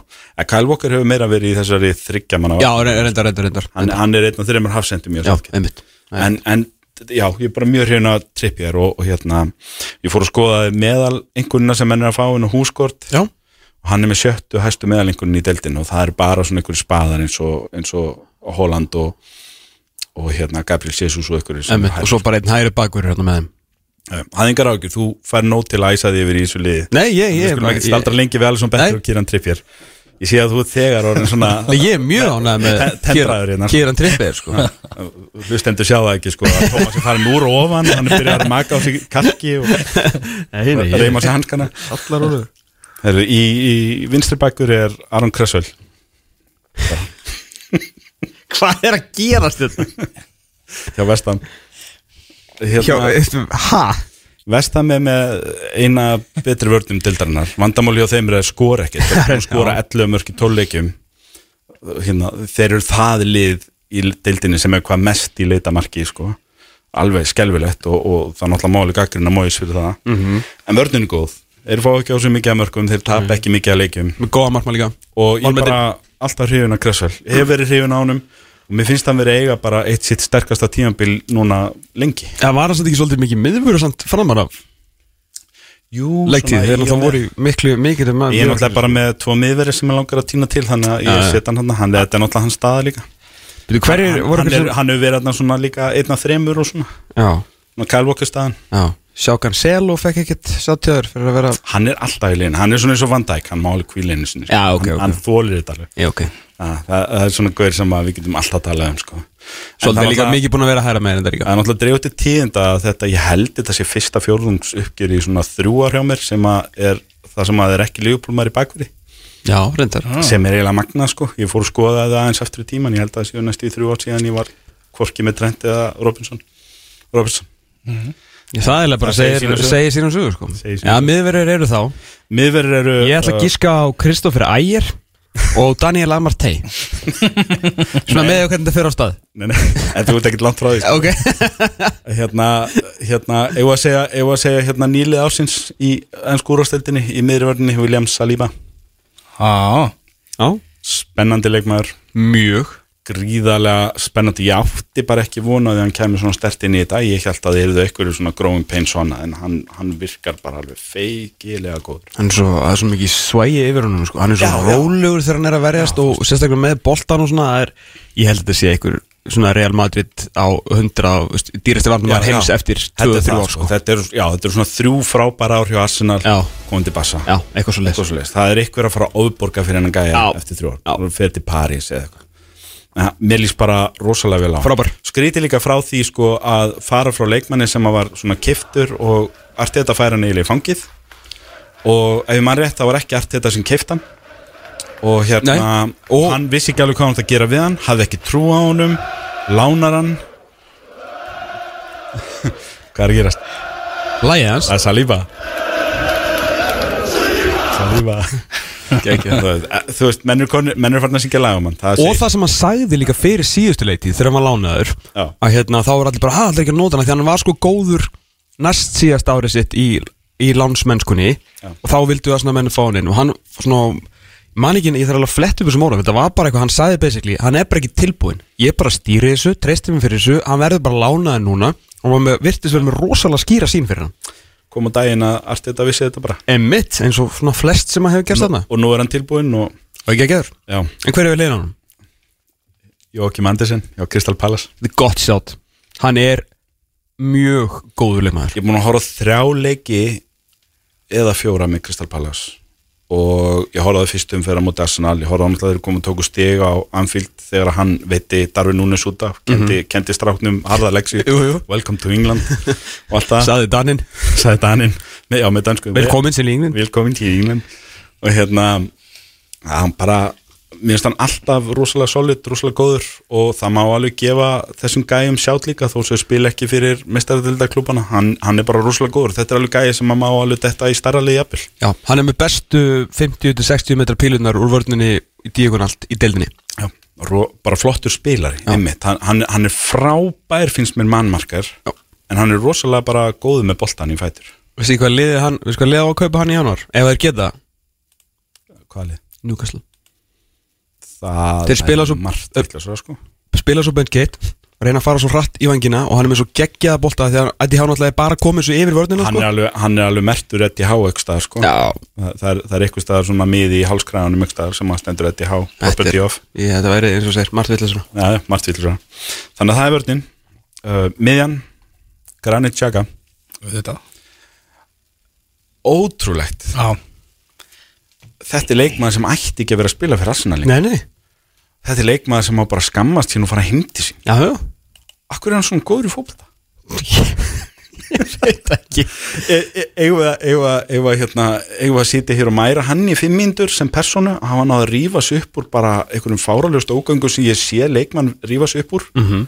Speaker 4: Kyle Walker hefur meira verið í þessari þryggjaman
Speaker 2: Já, re- reyndar, reyndar, reyndar
Speaker 4: hann, hann er einn af þreymur hafsendum
Speaker 2: Já, einmitt.
Speaker 4: En, en já, ég er bara mjög hrifin að trippja og, og hérna, ég fór að skoða meðal einhvernina sem henn er að fá inn á húskort.
Speaker 2: Já.
Speaker 4: og hann er með sjöttu hæstu meðal einhvernin í deildinu og það er bara svona einhverju spaðar eins og, eins og Holland og, og hérna Gabriel Jesus og einhverju sem
Speaker 2: Einmitt, og svo bara einn hægri bakur hérna með þeim
Speaker 4: Það er engar ágjur, þú fær nót til að æsa því yfir í þessu liði.
Speaker 2: Nei, ég,
Speaker 4: Við
Speaker 2: ég,
Speaker 4: skulum ekki staldra lengi við Alisson Becker
Speaker 2: Nei.
Speaker 4: og Kieran Trippier. Ég sé að þú þegar orðin svona
Speaker 2: Nei, ég er mjög ánægð með
Speaker 4: tendraður hérna.
Speaker 2: Kieran Trippier, sko.
Speaker 4: Hlustendur sjá það ekki sko að Thomas er farin úr og ofan hann er byrjað að maka á sig kalki og
Speaker 2: Nei, nei,
Speaker 4: reyma sig hanskana.
Speaker 2: Allar úr
Speaker 4: Heru, í, í vinstri bakkur er Aron Kressvel
Speaker 2: Hvað er að gerast þetta?
Speaker 4: hjá Vestam
Speaker 2: Hjá,
Speaker 4: hérna,
Speaker 2: ha?
Speaker 4: Vestam er með eina betri vörnum dildarinnar vandamáli á þeim er að skora ekki þeir að skora 11 mörk í 12 leikjum. Hérna, þeir eru það lið í dildinni sem er hvað mest í leitamarki sko. alveg skelvilegt og, og það er náttúrulega máli gaggrina móis fyrir það. -hmm. en vörnin er góð. Þeir fá ekki á sig mikið af mörkum, þeir tap ekki mikið af leikjum. Og ég er bara alltaf hrifin af Kressvel ég hef verið hrifin á honum og mér finnst hann verið að eiga bara eitt sitt sterkasta tímabil núna lengi.
Speaker 2: Það var hann samt ekki svolítið mikið miðvöru samt framar af?
Speaker 4: Jú,
Speaker 2: leiktíð Þegar það voru miklu, mikið um
Speaker 4: Ég er náttúrulega bara með tvo miðveri sem ég langar að týna til þannig að ég setja hann hann hann, þetta er náttúrulega hans staða líka.
Speaker 2: Hverjir
Speaker 4: hann,
Speaker 2: voru
Speaker 4: hann, er, hann hefur verið þarna svona líka einn af þremur og svona,
Speaker 2: Já,
Speaker 4: kælvokki staðan.
Speaker 2: Já. Sjákan Selo fekk ekkert sáttöður fyrir að vera
Speaker 4: Hann er alltaf í legin, hann er svona eins og Van Dijk. Hann má alveg kvíla einu sinni sko.
Speaker 2: Já, ok,
Speaker 4: hann,
Speaker 2: ok.
Speaker 4: hann þólir þetta alveg.
Speaker 2: Já, ok
Speaker 4: það, það, það er svona gaur sem að við getum alltaf talað um sko. Það
Speaker 2: Svolítið
Speaker 4: er
Speaker 2: líka mikið búin að vera að hæra með þetta líka.
Speaker 4: Það er náttúrulega dreifut til tíðinda að þetta, ég held þetta sé fyrsta fjórðungsuppgjör í svona þrjúar hjá mér sem að er það sem að er ekki lífupólmar í bakveri
Speaker 2: Já, reyndar.
Speaker 4: Sem er eiginlega magna sko. Ég fór að skoða það aðeins eftir tíman ég held að það séu næstu í þrjú ár síðan ég var hvorki með Trent eða Robinson. Robinson.
Speaker 2: Það er bara
Speaker 4: Það segir, sína sögu.
Speaker 2: segir sínum sögur sko. Já,
Speaker 4: sögu.
Speaker 2: miðverðir eru þá.
Speaker 4: Miðverðir eru
Speaker 2: Ég ætla að gíska á Kristoffer Ægir og Daniel Amartey Svona með hvernig þetta fyrir á stað.
Speaker 4: Nei, nei, en þú ert ekkert langt frá því sko.
Speaker 2: Ok.
Speaker 4: Hérna, hérna eigum við að segja, eigum við að segja hérna nýlið ásins í ennsku úrvasteldinni í miðurvörninni William Saliba.
Speaker 3: Já,
Speaker 2: Já,
Speaker 4: spennandi leikmaður.
Speaker 2: Mjög
Speaker 4: gríðarlega spennandi ég átti bara ekki vonaði að hann kemur svona stert inn í þetta ég held að þeir eru eitthvað svona growing pain svona en hann, hann virkar bara alveg feikilega góður
Speaker 2: Hann er svo, það er svo mikið svægi yfir honum sko. Hann er svo
Speaker 4: Já, já.
Speaker 2: rólegur þegar hann er að verjast og sérstaklega með boltan og svona það er, Ég held að þetta sé einhver svona Real Madrid á 100 veist, dýrasti varnum var heims eftir 2-3
Speaker 4: þetta er,
Speaker 2: ár
Speaker 4: það,
Speaker 2: sko.
Speaker 4: þetta, er, já, þetta er svona þrjú frábæra ár hjá Arsenal
Speaker 2: Já.
Speaker 4: komið til Bassa
Speaker 2: Já, eitthvað svo
Speaker 4: Eitthvað svoleiðis. það er eitthvað að fara að ofborga fyrir hennan gæja
Speaker 2: Já.
Speaker 4: eftir þrjú ár
Speaker 2: Já.
Speaker 4: fyrir til París eða eitthvað Það- mér líst bara rosalega vel á
Speaker 2: Frábær.
Speaker 4: skríti líka frá því sko að fara frá leikmanni sem að var svona kiftur og artið þetta færa eiginlega í fangið. Og ef mann rétt þá var ekki artið þetta sem kift hann. Og hérna
Speaker 2: Nei.
Speaker 4: og hann vissi ekki alveg hvað hann átti að gera við hann hafði ekki trú á honum lánar hann. Hvað er að gerast?
Speaker 2: Lægi hans.
Speaker 4: Það er Saliba. Saliba Þú veist, eh, þú veist, menn eru farin að syngja lagamann það
Speaker 2: Og það sem hann sagði líka fyrir síðustu leiktíð þegar hann var lánaður
Speaker 4: Já.
Speaker 2: að hérna, þá var allir bara, það er ekki að nota hana? Því hann var sko góður næst síðast árið sitt í, í lánsmennskunni. Og þá vildu það svona menn fá hann inn. Og hann svona, man ekki, ég þarf alveg að fletta upp þessum orðum, þetta var bara eitthvað, hann sagði basically hann er bara ekki tilbúinn, ég bara stýri þessu treysti mig fyrir þessu, hann verður bara lánaður núna. Og hann virtist verið með rosalega skýra sín fyrir hann
Speaker 4: kom á daginn að allt þetta vissi þetta bara.
Speaker 2: Emmitt, eins og svona flest sem að hefur gerst þarna.
Speaker 4: og nú er hann tilbúinn og
Speaker 2: og ekki að geður,
Speaker 4: já,
Speaker 2: en hver er við leiðan hann?
Speaker 4: Jókim Andersen, já, Crystal Palace.
Speaker 2: Þetta er gott sjátt Hann er mjög góður leikmaður.
Speaker 4: Ég er búin að horfa þrjá leiki eða fjóra með Crystal Palace og ég fyrstum fyrir að móti Arsenal, ég á náttúrulega þeir komið og tóku stig á Anfield þegar hann veiti Darvin Núnes út af, kendi, kendi stráknum harða leksi,
Speaker 2: Jú, jú.
Speaker 4: welcome to England. Og allt það,
Speaker 2: Saði Daninn.
Speaker 4: Sagði Danin með, já, með dansku
Speaker 2: Velkomin til England.
Speaker 4: Velkomin til England. Og hérna hann bara, mér finnst hann alltaf rosalega solid, rosalega góður og það má alveg gefa þessum gæjum sjátt líka þó sem spil ekki fyrir mestarðildaklúbana, hann, hann er bara rosalega góður. Þetta er alveg gæji sem maður má alveg detta í starra liði jafnvel.
Speaker 2: Já, hann er með bestu 50-60 metra pílunar úr vörninni í díagonalt í deildinni.
Speaker 4: Já, bara flottur spilari einmitt, hann, hann, er frábær finnst mér mannmarkar
Speaker 2: Já.
Speaker 4: en hann er rosalega bara góður með boltan í fætur.
Speaker 2: Veistu hvað liðið hann, veistu hvað liðið á að kaupa hann í januar Ef geta.
Speaker 4: Hvað er
Speaker 2: Newcastle
Speaker 4: það?
Speaker 2: Þeir spila svo-
Speaker 4: margt svo sko.
Speaker 2: Spila svo bent geitt Reyna að fara svo hratt í vangina Og hann er með svo geggjaða bolta Því að Eddie Há náttúrulega er bara komið svo yfir vörnina
Speaker 4: hann
Speaker 2: sko.
Speaker 4: er alveg, hann er alveg mertur í há staðar sko.
Speaker 2: Já,
Speaker 4: það, það, er, það er eitthvað staðar svona miði í hálskræðanum staðar sem að stendur í há
Speaker 2: þetta
Speaker 4: property
Speaker 2: er,
Speaker 4: of
Speaker 2: ég, þetta væri eins og segir Margt villis
Speaker 4: Já, já, margt vill svo Þannig að það er vörnin. Uh, Miðjan, Granit Xhaka.
Speaker 3: Þetta
Speaker 4: Ótrúlegt.
Speaker 3: Já
Speaker 4: Þetta er leikmaður sem ætti ekki að vera að spila fyrir Arsenal.
Speaker 2: Nei, nei
Speaker 4: Þetta er leikmaður sem má bara skammast sín og fara heim til sín
Speaker 2: Já, já
Speaker 4: Akkur er hann svona góður í fótbolta?
Speaker 2: Veit ekki
Speaker 4: E- e- að- hérna, sitja hér og mæra hann í fimm mínútur sem persónu að hafa náða að rífa sig upp úr bara einhverjum fáraljóst ógöngu sem ég sé leikmann rífa sig upp úr
Speaker 2: Mhm.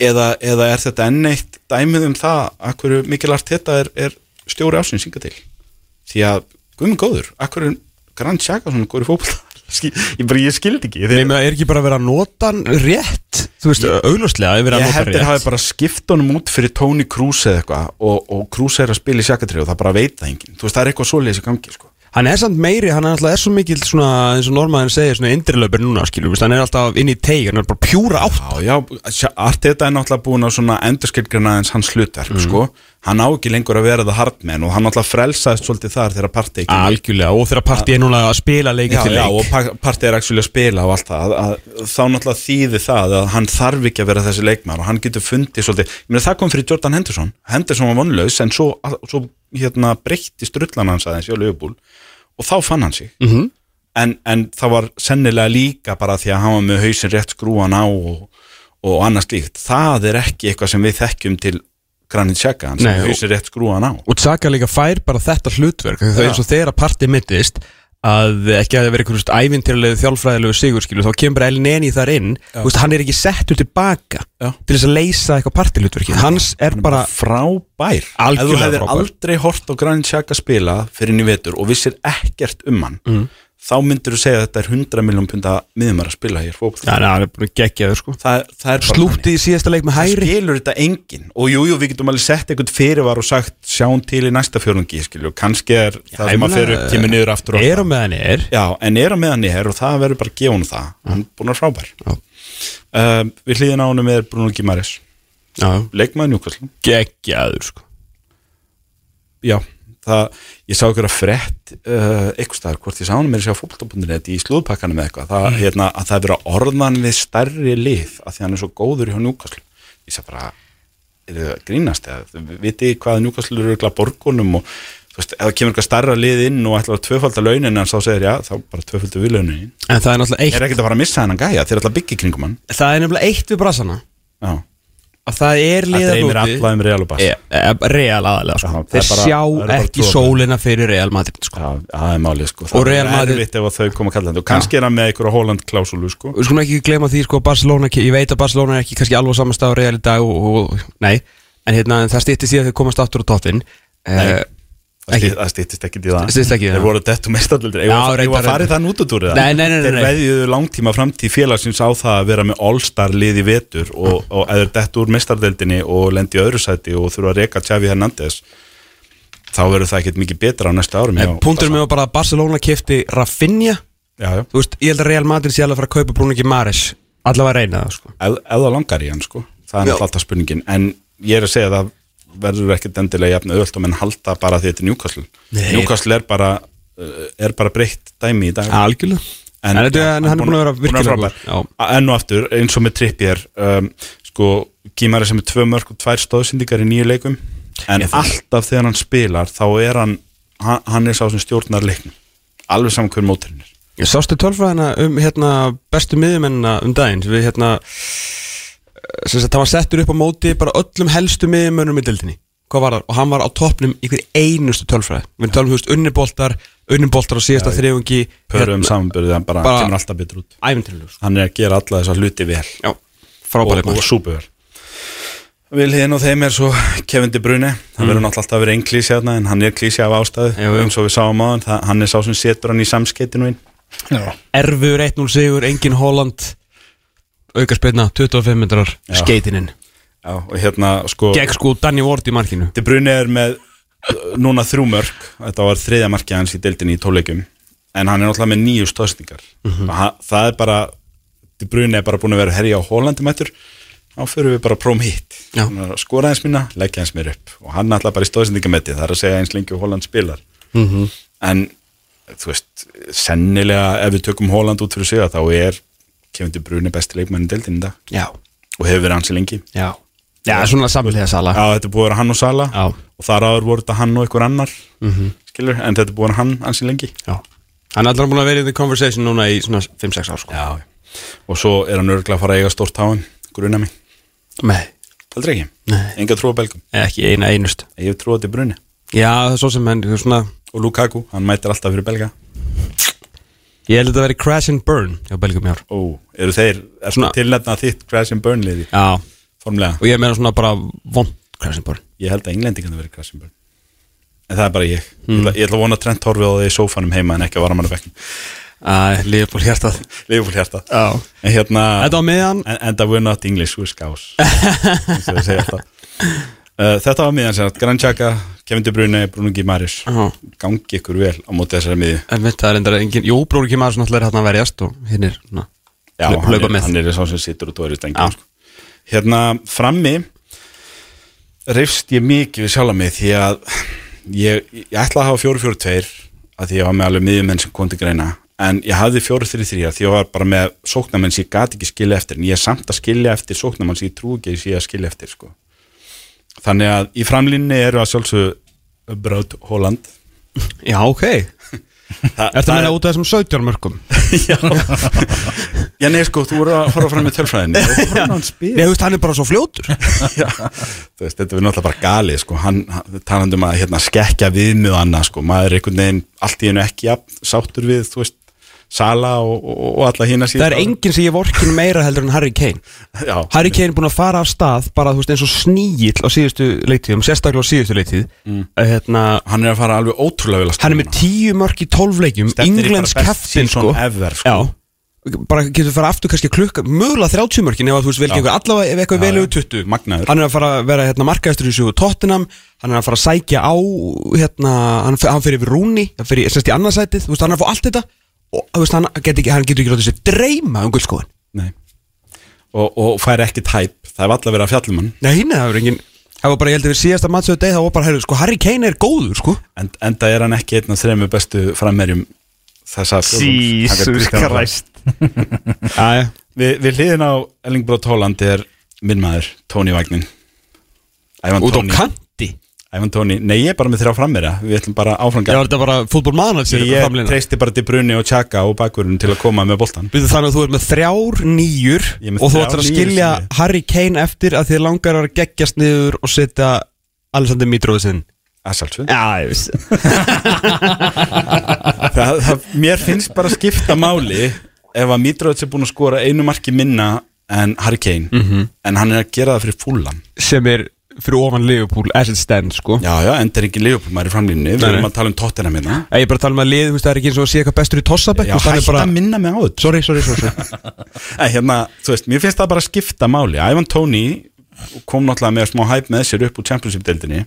Speaker 4: eða, eða er þetta enn eitt dæmið um það að hverju mikilvægt þetta er, er stjóri ásins hinga til því að guðmund góður, að hverju Grand Xhaka svona góður Skil- ég, ég skildi ekki.
Speaker 2: Nei, er ekki bara að vera að nota hann rétt? Þú veist, er að
Speaker 4: ég
Speaker 2: nota
Speaker 4: held þeir
Speaker 2: rétt
Speaker 4: hafi bara skipt honum út fyrir Tony Cruz eða eitthvað og, og Cruz er að spila í sjakatrið og það bara veit það enginn. Þú veist það er eitthvað svoleiðis í gangi sko.
Speaker 2: Hann er samt meiri, hann er alltaf er svo mikil svona, eins og normaðin segir, svona indrilöpur núna, skilur, veist, hann er alltaf inn í teig, hann er bara pjúra átt.
Speaker 4: já, já, allt þetta er náttúrulega búin að svona endurskilgrina eins hans hlutverk sko. hann á ekki lengur að vera það hardmenn og hann náttúrulega frelsaðist svolítið þar þegar partí ekki
Speaker 2: Algjörlega, og þegar partí er núna að spila leikið
Speaker 4: Já,
Speaker 2: til
Speaker 4: já,
Speaker 2: leik.
Speaker 4: og pa- partí er actually að spila og allt það, að, að, þá náttúrulega þýði það að hann þarf ekki að vera þessi leikmar og hann getur fundið svolítið, ég meina það kom fyrir Jordan Henderson Henderson var vonlaus en svo, svo hérna, breytti strullan hans aðeins í Liverpool og þá fann hann sig.
Speaker 2: Mhm.
Speaker 4: en, en það var sennilega líka bara því að hann var með hausinn rétt skrúan á og, og annars líkt það er ekki eitthvað sem við þekkjum til Granit Xhaka, hann sem hausinn rétt skrúan á.
Speaker 2: Og Tsaka líka fær bara þetta hlutverk, er þegar að partí mittist, að ekki að það vera einhverjum ævintýralegu þjálfræðilegu sigur, skilur, þá kemur Elin Eni þar inn, veist, hann er ekki settur tilbaka
Speaker 4: Já.
Speaker 2: til þess að leysa eitthvað partíhlutverki, hans er bara,
Speaker 4: frábær ef þú hefðir aldrei hort á Granit Xhaka spila fyrir inn í vetur og vissir ekkert um hann
Speaker 2: Mm.
Speaker 4: Þá myndir þú segja að þetta er 100 miljón punta miðumar að spila hér fókbalt
Speaker 2: já, hann er bara geggjaður, sko.
Speaker 4: það, það er
Speaker 2: Slútti í síðasta leik með
Speaker 4: þannig. það
Speaker 2: hæri.
Speaker 4: skilur þetta enginn. Og jújú jú, við getum alveg sett eitthvað fyrirvar og sagt sjáum til í næsta fjörungi skilju, kannski er það
Speaker 2: ég
Speaker 4: sem að fyrir upp kemur niður aftur og
Speaker 2: Er á meðan er,
Speaker 4: já, en er á meðan ég er og það verður bara að gefa hún það. Hann er búin að frábær.
Speaker 2: Já.
Speaker 4: uh, við hlýðin á honum er Bruno Gimares
Speaker 2: já,
Speaker 4: leikmaður Newcastle.
Speaker 2: Geggjaður, sko.
Speaker 4: Já, það, ég sá ykkur að frett uh, eitthvað staðar, hvort ég sá hann með sér á fótbolta.net í slúðpakkanum eða eitthvað. Það, hérna, að það er að orðan við stærri lið að því hann er svo góður hjá Newcastle. Ég sá bara, er það að grínast? Eða, viti hvað Newcastle eru örugglega borgunum og þú veist, það kemur eitthvað stærra lið inn og ætlar að tvöfalda launin en þá segir já, þá bara tvöfalda við launin.
Speaker 2: En það er náttúrulega eitt,
Speaker 4: er að
Speaker 2: það er það
Speaker 4: það og Bass
Speaker 2: E, e, Real aðalega sko.
Speaker 4: Já, það
Speaker 2: Þeir
Speaker 4: bara-
Speaker 2: sjá
Speaker 4: það
Speaker 2: ekki sólina fyrir Real Madrid sko.
Speaker 4: Já, það er málið sko. Það er
Speaker 2: Madrid-
Speaker 4: erfitt ef þau koma að kalla þetta Og kannski er hann með einhverja Holland klásulu sko.
Speaker 2: Við skulum ekki glema því sko, Barcelona, ég veit að Barcelona er ekki kannski alveg á saman stað á Real í dag og, og, nei, en hérna, en það stýtti síðan þeir komast aftur á toppin
Speaker 4: Nei. Það
Speaker 2: Ekki.
Speaker 4: það stýttist ekki í það.
Speaker 2: Styttist ekki í
Speaker 4: Þeir
Speaker 2: það.
Speaker 4: voru dettu mestardöldir Ég
Speaker 2: Já,
Speaker 4: var að fara í það nútutúrið
Speaker 2: Nei, nei, nei, nei,
Speaker 4: Þeir veðjuðu langtíma framtíð félagsins á það að vera með all-star lið í vetur og, og eða dettu úr mestardeldinni og lendi öðru sæti og þurfa að reka Xavi Hernandez þá verður það ekkert mikið betra á næsta árum
Speaker 2: En punktur með bara að Barcelona kefti Rafinha?
Speaker 4: Já, já,
Speaker 2: Þú veist, ég held að Real Madrid sé alveg að fara að kaupa Bruno Gimares Allavega að reyna það sko.
Speaker 4: Ef, en verður ekkert endilega jafn öðvöld og menn halda bara því þetta er Newcastle.
Speaker 2: Nei.
Speaker 4: Newcastle er bara uh, er bara breytt dæmi í dag.
Speaker 2: Algjörlega. En þetta er- en hann er búinn að vera virkilega
Speaker 4: enn og aftur, eins og með Trippier um, sko, Gímari sem er tvö mörg og tvær stóðsendingar í nýju leikum. En
Speaker 2: Ég
Speaker 4: alltaf þegar hann spilar þá er hann, hann, er sá sem stjórnar leiknum. Alveg saman hver móturinn er
Speaker 2: Ég sástu tölfræðina um hérna bestu miðjumennina um daginn? Við hérna það var settur upp á móti bara öllum helstu miðjumennum í dildinni hvað var? Og hann var á toppnum í hver einustu tölfræði. Við tölum, þú veist, unniboltar unniboltar á síðasta þriðungi
Speaker 4: Pörum hérna, samanbyrðið, hann bara,
Speaker 2: bara-
Speaker 4: kemur alltaf betur út.
Speaker 2: æfintrilu sko.
Speaker 4: hann er að gera alla þessa hluti vel.
Speaker 2: Já,
Speaker 4: og, og súpuver Vilhinn og þeim er svo Kevin De Bruyne, það verður náttúrulega alltaf að vera einn klísi hérna en hann er klísi af ástæðu eins og við sáum á hann, hann er sá sem setur hann í samskeitinu inn.
Speaker 2: Erfur 1-0 sigur, engin Holland auka spilna, 25 metrar skeitininn,
Speaker 4: hérna sko
Speaker 2: gegn sko Danny Ward í markinu.
Speaker 4: De Bruyne er með uh, núna þrjú mörg, þetta var þriðja markið hans í deildinni í tóleikum en hann er náttúrulega með nýju stóðsningar
Speaker 2: Mhm.
Speaker 4: og það er bara De Bruyne er bara búin að vera herja á Hollandi mættur. Þá fyrir við bara að prófum hitt skora eins mína, leggja eins mér upp. Og hann er alltaf bara í stóðsningametti, það er að segja eins lengi og Holland spilar.
Speaker 2: Mm -hmm.
Speaker 4: en þú veist, sennilega ef við tökum Holland út fyrir sig þá er Kevin De Bruyne besti leikmann í deildinni í dag.
Speaker 2: Já,
Speaker 4: og hefur verið hans í lengi.
Speaker 2: Já. Já, svona samlega sala
Speaker 4: Já, þetta er búið að vera hann og Sala
Speaker 2: Já.
Speaker 4: og þar áður voru þetta hann og einhver annar
Speaker 2: Mhm.
Speaker 4: skilur, en þetta er búið að vera hann ansi lengi.
Speaker 2: Já. Hann er alltaf búin að vera í the conversation núna í svona 5-6 ár sko.
Speaker 4: Já, og svo er hann örgulega að fara að eiga stórt háin gruna mig,
Speaker 2: Nei,
Speaker 4: heldur ekki?
Speaker 2: Nei.
Speaker 4: enga trú á belgum,
Speaker 2: ekki eina einust.
Speaker 4: Ég hef trú á þetta bruni
Speaker 2: Já, það er svo sem henn, svona
Speaker 4: og Lukaku, hann mætir alltaf fyrir belga
Speaker 2: Ég held að þetta veri crash and burn hjá Belgum í ár.
Speaker 4: Ó, eru þeir, er
Speaker 2: Svona-
Speaker 4: tilnefna þitt Crash and Burn liði,
Speaker 2: Já,
Speaker 4: formlega.
Speaker 2: Og ég meina svona bara vond crash and burn.
Speaker 4: Ég held að Englandi kannu verið Crash and Burn. En það er bara ég. Ég, ætla, ég ætla að vona að Trent horfi á það í sófanum heima en ekki að varamanna bekknum
Speaker 2: Æ, Leopold hjartað.
Speaker 4: Leifur hjarta
Speaker 2: Já.
Speaker 4: En hérna,
Speaker 2: Þetta var miðan
Speaker 4: and, and we're not English, we're scouse eins og við segja alltaf uh, þetta var miðan sem sagt, Gran Xhaka, Kevin De Bruyne, Bruno Guimaraes gangi ykkur vel á móti þessari miði
Speaker 2: En veit, það er endara engin Jú, maður svona alltaf er hérna að verjast og hinn er svona
Speaker 4: Já, hann er,
Speaker 2: með.
Speaker 4: hann er sá sem situr og tóri stengjum sko. Hérna frammi reyfst ég mikið við sjálf mig því að ég, ég ætla að hafa fjóru fjóru tveir að því ég var með alveg miðjumenn sem kom til greina en ég hafði fjóru þrjú þrjú því ég var bara með sóknarmenn sem ég gati ekki skilja eftir en ég er samt að skilja eftir sóknarmenn sem ég trú ekki að að skilja eftir sko. Þannig að í framlínni eru að sjálfsög Braut Holland.
Speaker 2: Já, ok.
Speaker 4: Þa,
Speaker 2: Ertu að meina út af þessum 17 mörgum?
Speaker 4: Já, nei sko, þú voru að fara fram með tölfræðinni.
Speaker 2: Nei, þú veist, hann er bara svo fljótur.
Speaker 4: Já, þú veist, þetta er náttúrulega bara galið sko, hann, hann talandi um að hérna, skekja við með annað sko, maður er einhvern veginn allt í hennu ekki jafn, sáttur við, þú veist Sala og, og, og alla hína síðan
Speaker 2: Það er enginn sem ég vorkin meira heldur en Harry Kane.
Speaker 4: Já,
Speaker 2: Harry Kane er búin að fara af stað bara, veist, eins og sníill á síðustu leiktíðum sérstaklega á síðustu leiktíð. Mm. hérna,
Speaker 4: hann er að fara alveg ótrúlega vel að
Speaker 2: hann er með 10 mörk í 12 leikjum Englands
Speaker 4: season
Speaker 2: sko.
Speaker 4: ever, sko.
Speaker 2: Já, bara getur fara aftur kannski klukka mögulega 30 mörkin ef þú veist vel
Speaker 4: Já.
Speaker 2: gengur allavega ef eitthvað
Speaker 4: Já,
Speaker 2: vel
Speaker 4: já.
Speaker 2: yfir 20
Speaker 4: Magnaður.
Speaker 2: hann er að fara að vera hérna, markaðistur í sögu Tottenham. Hann er að fara að sækja á hérna, hann, hann fyrir yfir Rúni hann fyrir í annarsætið, hann er að fá allt þetta og veist, hann getur ekki, hann getur ekki látið sér dreyma um guldskóin
Speaker 4: Nei. Og, og fær ekki tæp, það er alltaf verið að fjallum hann.
Speaker 2: Nei, hinn er engin Það var bara, ég held að við síðasta mattsöðu deg þá var bara, heyrðu, sko, Harry Kane er góður, sko.
Speaker 4: En, enda er hann ekki einn af þrejum bestu frammerjum þessa fjórðungs. Hann gat Kristján
Speaker 2: Æja
Speaker 4: Við, við hliðin á Erling Brot Holland er minn maður, Tony Vagnin
Speaker 2: Út á
Speaker 4: Tony.
Speaker 2: kanti
Speaker 4: Ævan Tony, nei ég er bara með þrjá frammeira Við ætlum bara áfram
Speaker 2: Já, þetta bara fútbolmaðan að sér
Speaker 4: Ég treysti bara til Brunni og Chaka og bakvörun til að koma með boltan
Speaker 2: Býtu þannig að þú er með þrjár nýjur
Speaker 4: er með
Speaker 2: og þú ætlar að skilja Harry Kane eftir að þið langar að geggjast niður og setja Alexander Mitrovic inn.
Speaker 4: Assalsvið
Speaker 2: Já, ég veist
Speaker 4: það, það, Mér finnst bara að skipta máli ef að Mitrovic er búin að skora einu marki minna en Harry Kane.
Speaker 2: Mhm.
Speaker 4: en hann er að gera það fyrir fullan
Speaker 2: sem er fyrir ofan Liverpool as it stands sko.
Speaker 4: Já, já, enda er ekki Liverpool maður í framlýninu Við erum að tala um tóttina minna
Speaker 2: Ég er bara að tala um að lið, þú veist, það er ekki eins og að sé eitthvað bestur í tossabekk
Speaker 4: Já,
Speaker 2: er
Speaker 4: hætti
Speaker 2: bara...
Speaker 4: að minna mig á þetta.
Speaker 2: Sorry, sorry, sorry.
Speaker 4: Nei, hérna, þú veist, mér finnst það bara að skipta máli. Ivan Tóni kom náttúrulega með smá hæp með sér upp úr Championship-deildinni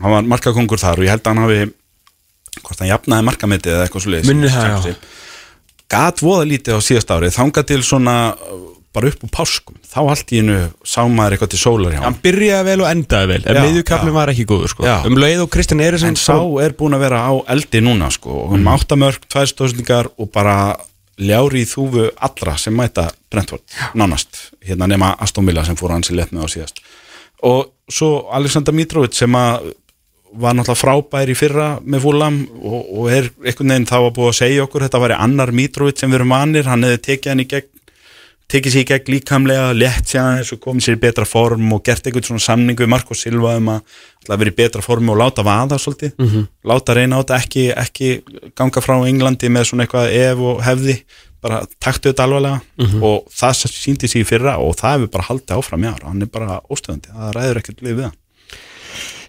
Speaker 4: Hann var markakongur þar og ég held að hann hafi hvort hann jafnaði markametið eða eitthvað svo bara upp úr páskum. Þá allt í hennu sá maður eitthvað til sólar hjá hann
Speaker 2: Hann byrjaði vel og endaði vel En
Speaker 4: já.
Speaker 2: var ekki góður sko.
Speaker 4: Já.
Speaker 2: Um leið og Kristján Eriksson
Speaker 4: En sá er búin að vera á eldi núna sko og um áttamörk, tvær stóðsendingar og bara ljári í þúfu allra sem mæta Brentford, nánast hérna nema Aston Villa sem fór hans í með á síðast. Og svo Alexander Mitrovic sem að var náttúrulega frábær í fyrra með fúlam og, og er einhvern veginn þá að búið að segja okkur þetta væri annar Mitrovic sem við erum vanir hann hefði tekið hann í gegn tekið sér í gegn líkamlega, létt sér aðeins og komið sér í betra form og gert einhvern svona samningu við Marko Silva um að að vera í betra formi og láta vaða svolítið, láta reyna á þetta ekki, ekki ganga frá Englandi með svona eitthvað ef og hefði bara taktu þetta alvarlega. Og það síndi sér í fyrra og það hefur bara haldið áfram í ár, hann er bara óstöðandi það ræður ekkert lið við hann.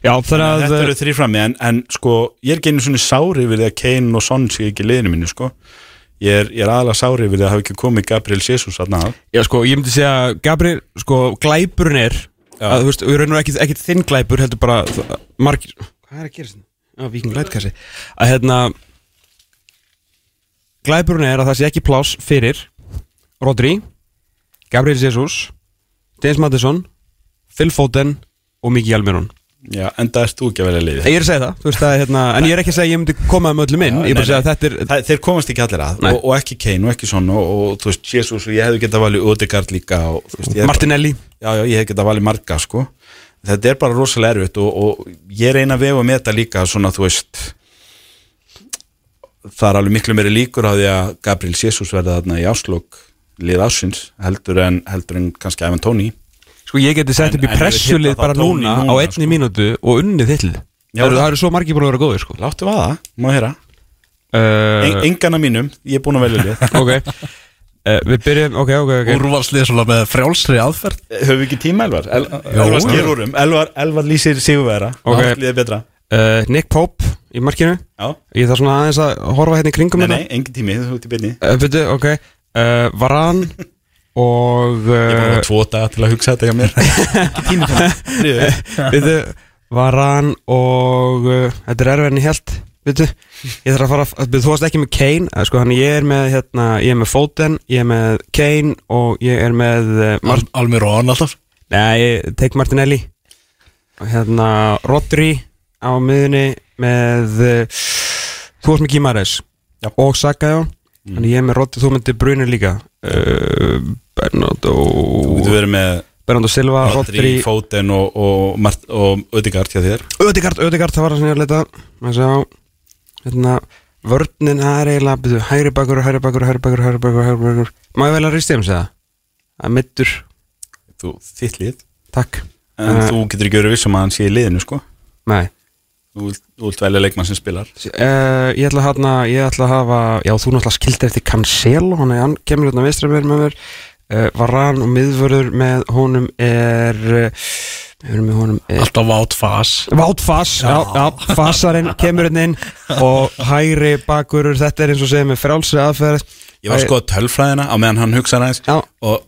Speaker 2: Já, að
Speaker 4: Þetta eru þrý frammi en, en sko, ég er einu svona sári við því að Kane og Son sé ekki liðinu mínu sko. Ég, er, er aðalega sári við að hafa ekki komið Gabriel Jesus aðna af
Speaker 2: Já, sko, ég myndi segja Gabriel, sko, glæpurinn er að, þú veist, við raunum ekki, ekki þinn glæpur heldur bara margir Hvað er að gera þetta? Já, viking glæpkassi að hérna glæpurinn er að það sé ekki pláss fyrir Rodri Gabriel Jesus James Madison Phil Foden og Miki Almiron
Speaker 4: Já, en það erst þú ekki að velja liði
Speaker 2: Ég er að segja það, þú veist er hérna en ég er ekki að segja að ég myndi koma með öllum inn. Ég er bara að segja að þetta er
Speaker 4: Það, þeir komast ekki allir að
Speaker 2: Nei.
Speaker 4: og, og ekki Kane og ekki Son og, og þú veist, Jesus og ég hefði getað valið Odegaard líka og, veist,
Speaker 2: Martinelli.
Speaker 4: Já, já, ég hefði getað valið marga sko. Þetta er bara rosalega erfitt og, og ég reyna að vega með þetta líka svona, veist Það er alveg miklu meiri líkur á því að Gabriel Jesus verða þarna í áslokk lið ásins heldur en, heldur en kannski Ivan Tóni
Speaker 2: Sko ég geti sett upp í
Speaker 4: ég
Speaker 2: pressulið bara núna á einni
Speaker 4: sko.
Speaker 2: mínútu og unnið þittlið Það eru- svo margir búin að vera góðir sko.
Speaker 4: Láttu vaða, má heyra?
Speaker 2: Uh,
Speaker 4: en, Engana mínum, ég er búin að velja lið.
Speaker 2: Ok. Uh, Við byrjum, ok, ok, ok.
Speaker 3: Úrvalslið svona með frjálsri aðferð.
Speaker 4: Höfum við ekki tíma Elvar? El. Elvar sker úr um. Elvar, Elvar lýsir sigurvera okay. Liðið betra.
Speaker 2: Uh, Nick Pope í markinu.
Speaker 4: Já,
Speaker 2: Ég þarf svona aðeins að horfa hérna í kringum
Speaker 4: nei,
Speaker 2: þetta
Speaker 4: nei, engin tími, þú ert í byrni
Speaker 2: uh, uh, Varan og
Speaker 4: Ég
Speaker 2: uh,
Speaker 4: á tvo daga til að hugsa þetta hjá mér. Fyrir
Speaker 2: Byrju, Varan og uh, Þetta er erfinn í held Byrju, ég þarf að fara að- þú varst ekki með Kane uh, sko, ég er með hérna Ég er með Foden, ég er með Kane Og ég er með uh,
Speaker 3: Al Almirón alltaf?
Speaker 2: Nei, tek Martinelli. Og hérna Rodri á miðunni með uh, þú varst með Gimares og Saka já. Þannig ég er með Rodri, þú myndir Brunir líka. Uh, Bernardo
Speaker 4: getur verið með
Speaker 2: Bernardo Silva,
Speaker 4: Rodri, Foden og, og, Mart, og Ödegard hjá þér.
Speaker 2: Ödegard, Ödegard, það var það sem ég var að að sjá? Hérna, vörninn, er eiginlega byrju, hægri bakur, hægri bakur, hægri bakur, hægri bakur, hægri bakur. Má ég vel að risti um sig það er mittur,
Speaker 4: Þú, þitt lið.
Speaker 2: Takk.
Speaker 4: En
Speaker 2: Eh.
Speaker 4: þú getur ekki verið vissum að hann sé í liðinu sko.
Speaker 2: Nei.
Speaker 4: Þú vilt, velja leikmann sem spilar.
Speaker 2: Uh, ég ætla að ég að hafa já þú náttúrulega skildir eftir Cancelo hann, hann kemur hérna vestra með mér. uh, Varan og miðvörður með honum er uh, við erum með honum er
Speaker 3: Alltaf Vátt
Speaker 2: Fass, já, já, Fassarinn kemur hérna inn og hægri bakurur, þetta er eins og segja með frjálsri aðferð.
Speaker 4: Ég var sko að tölfræðina á meðan hann hugsaði aðeins
Speaker 2: Já.
Speaker 4: og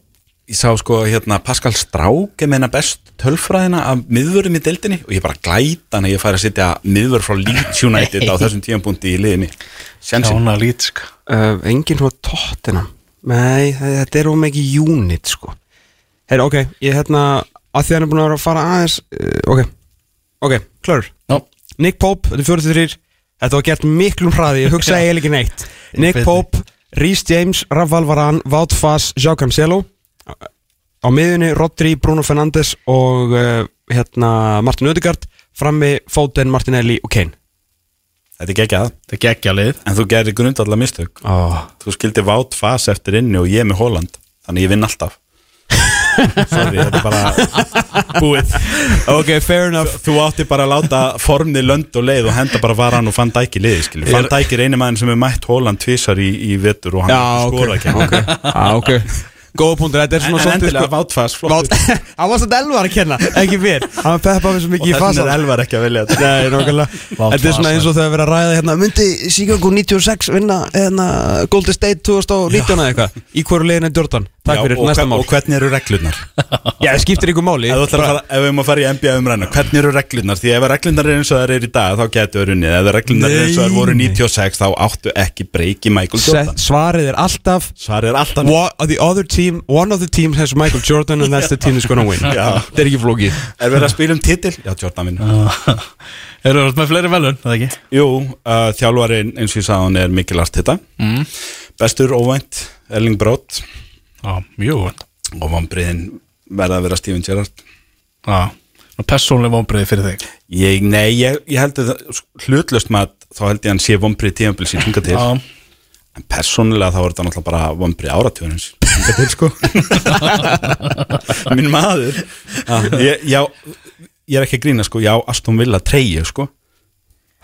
Speaker 4: ég sá sko hérna Pascal Strák er meina best tölfræðina af miðvörum í deildinni og ég bara glæta hann að ég færi að sitja miðvör frá Leeds United á þessum tíðanbúndi í liðinni.
Speaker 3: Sjána lít sko.
Speaker 2: Uh, engin svona tóttina nei, þe- þetta er ómikið unit sko. Heyr, ok, ég hérna að því hann er búin að vera að fara aðeins uh, ok, ok, klár
Speaker 3: Já,
Speaker 2: Nick Pope, þetta er 43 Þetta var gert miklum hraði, ég hugsaði eiginlega ekki neitt. Nick Pope, Rhys James, Raval Varan, Wout Fass, João Cancelo. Á miðunni Rodri, Bruno Fernandes og uh, hérna Martin Ödegaard Frammi Foden, Martinelli og Kane
Speaker 4: Þetta er geggjað.
Speaker 3: Þetta er geggja lið.
Speaker 4: En þú gerir grundallega mistök
Speaker 2: oh.
Speaker 4: Þú skildi Vátt fas eftir inni og ég með Holland þannig ég vinn alltaf. Sorry, þetta er bara búið.
Speaker 2: Ok, fair enough.
Speaker 4: Þú átti bara að láta formni lönd og leið og henda bara varan og fann dæki liði skilur. Fann dæki er eini maður sem er mætt Holland tvísar í, í vetur og hann
Speaker 2: Já, ok,
Speaker 4: skora ekki
Speaker 2: ok, ah, ok Góða punktur, þetta er svona svolítið
Speaker 4: endilega
Speaker 2: sko
Speaker 4: Vátfas,
Speaker 2: Vát-
Speaker 4: flott.
Speaker 2: Hann var svolítið elvar að kenna, ekki mér Hann peppa við svo
Speaker 4: Og
Speaker 2: mikið í fasa
Speaker 4: vegna er Elvar ekki að velja. Þetta
Speaker 2: Nei, nákvæmlega. Þetta er svona eins og þegar við erum að ræða hérna Myndi Chicago 96 vinna hérna, Golden State 2019 eða eitthvað? Í hverju leginn er Jordan? Takk
Speaker 4: Já,
Speaker 2: fyrir,
Speaker 4: og,
Speaker 2: næsta mál.
Speaker 4: og hvernig eru reglurnar?
Speaker 2: Já, það skiptir ykkur máli.
Speaker 4: Ef að við erum að fara í NBA umræna Hvernig eru reglurnar? Því ef reglurnar er eins og það er í dag Þá getur við runnið Ef reglurnar er eins og það voru
Speaker 2: Nei.
Speaker 4: 96 Þá áttu ekki breyki Michael Jordan.
Speaker 2: Svarið er alltaf
Speaker 4: Svar er alltaf
Speaker 2: One, the other team, one of the teams has Michael Jordan and that's the team that's gonna win. Það er ekki flókið.
Speaker 4: Er verið að spila um titil? Já, Jordan vinnur.
Speaker 3: Eru þú með fleiri velun, það ekki?
Speaker 4: Jú, uh, þjálfarin eins og ég sagði hann er Mikkel Arteta. Mm. Bestur óvænt Erling Brótt
Speaker 3: Já, mjög vant
Speaker 4: Og vombriðin verða að vera Steven Gerrard.
Speaker 3: Já, persónlega vonbreiði fyrir þig?
Speaker 4: Ég, nei, ég, ég held að það- hlutlöst með að þá held ég að hann sé vombrið tímabil sín tunga til.
Speaker 3: Já,
Speaker 4: En persónulega þá er þetta náttúrulega bara vombrið áratjóðins Tunga til sko. Minn maður. Já, ég, já, ég er ekki að grína sko. Já, Aston Villa treyju sko.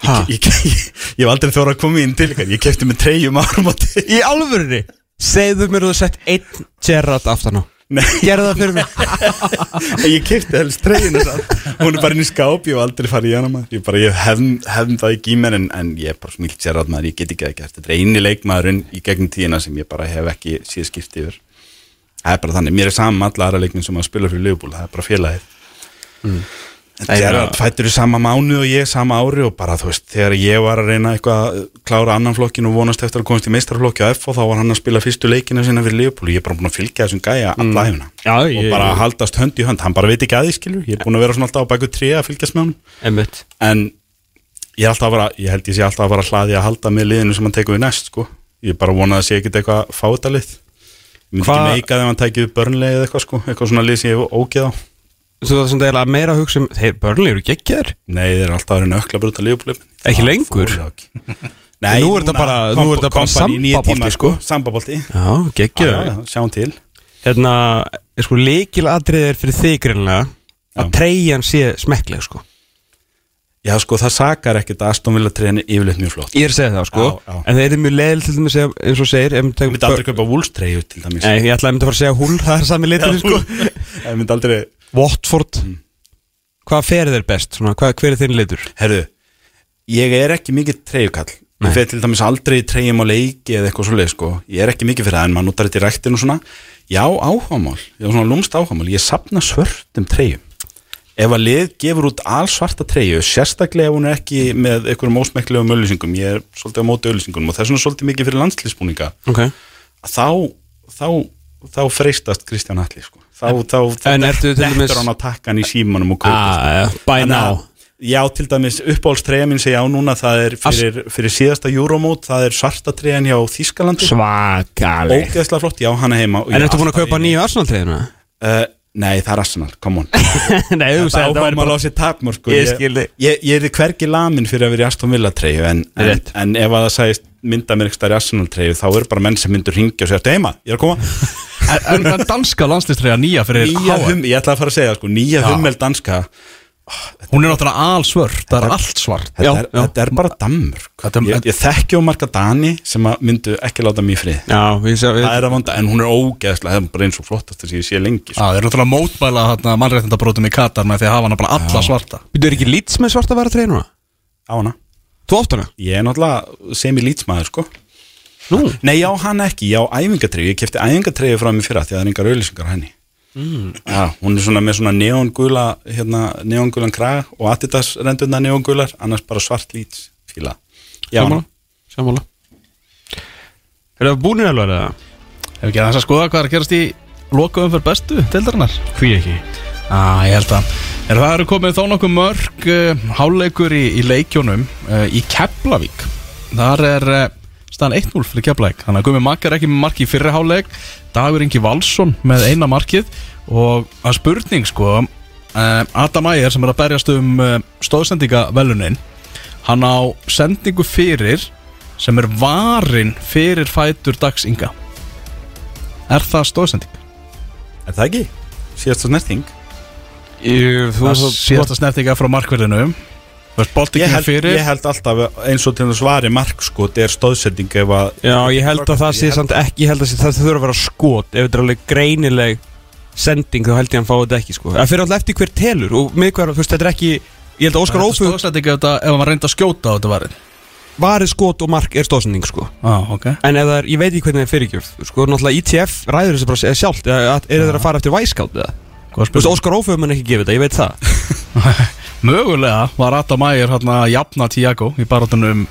Speaker 2: Ha?
Speaker 4: Ég, ég, ég, ég hef aldrei þóra að koma inn til ykkar Ég kefti með treyjum árum á til
Speaker 2: Í alvörunni? Segðu mér að þú sett einn Gerrard aftan á Gerðu það fyrir mig.
Speaker 4: Ég kefti helst samt. Hún er bara inn í skáp, ég hef aldrei farið í hana maður. Ég bara, ég hefn, hefn það ekki í mér en, en ég er bara svo mikil sérrátt maður, ég get ekki að gert. Þetta er eini leikmaðurinn í gegnum tíðina sem ég bara hef ekki síða skipt yfir. Það er bara þannig, mér er saman alla aðra leikminn sem að spila fyrir Liverpool, það er bara félagið. Mm. Fættur í sama mánu og ég sama ári og bara þú veist, þegar ég var að reyna eitthvað að klára annan flokkin og vonast eftir að komast í meistarflokki á F og þá var hann að spila fyrstu leikina sinna fyrir Liverpool. Og ég er bara búin að fylgja þessum gæja alla hefuna
Speaker 2: Já,
Speaker 4: og
Speaker 2: ég-
Speaker 4: bara haldast hönd í hönd, hann bara veit ekki að því skilur. Ég er búin að vera svona alltaf á bæku 3 að fylgjast með
Speaker 2: Einmitt.
Speaker 4: En ég er alltaf að vera, ég held ég sé alltaf að vera hlaði að halda með liðinu sem hann tekur við næst sko. ég bara vona að sé ekkit eitthvað fátalið ég myndi ekki meika þegar hann tækið börnlega eða eitthvað sko, eitthvað svona lið sem ég hef ógeð á
Speaker 2: Svo það er meira að hugsa um Þeir börnlega eru geggjaðir.
Speaker 4: Nei, þeir eru alltaf að reyna ökla brúta liðbúlið
Speaker 2: Ekki lengur?
Speaker 4: Nei,
Speaker 2: Nú er þetta bara- nú er þetta bara sambabolti, sko.
Speaker 4: Sambabolti
Speaker 2: Já, geggjaðir
Speaker 4: Sjáum til.
Speaker 2: Hérna, er sko leikil atriðir fyrir þig greinlega Að treyjan sé smekkleg sko.
Speaker 4: Já, sko, það sakar ekkert að Aston Villa treyjan er yfirleitt mjög flott.
Speaker 2: Ég er að segja það sko.
Speaker 4: Já, já.
Speaker 2: En það er mjög leðil til dæmis eins og segir
Speaker 4: Ég myndi aldrei kaupa Wolves-treyju til dæmis.
Speaker 2: Nei, ég ætlaði að mynda að fara að segja húl Það er sami litur sko.
Speaker 4: Ég myndi aldrei
Speaker 2: Watford
Speaker 4: Mm.
Speaker 2: Hvað ferið er best? Svona, hvað, hver er þinn litur?
Speaker 4: Herðu, ég er ekki mikið treyjukall
Speaker 2: Nei.
Speaker 4: Ég fer til dæmis aldrei treyjum á leiki eða eitthvað svoleið sko Ég er ekki mikið fyrir það en maður notar þetta í ræktinu og svona Já, áhagamál, ég er svona lúmst áhagamál Ég sapna svörtum treyjum Ef að lið gefur út allsvarta treyju Sérstaklega ef hún er ekki með einhverjum ósmekklegum öllusingum Ég er svolítið á móti öllusingum og það er svona svolítið mikið fyrir landslýsbúninga
Speaker 2: Ok
Speaker 4: Þá, þá, þá freistast Kristján Halli sko. Þá, þá, þá
Speaker 2: dæmis-
Speaker 4: hann að takka hann í símanum og kaupa sko.
Speaker 2: Ah, by now.
Speaker 4: Já, til dæmis uppáhaldstreyja mín sem ég á núna það er fyrir, fyrir síðasta Euromót það er svarta treyjan hjá Þískalandi
Speaker 2: Svakaleg.
Speaker 4: Ógeðslega flott, já, hann er heima
Speaker 2: En ertu búin að kaupa nýju Arsenal treyjuna?
Speaker 4: Uh, Nei, það er Arsenal, come on.
Speaker 2: Nei, þú
Speaker 4: Það áfæðum að láta sér takmur sko.
Speaker 2: Ég skil þig.
Speaker 4: Ég, ég er hvergi lamin fyrir að vera í Aston Villa treyju en, en, en ef að það sæðist mynda mér stær í Arsenal treyju þá eru bara menn sem myndur ringja og segja "Ertu heima, ég er að koma.
Speaker 3: En en danska landslistræja nýja fyrir
Speaker 4: Nýja
Speaker 3: HM
Speaker 4: hum, ég ætla að fara að segja sko, nýja hummel danska
Speaker 3: Hún er náttúrulega alsvört, það er allt svart.
Speaker 4: Þetta,
Speaker 2: Já,
Speaker 4: er,
Speaker 2: já.
Speaker 4: þetta er bara dammur
Speaker 3: Þetta er-
Speaker 4: ég, ég þekki á marga Dani sem að myndu ekki láta mér frið
Speaker 2: Já, við séum
Speaker 4: Það er að vonda, en hún er ógeðslega Það er bara eins og flottast þess að ég sé lengi sko.
Speaker 3: Það er náttúrulega mótmæla hérna, mannréttindabrótum í Katar með því að hafa hana bara alla svarta.
Speaker 2: Þú er ekki lits með svarta vara treyjuna?
Speaker 4: á hana.
Speaker 2: Þú átt hana?
Speaker 4: Ég er náttúrulega semi-lýtsmaður sko.
Speaker 2: Nú?
Speaker 4: Nei, já, hann ekki, já, æfingatreyju. Ég kefti æfingatreyju frá mér fyrra því að það er engar auðlýsingar á henni mm. Já, hún er svona með svona neongula hérna, neongulan kraga og Adidas rendurna neongular, annars bara svart lýts fíla. Já,
Speaker 2: Sammála Sammála. Er það búinir alveg eða?
Speaker 3: Ef ekki aðeins að skoða hvað er að gerast í lokaðum fyrir bestu deildarinnar?
Speaker 2: Hví ekki?
Speaker 3: Ah, Ég held að er það eru komið þó nokkuð mörg uh, háleikur í, í leikjónum uh, í Keflavík. Þar er uh, staðan 1-0 fyrir Keflavík. Þannig að Gumi Makk er ekki með marki í fyrri háleik Dagur Ingi Valsson með eina markið. Og að spurning sko uh, Adam Ægir sem er að berjast um uh, stóðsendingavelunin hann á sendingu fyrir sem er varin fyrir fætur dags Inga. Er það stóðsending?
Speaker 4: Er það ekki? Síðast og snerting
Speaker 2: þú,
Speaker 3: Það
Speaker 2: þú,
Speaker 3: síðasta snertinga frá markverðinu
Speaker 4: Ég held, ég held alltaf eins og til þess svari markskot er stóðsending ef að
Speaker 2: Já, ég held að það sé samt ekki, ég held að það þurfa að vera skot. Ef þetta er alveg greinileg sending þá held ég að hann fá þetta ekki sko. Það fyrir alltaf eftir hver telur og með hver, þú veist, þetta er ekki ég held að Óskar Ófug
Speaker 3: Stóðsending ef þetta- ef hann reyndi að skjóta á þetta varinn
Speaker 2: varið skot og mark er stóðsending sko.
Speaker 3: Ah, ok.
Speaker 2: En ef það er, ég veit ekki hvernig það er fyrirgjöf Sko, náttúrulega ITF ræður þessu bara sjálft Er það að fara eftir væskátt eða? Þú veist. Óskar Ófug mun ekki gefa þetta, ég veit það
Speaker 3: Mögulega var Adam Ægir hérna að jafna Tiago í barátunum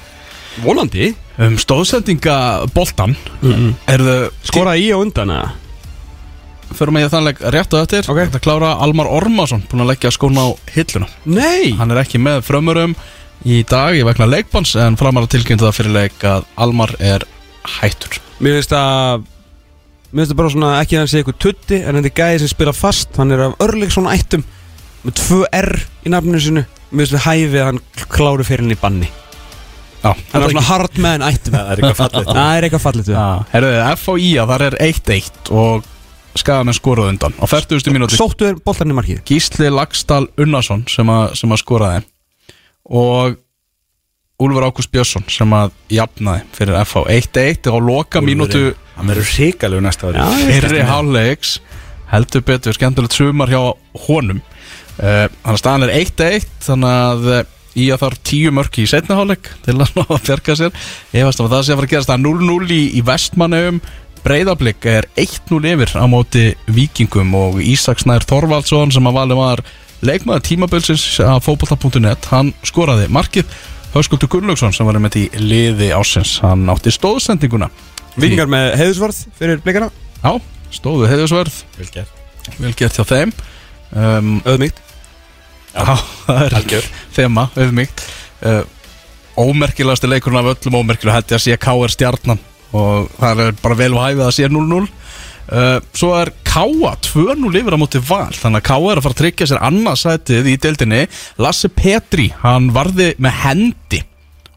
Speaker 2: Volandi
Speaker 3: um stóðsendingaboltan
Speaker 2: mm -mm.
Speaker 3: Erðu
Speaker 2: Skoraði í á undan eða?
Speaker 3: Fyrir mig þannig rétt og eftir
Speaker 2: Ok.
Speaker 3: Þetta klára Almar Ormarsson Búin að leggja skóna á hilluna
Speaker 2: Nei
Speaker 3: Hann er ekki með frömmurum í dag Í vegna leikbans En framar að tilkynntu það fyrir leik að Almar er hættur
Speaker 2: Mér finnst að Mér finnst það bara svona ekki að hann sé eitthvað tutti En þetta er gæði sem spila fast. Hann er af Örlegsson ættum Með 2R í nafninu sinu Mér finnst við hæfi að hann klári fyrir hann í banni.
Speaker 3: Já,
Speaker 2: Hann er svona hard með hann ættum.
Speaker 4: Það er eitthvað fallið
Speaker 2: Það er eitthvað fallit við
Speaker 3: herruðu, FHI að þar er 1-1 og skagamenn skoruð undan. Á 40. mínúti
Speaker 2: Sóttu er boltan í markið?
Speaker 3: Gísli Lagstall Unnarsson sem, að- sem að skoraði. Og Úlfur Ágúst Björnsson sem að jafnaði fyrir FH 1-1 og loka mínútu
Speaker 4: Hann verður hrikalegu næsta ári
Speaker 3: fyrri hálfleiks heldur betur, skemmtilegt sumar hjá honum. Uh, þannig að staðan er 1-1 þannig að uh, í að þarf tíu mörki í setna hálfleik til að ná að bjarga sér. Ég veist að það sé að fara að gerast er 0-0 í, í vestmannum breyðablик er 1-0 yfir á móti vikingum og Ísak Snær Þorvaldsson sem að valið var leikmaður tímabilsins af fótbolta.net hann skoraði markið. Höskuldur Gunnlaugsson sem var með í liði ásins hann átti stóðsendinguna
Speaker 2: Vingar með heiðusvarð fyrir blikana
Speaker 3: Já, stóðu heiðusverð
Speaker 4: Vel gert
Speaker 3: vel gert hjá þeim um,
Speaker 2: Öðmíkt
Speaker 3: Já, það er
Speaker 4: Algjör.
Speaker 3: þema, auðmyggt uh, Ómerkilegasti leikurinn af öllum ómerkilega ég að sé K.R. stjarnan og það er bara vel og hæfið að sé 0-0 uh, Svo er K.A. 2-0 yfir á móti val þannig að K.A. er að fara að tryggja sér annarsætið í deildinni Lasse Petri, hann varði með hendi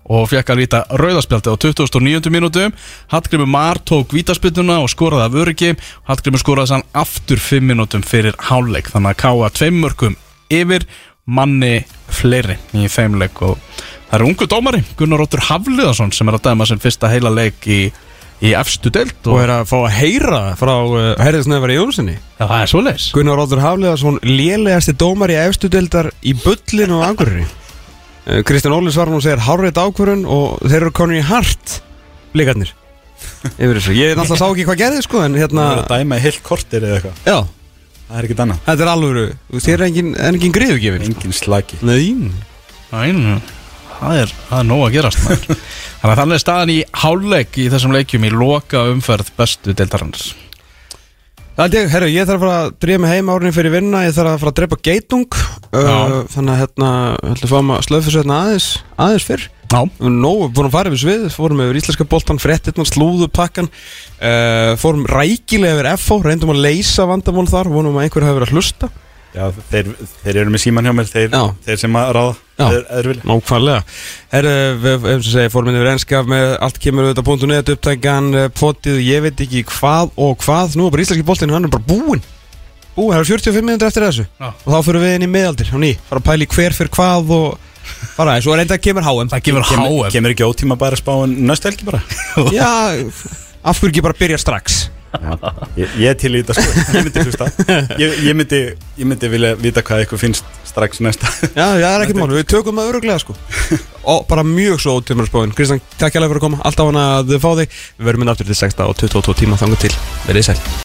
Speaker 3: og fekk að líta rauðaspjaldi á 2009. mínútum Hallgrimur Mar tók vítaspilnuna og skoraði af öryggi. Hallgrimur skoraði sann aftur 5 mínútum fyrir hálfleik. Þannig að K.A. tveim mörgum yfir manni fleiri í þeimleik og það er ungu dómari Gunnar Róttur Hafliðarsson sem er að dæma sem fyrsta heila leik í, í efstu deild
Speaker 2: Og er að fá að heyra frá uh, Herðisnefari Jónssoni
Speaker 3: Já, það er svoleiðis.
Speaker 2: Gunnar Róður Hafliðarsson lélegasti dómar í efstu deildar í bullinu og angurri Kristján Óli svarar nú og segir hárrið ákvörun og þeir eru konur í hart blikarnir yfir þessu, ég náttúrulega sá ekki hvað gerði sko en
Speaker 4: Það
Speaker 2: hérna,
Speaker 4: er að dæma í heilt kortir eða eitthvað.
Speaker 2: Já,
Speaker 4: Það er ekkert annað.
Speaker 2: Þetta er alvöru. Þú veist, þér er engin, er engin griðugefin
Speaker 4: Engin slaki.
Speaker 2: Nei,
Speaker 3: Æ, það er, það er nóg að gerast maður. Þannig að þannig er staðan í hálfleik í þessum leikjum í loka umferð bestu deildarannars
Speaker 2: ég, herru, ég þarf að fara að drífa mig heim árinni fyrir vinna, ég þarf að fara að drepa geitung. Uh, þannig að hérna, ætlum að fá maður slöfu hérna aðeins, aðeins fyrr.
Speaker 3: Já,
Speaker 2: Nó, fórum farið við svið, fórum yfir íslenska boltan, frettirna, slúðu pakkan uh, Fórum rækilega yfir FH, reyndum að leysa vandamál þar, vonum að einhver hafi verið að hlusta
Speaker 4: Já, þeir, þeir eru með síman hjá mér Þeir, þeir sem að ráða
Speaker 2: Já.
Speaker 4: Þeir, þeir vilja.
Speaker 2: Nákvæmlega. Herru, við, eins og segja, fórum inn yfir ennskaf með allt kemur auðvitað punktu neðat upptækan, eh, potið, ég veit ekki hvað og hvað. Nú er bara íslenski boltin, hann er bara búinn. Búinn, það er 45 minnundur eftir þessu.
Speaker 3: Já.
Speaker 2: Og þá fyrir við inn í miðaldir, á ný, fara að pæli hver fyrir hvað og fara, svo reynda að kemur HM
Speaker 3: það
Speaker 4: kemur,
Speaker 3: HM
Speaker 4: kemur ekki ótíma bara spáin næstu helgi bara?
Speaker 2: Já, af hverju ekki bara byrja strax
Speaker 4: ég, ég til í þetta sko. Ég myndi hlusta. Ég, ég, myndi, ég myndi vilja vita hvað ykkur finnst strax næsta
Speaker 2: Já, já, það er ekkert mál, við tökum það öruglega sko. Og bara mjög svo ótímur spáin. Kristján, takk hjá fyrir að koma, alltaf hann að þau fá þig. Við verðum inn aftur til 6 og 22 tíma þangu til. Verðið sæl